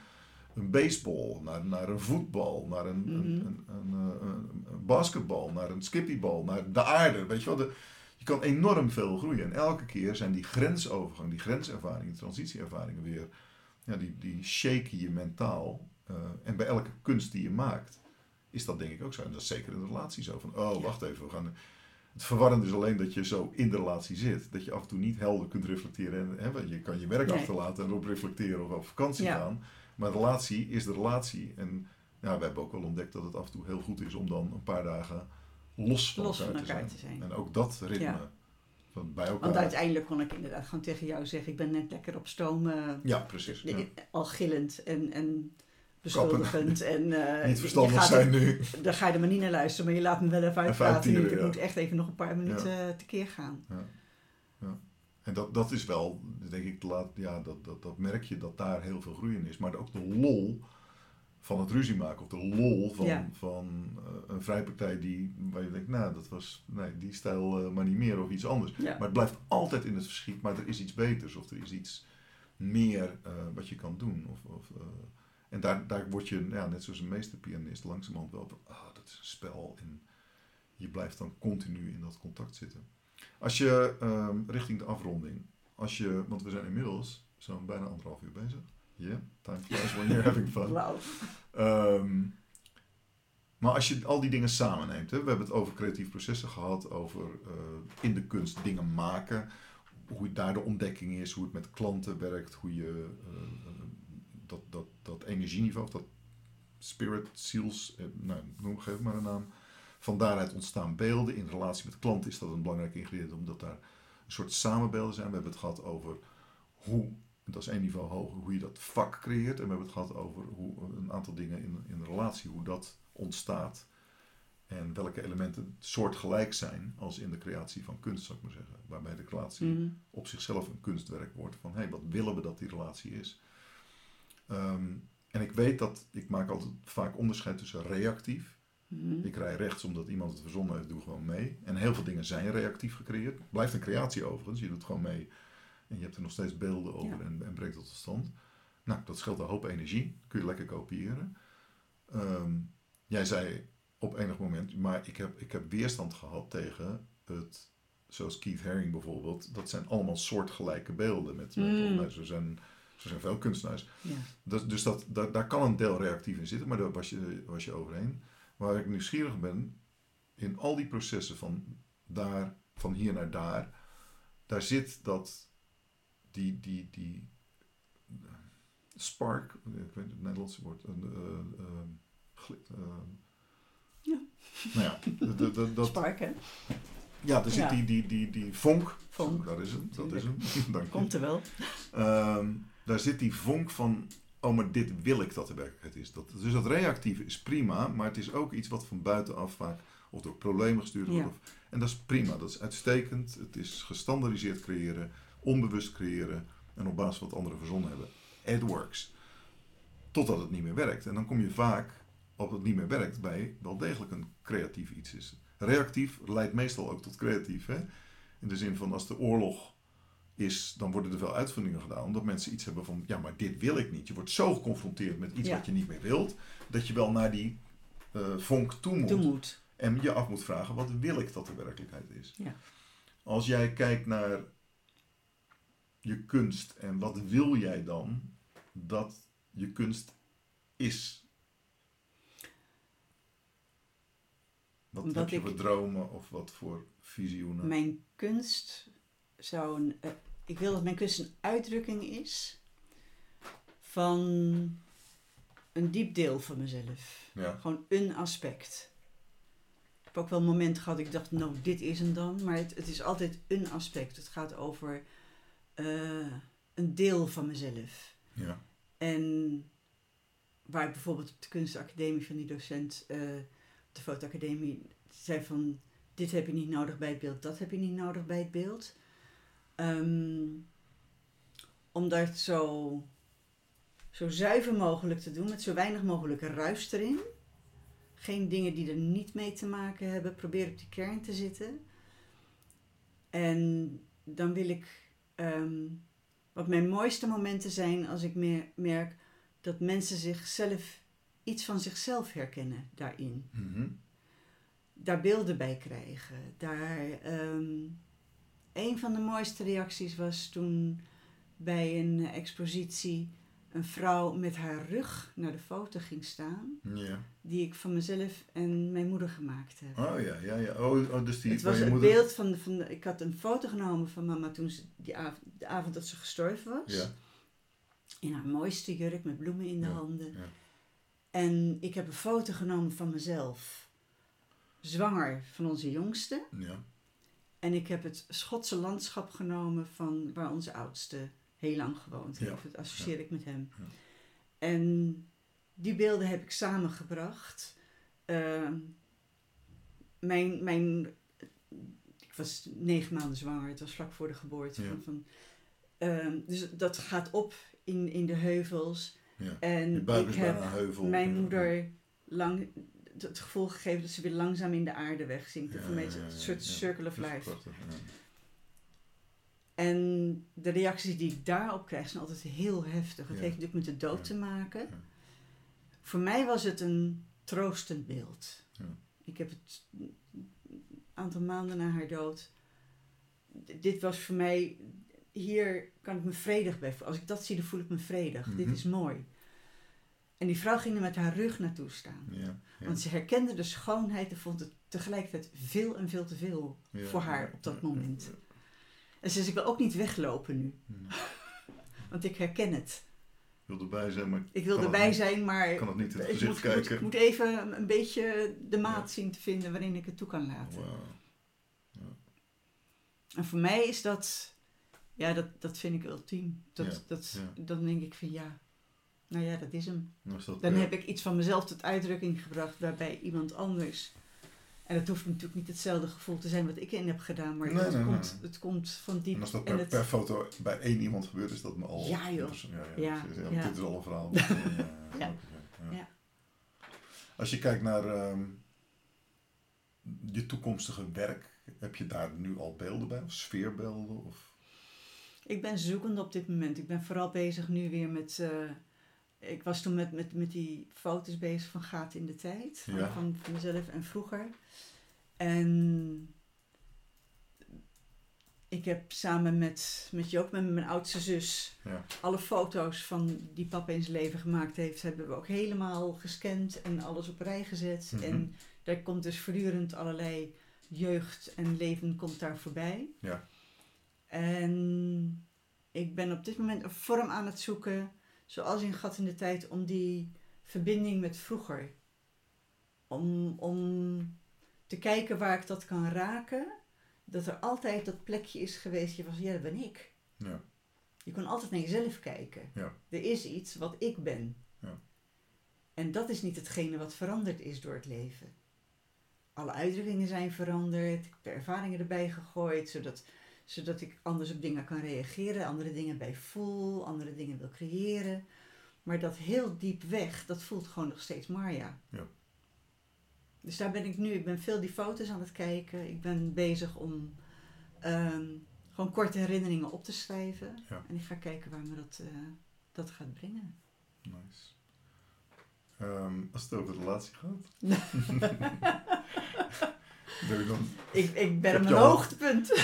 een baseball, naar, naar een voetbal, naar een, een, Mhm. een, een, eh, een- een basketbal, naar een skippybal, naar de aarde. Weet je wel, de, je kan enorm veel groeien. En elke keer zijn die grensovergang, die grenservaringen, die transitieervaringen weer, ja, die, die shaken je mentaal. Eh, en bij elke kunst die je maakt, is dat denk ik ook zo. En dat is zeker in een relatie zo. Van, oh, wacht even, we gaan... Het verwarrende is alleen dat je zo in de relatie zit. Dat je af en toe niet helder kunt reflecteren. En, hè, je kan je werk Nee. achterlaten en erop reflecteren of op vakantie Ja. gaan. Maar relatie is de relatie. En ja, we hebben ook wel ontdekt dat het af en toe heel goed is om dan een paar dagen los van, Los elkaar, van te, elkaar zijn. te zijn. En ook dat ritme Ja. van bij elkaar. Want uiteindelijk kon ik inderdaad gewoon tegen jou zeggen: ik ben net lekker op stoom. Ja, precies. Ja. Al gillend en, en beschuldigend. En, eh, Niet verstandig zijn er- nu. Daar ga je er maar niet naar luisteren, maar je laat me wel even uitpraten. ik ja. moet echt even nog een paar minuten eh, tekeer gaan. En dat, dat is wel, denk ik, laat, ja, dat, dat, dat merk je dat daar heel veel groei in is. Maar ook de lol van het ruzie maken. Of de lol van, Ja. van eh, een vrijpartij die, waar je denkt, nou, dat was nee, die stijl eh, maar niet meer of iets anders. Ja. Maar het blijft altijd in het verschiet, maar er is iets beters. Of er is iets meer eh, wat je kan doen. Of, of, en daar, daar word je, ja, net zoals een meesterpianist, langzamerhand wel van, ah, dat is een spel. En je blijft dan continu in dat contact zitten. Als je ehm, richting de afronding, als je, want we zijn inmiddels zo'n bijna anderhalf uur bezig. Yeah, time flies when you're having fun. Wauw. Ehm, maar als je al die dingen samenneemt, hè, we hebben het over creatieve processen gehad, over eh, in de kunst dingen maken, hoe daar de ontdekking is, hoe het met klanten werkt, hoe je eh, dat, dat, dat energieniveau, of dat spirit, ziels, eh, nou, noem geef maar een naam. Van daaruit ontstaan beelden. In relatie met klanten is dat een belangrijk ingrediënt, omdat daar een soort samenbeelden zijn. We hebben het gehad over hoe, dat is één niveau hoger, hoe je dat vak creëert. En we hebben het gehad over hoe een aantal dingen in, in relatie, hoe dat ontstaat. En welke elementen soortgelijk zijn als in de creatie van kunst, zou ik maar zeggen. Waarbij de relatie Mhm. op zichzelf een kunstwerk wordt. Van hé, hey, wat willen we dat die relatie is? Ehm, en ik weet dat, ik maak altijd vaak onderscheid tussen reactief. Mhm. Ik rij rechts omdat iemand het verzonnen heeft, doe gewoon mee. En heel veel dingen zijn reactief gecreëerd. Blijft een creatie overigens, je doet gewoon mee. En je hebt er nog steeds beelden over Ja. en, en brengt dat tot stand. Nou, dat scheelt een hoop energie. Kun je lekker kopiëren. Ehm, jij zei op enig moment, maar ik heb, ik heb weerstand gehad tegen het, zoals Keith Haring bijvoorbeeld. Dat zijn allemaal soortgelijke beelden. Met, met, Mm. nou, zo, zijn, zo zijn veel kunstenaars. Ja. Dat, dus dat, daar, daar kan een deel reactief in zitten, maar daar was je, was je overheen. Waar ik nieuwsgierig ben, in al die processen van, daar, van hier naar daar, daar zit dat, die, die, die eh, spark, ik weet het Nederlandse woord, eh, Ja. Nou ja, dat, dat, Spark, hè? ja, er zit Ja. die, die, die, die vonk, Vonk, daar is hem, dat is hem, dank. Komt er wel. Ehm, daar zit die vonk van, oh maar dit wil ik dat de werkelijkheid is. Dat, dus dat reactieve is prima, maar het is ook iets wat van buitenaf vaak of door problemen gestuurd wordt. Ja. Of, en dat is prima, dat is uitstekend. Het is gestandardiseerd creëren, onbewust creëren en op basis van wat anderen verzonnen hebben. It works. Totdat het niet meer werkt. En dan kom je vaak op het niet meer werkt bij wel degelijk een creatief iets is. Reactief leidt meestal ook tot creatief. Hè? In de zin van als de oorlog is, dan worden er veel uitvindingen gedaan. Omdat mensen iets hebben van, ja, maar dit wil ik niet. Je wordt zo geconfronteerd met iets Ja. wat je niet meer wilt, dat je wel naar die eh, vonk toe moet. Toe moet. En je af moet vragen, wat wil ik dat de werkelijkheid is? Ja. Als jij kijkt naar je kunst en wat wil jij dan dat je kunst is? Wat Omdat heb je voor dromen of wat voor visioenen? Mijn kunst zou een, eh, ik wil dat mijn kunst een uitdrukking is van een diep deel van mezelf. Ja, Gewoon een aspect. Ik heb ook wel momenten gehad dat ik dacht, nou, dit is hem dan. Maar het, het is altijd een aspect. Het gaat over eh, een deel van mezelf. ja, En waar ik bijvoorbeeld op de kunstacademie van die docent, eh, op de fotoacademie, zei van, dit heb je niet nodig bij het beeld, dat heb je niet nodig bij het beeld. Ehm, om dat zo, zo zuiver mogelijk te doen, met zo weinig mogelijk ruis erin. Geen dingen die er niet mee te maken hebben. Probeer op die kern te zitten. En dan wil ik. ehm, wat mijn mooiste momenten zijn als ik meer, merk dat mensen zichzelf. iets van zichzelf herkennen daarin. Mhm. Daar beelden bij krijgen. Daar. ehm, een van de mooiste reacties was toen bij een expositie. een vrouw met haar rug naar de foto ging staan. ja. die ik van mezelf en mijn moeder gemaakt heb. Oh ja, ja, ja. Oh, oh dus die het was het moeder. beeld van, de, van de, ik had een foto genomen van mama toen ze die avond, de avond dat ze gestorven was. Ja, In haar mooiste jurk met bloemen in de Ja, handen. ja. En ik heb een foto genomen van mezelf. Zwanger van onze jongste. ja. En ik heb het Schotse landschap genomen van waar onze oudste heel lang gewoond Ja, heeft. Dat associeer ik met hem. Ja. En die beelden heb ik samengebracht. Ehm, mijn, mijn, ik was negen maanden zwanger. Het was vlak voor de geboorte. Ja. Van, van, ehm, dus dat gaat op in, in de heuvels. ja. En ik heb mijn moeder lang het gevoel gegeven dat ze weer langzaam in de aarde wegzinkt. Ja, Voor mij is ja, het een soort circle of life. prachtig. En de reacties die ik daarop krijg zijn altijd heel heftig. Het heeft natuurlijk met de dood te maken. Voor mij was het een troostend beeld. Ik heb het een aantal maanden na haar dood. Dit was voor mij. Hier kan ik me vredig bij voelen. Als ik dat zie, dan voel ik me vredig. Dit Mhm. is mooi. En die vrouw ging er met haar rug naartoe staan. Ja, ja. Want ze herkende de schoonheid en vond het tegelijkertijd veel en veel te veel Ja, voor haar op dat moment. En ze zei, ik wil ook niet weglopen nu. ja. Want ik herken het. Ik wil erbij zijn, maar Ik wil erbij niet. zijn, maar ik kan het niet in het ik gezicht moet, kijken. moet even een beetje de maat zien te vinden waarin ik het toe kan laten. En voor mij is dat, ja, dat, dat vind ik ultiem. Dat, dat. Dan denk ik van ja, nou ja, dat is hem. Dat, Dan eh, heb ik iets van mezelf tot uitdrukking gebracht waarbij iemand anders. En het hoeft natuurlijk niet hetzelfde gevoel te zijn wat ik in heb gedaan, maar Nee, het, nee, komt, nee. het komt van diep. En als dat per, het- per foto bij één iemand gebeurt, is dat me al... Ja, joh. Dus, ja, ja, Ja, precies. Ja, ja. Dit is al een verhaal. ja. Als je kijkt naar ehm, je toekomstige werk, heb je daar nu al beelden bij? Of sfeerbeelden? Of... Ik ben zoekende op dit moment. Ik ben vooral bezig nu weer met. eh, ik was toen met, met, met die foto's bezig van gaten in de tijd. Van, Ja. van, van mezelf en vroeger. En ik heb samen met, met Joop, met mijn oudste zus, Ja. alle foto's van die papa in zijn leven gemaakt heeft, hebben we ook helemaal gescand en alles op rij gezet. Mhm. En daar komt dus voortdurend allerlei jeugd en leven komt daar voorbij. Ja. En ik ben op dit moment een vorm aan het zoeken, zoals in Gat in de Tijd, om die verbinding met vroeger. Om, om te kijken waar ik dat kan raken. Dat er altijd dat plekje is geweest, je was, ja, dat ben ik. Ja. Je kon altijd naar jezelf kijken. Ja. Er is iets wat ik ben. Ja. En dat is niet hetgene wat veranderd is door het leven. Alle uitdrukkingen zijn veranderd. Ik heb de ervaringen erbij gegooid, zodat, zodat ik anders op dingen kan reageren, andere dingen bij voel, andere dingen wil creëren. Maar dat heel diep weg, dat voelt gewoon nog steeds Marja. Ja. Dus daar ben ik nu. Ik ben veel die foto's aan het kijken. Ik ben bezig om ehm, gewoon korte herinneringen op te schrijven. Ja. En ik ga kijken waar me dat, eh, dat gaat brengen. Nice. Ehm, als het over relatie gaat. ik dan, Ik, ik ben op mijn al- hoogtepunt. ik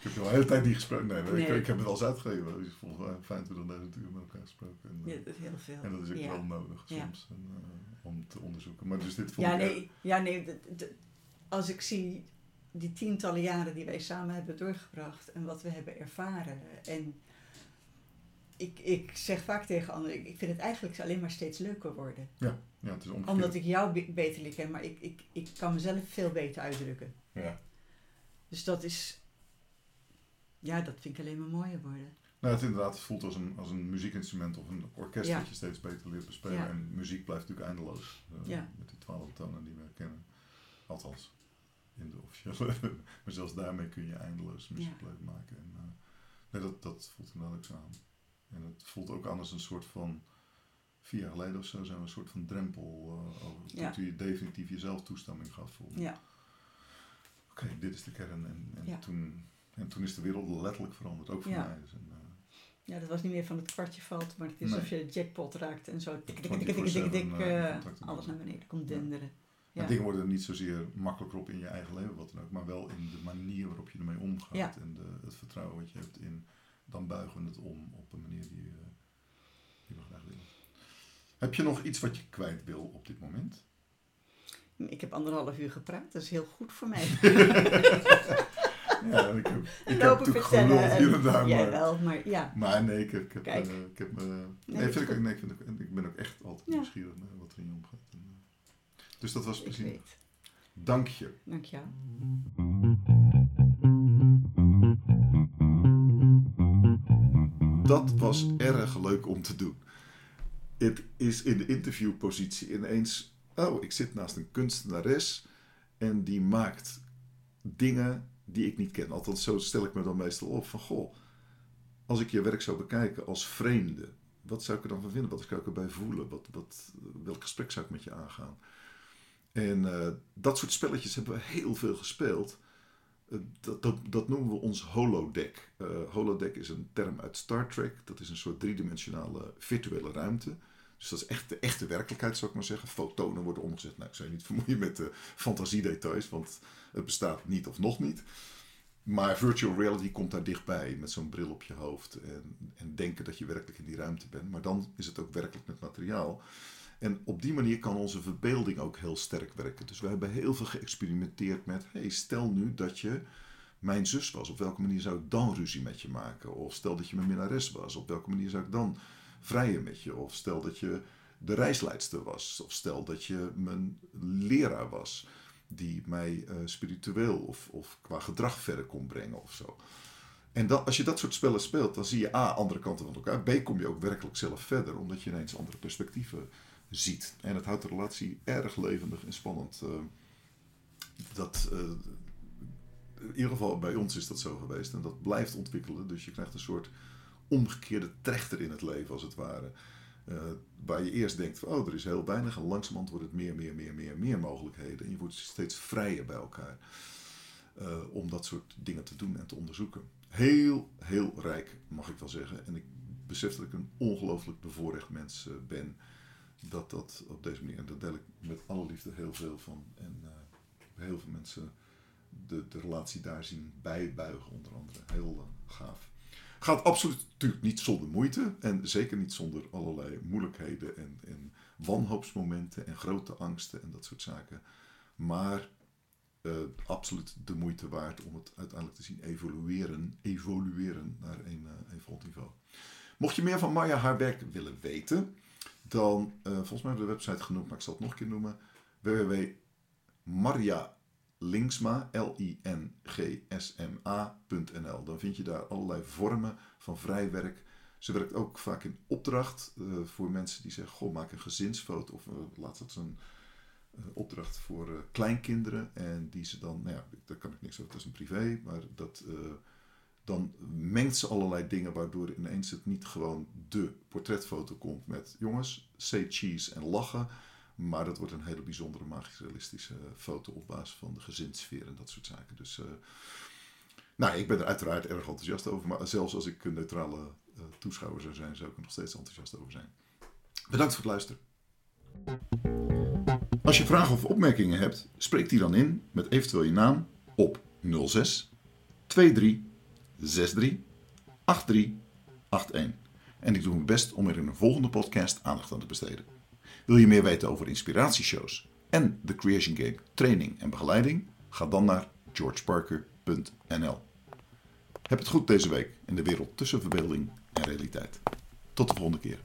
heb je al de hele tijd niet gesproken. Nee, nee, Ik, heb het al eens uitgegeven. Dus volgens mij 25.000 uur met elkaar gesproken. En, eh, Ja, dat is heel veel. en dat is ook ja. wel nodig soms en, eh, om te onderzoeken. Maar dus dit vond Ja, ik nee, ja, nee als ik zie die tientallen jaren die wij samen hebben doorgebracht en wat we hebben ervaren. En ik, ik zeg vaak tegen anderen, ik, vind het eigenlijk alleen maar steeds leuker worden. Ja, het is omgekeerd. Omdat ik jou be- beter leer kennen, maar ik, ik, ik kan mezelf veel beter uitdrukken. Ja. Dus dat is, ja, dat vind ik alleen maar mooier worden. Nou, het inderdaad voelt als een, als een muziekinstrument of een orkest Ja. dat je steeds beter leert bespelen. Ja. En muziek blijft natuurlijk eindeloos. eh, Ja. Met die twaalf tonen die we kennen. Althans, in de officiële. maar zelfs daarmee kun je eindeloos muziek Ja. blijven maken. En, eh, nee, dat, dat voelt inderdaad ook zo aan. En het voelt ook aan als een soort van... Vier jaar geleden of zo zijn we een soort van drempel eh over. Ja. Toen je definitief jezelf toestemming gaf voor... Ja, Oké, dit is de kern. En, en, Ja. toen, en toen is de wereld letterlijk veranderd. Ook voor mij. Dus, en, ja, dat was niet meer van het kwartje valt, maar het is alsof je de jackpot raakt en zo tik, tik, tik, 24/7, tik, tik, tik, eh, alles naar beneden komt denderen. Ja. dingen worden er niet zozeer makkelijker op in je eigen leven, wat dan ook, maar wel in de manier waarop je ermee omgaat en de, het vertrouwen wat je hebt in, dan buigen we het om op een manier die, eh, die we graag willen. Heb je nog iets wat je kwijt wil op dit moment? Ik heb anderhalf uur gepraat, dat is heel goed voor mij. Ja, ik heb, ik heb natuurlijk hier en daar, Jij maar, wel, maar ja. maar nee, ik heb, ik heb, Kijk. eh, ik heb me, nee, Nee, vind ik, nee, ik, vind ik ben ook echt altijd Ja. nieuwsgierig naar wat er in je omgaat. En, eh, dus dat was plezier. Dank je. Dank jou. Dat was erg leuk om te doen. Het is in de interviewpositie ineens. Oh, ik zit naast een kunstenares en die maakt dingen die ik niet ken. Althans, zo stel ik me dan meestal op van goh. Als ik je werk zou bekijken als vreemde, wat zou ik er dan van vinden? Wat zou ik erbij voelen? Wat, wat, welk gesprek zou ik met je aangaan? En eh, dat soort spelletjes hebben we heel veel gespeeld. Dat, dat, dat noemen we ons holodeck. Eh, holodeck is een term uit Star Trek. Dat is een soort driedimensionale virtuele ruimte. Dus dat is echt de echte werkelijkheid, zou ik maar zeggen. Fotonen worden omgezet. Nou, ik zou je niet vermoeien met de fantasiedetails, want het bestaat niet of nog niet. Maar virtual reality komt daar dichtbij met zo'n bril op je hoofd en, en denken dat je werkelijk in die ruimte bent. Maar dan is het ook werkelijk met materiaal. En op die manier kan onze verbeelding ook heel sterk werken. Dus we hebben heel veel geëxperimenteerd met: hey, stel nu dat je mijn zus was, op welke manier zou ik dan ruzie met je maken? Of stel dat je mijn minnares was, op welke manier zou ik dan vrijen met je? Of stel dat je de reisleidster was, of stel dat je mijn leraar was, die mij eh, spiritueel of, of qua gedrag verder kon brengen of zo. En dan, als je dat soort spellen speelt, dan zie je A, andere kanten van elkaar. B, kom je ook werkelijk zelf verder, omdat je ineens andere perspectieven ziet. En het houdt de relatie erg levendig en spannend. eh, dat, eh, in ieder geval bij ons is dat zo geweest. En dat blijft ontwikkelen. Dus je krijgt een soort omgekeerde trechter in het leven, als het ware. Eh, waar je eerst denkt, van, oh, er is heel weinig. En langzamerhand wordt het meer, meer, meer, meer, meer mogelijkheden. En je wordt steeds vrijer bij elkaar. om dat soort dingen te doen en te onderzoeken. Heel, heel rijk, mag ik wel zeggen. En ik besef dat ik een ongelooflijk bevoorrecht mens ben. Dat dat op deze manier, en daar deel ik met alle liefde heel veel van. En eh, heel veel mensen de, de relatie daar zien bijbuigen, onder andere. Heel eh, gaaf. Gaat absoluut natuurlijk niet zonder moeite. En zeker niet zonder allerlei moeilijkheden en, en wanhoopsmomenten en grote angsten en dat soort zaken. Maar eh, absoluut de moeite waard om het uiteindelijk te zien evolueren, evolueren naar een, eh, een volgend niveau. Mocht je meer van Maya haar werk willen weten, dan, eh, volgens mij hebben we de website genoemd, maar ik zal het nog een keer noemen, www.marjalinksma, L-I-N-G-S-M-A.nl. Dan vind je daar allerlei vormen van vrij werk. Ze werkt ook vaak in opdracht eh, voor mensen die zeggen, goh, maak een gezinsfoto of uh, laat dat een opdracht voor kleinkinderen. En die ze dan, nou ja, daar kan ik niks over, dat is een privé, maar dat, dan mengt ze allerlei dingen waardoor ineens het niet gewoon de portretfoto komt met jongens, say cheese en lachen. Maar dat wordt een hele bijzondere, magisch realistische foto op basis van de gezinssfeer en dat soort zaken. Dus uh, nou, ik ben er uiteraard erg enthousiast over. Maar zelfs als ik een neutrale uh, toeschouwer zou zijn, zou ik er nog steeds enthousiast over zijn. Bedankt voor het luisteren. Als je vragen of opmerkingen hebt, spreek die dan in met eventueel je naam op 06 23 63 83 81. En ik doe mijn best om er in een volgende podcast aandacht aan te besteden. Wil je meer weten over inspiratieshows en de Creation Game training en begeleiding? Ga dan naar georgeparker.nl. Heb het goed deze week in de wereld tussen verbeelding en realiteit. Tot de volgende keer.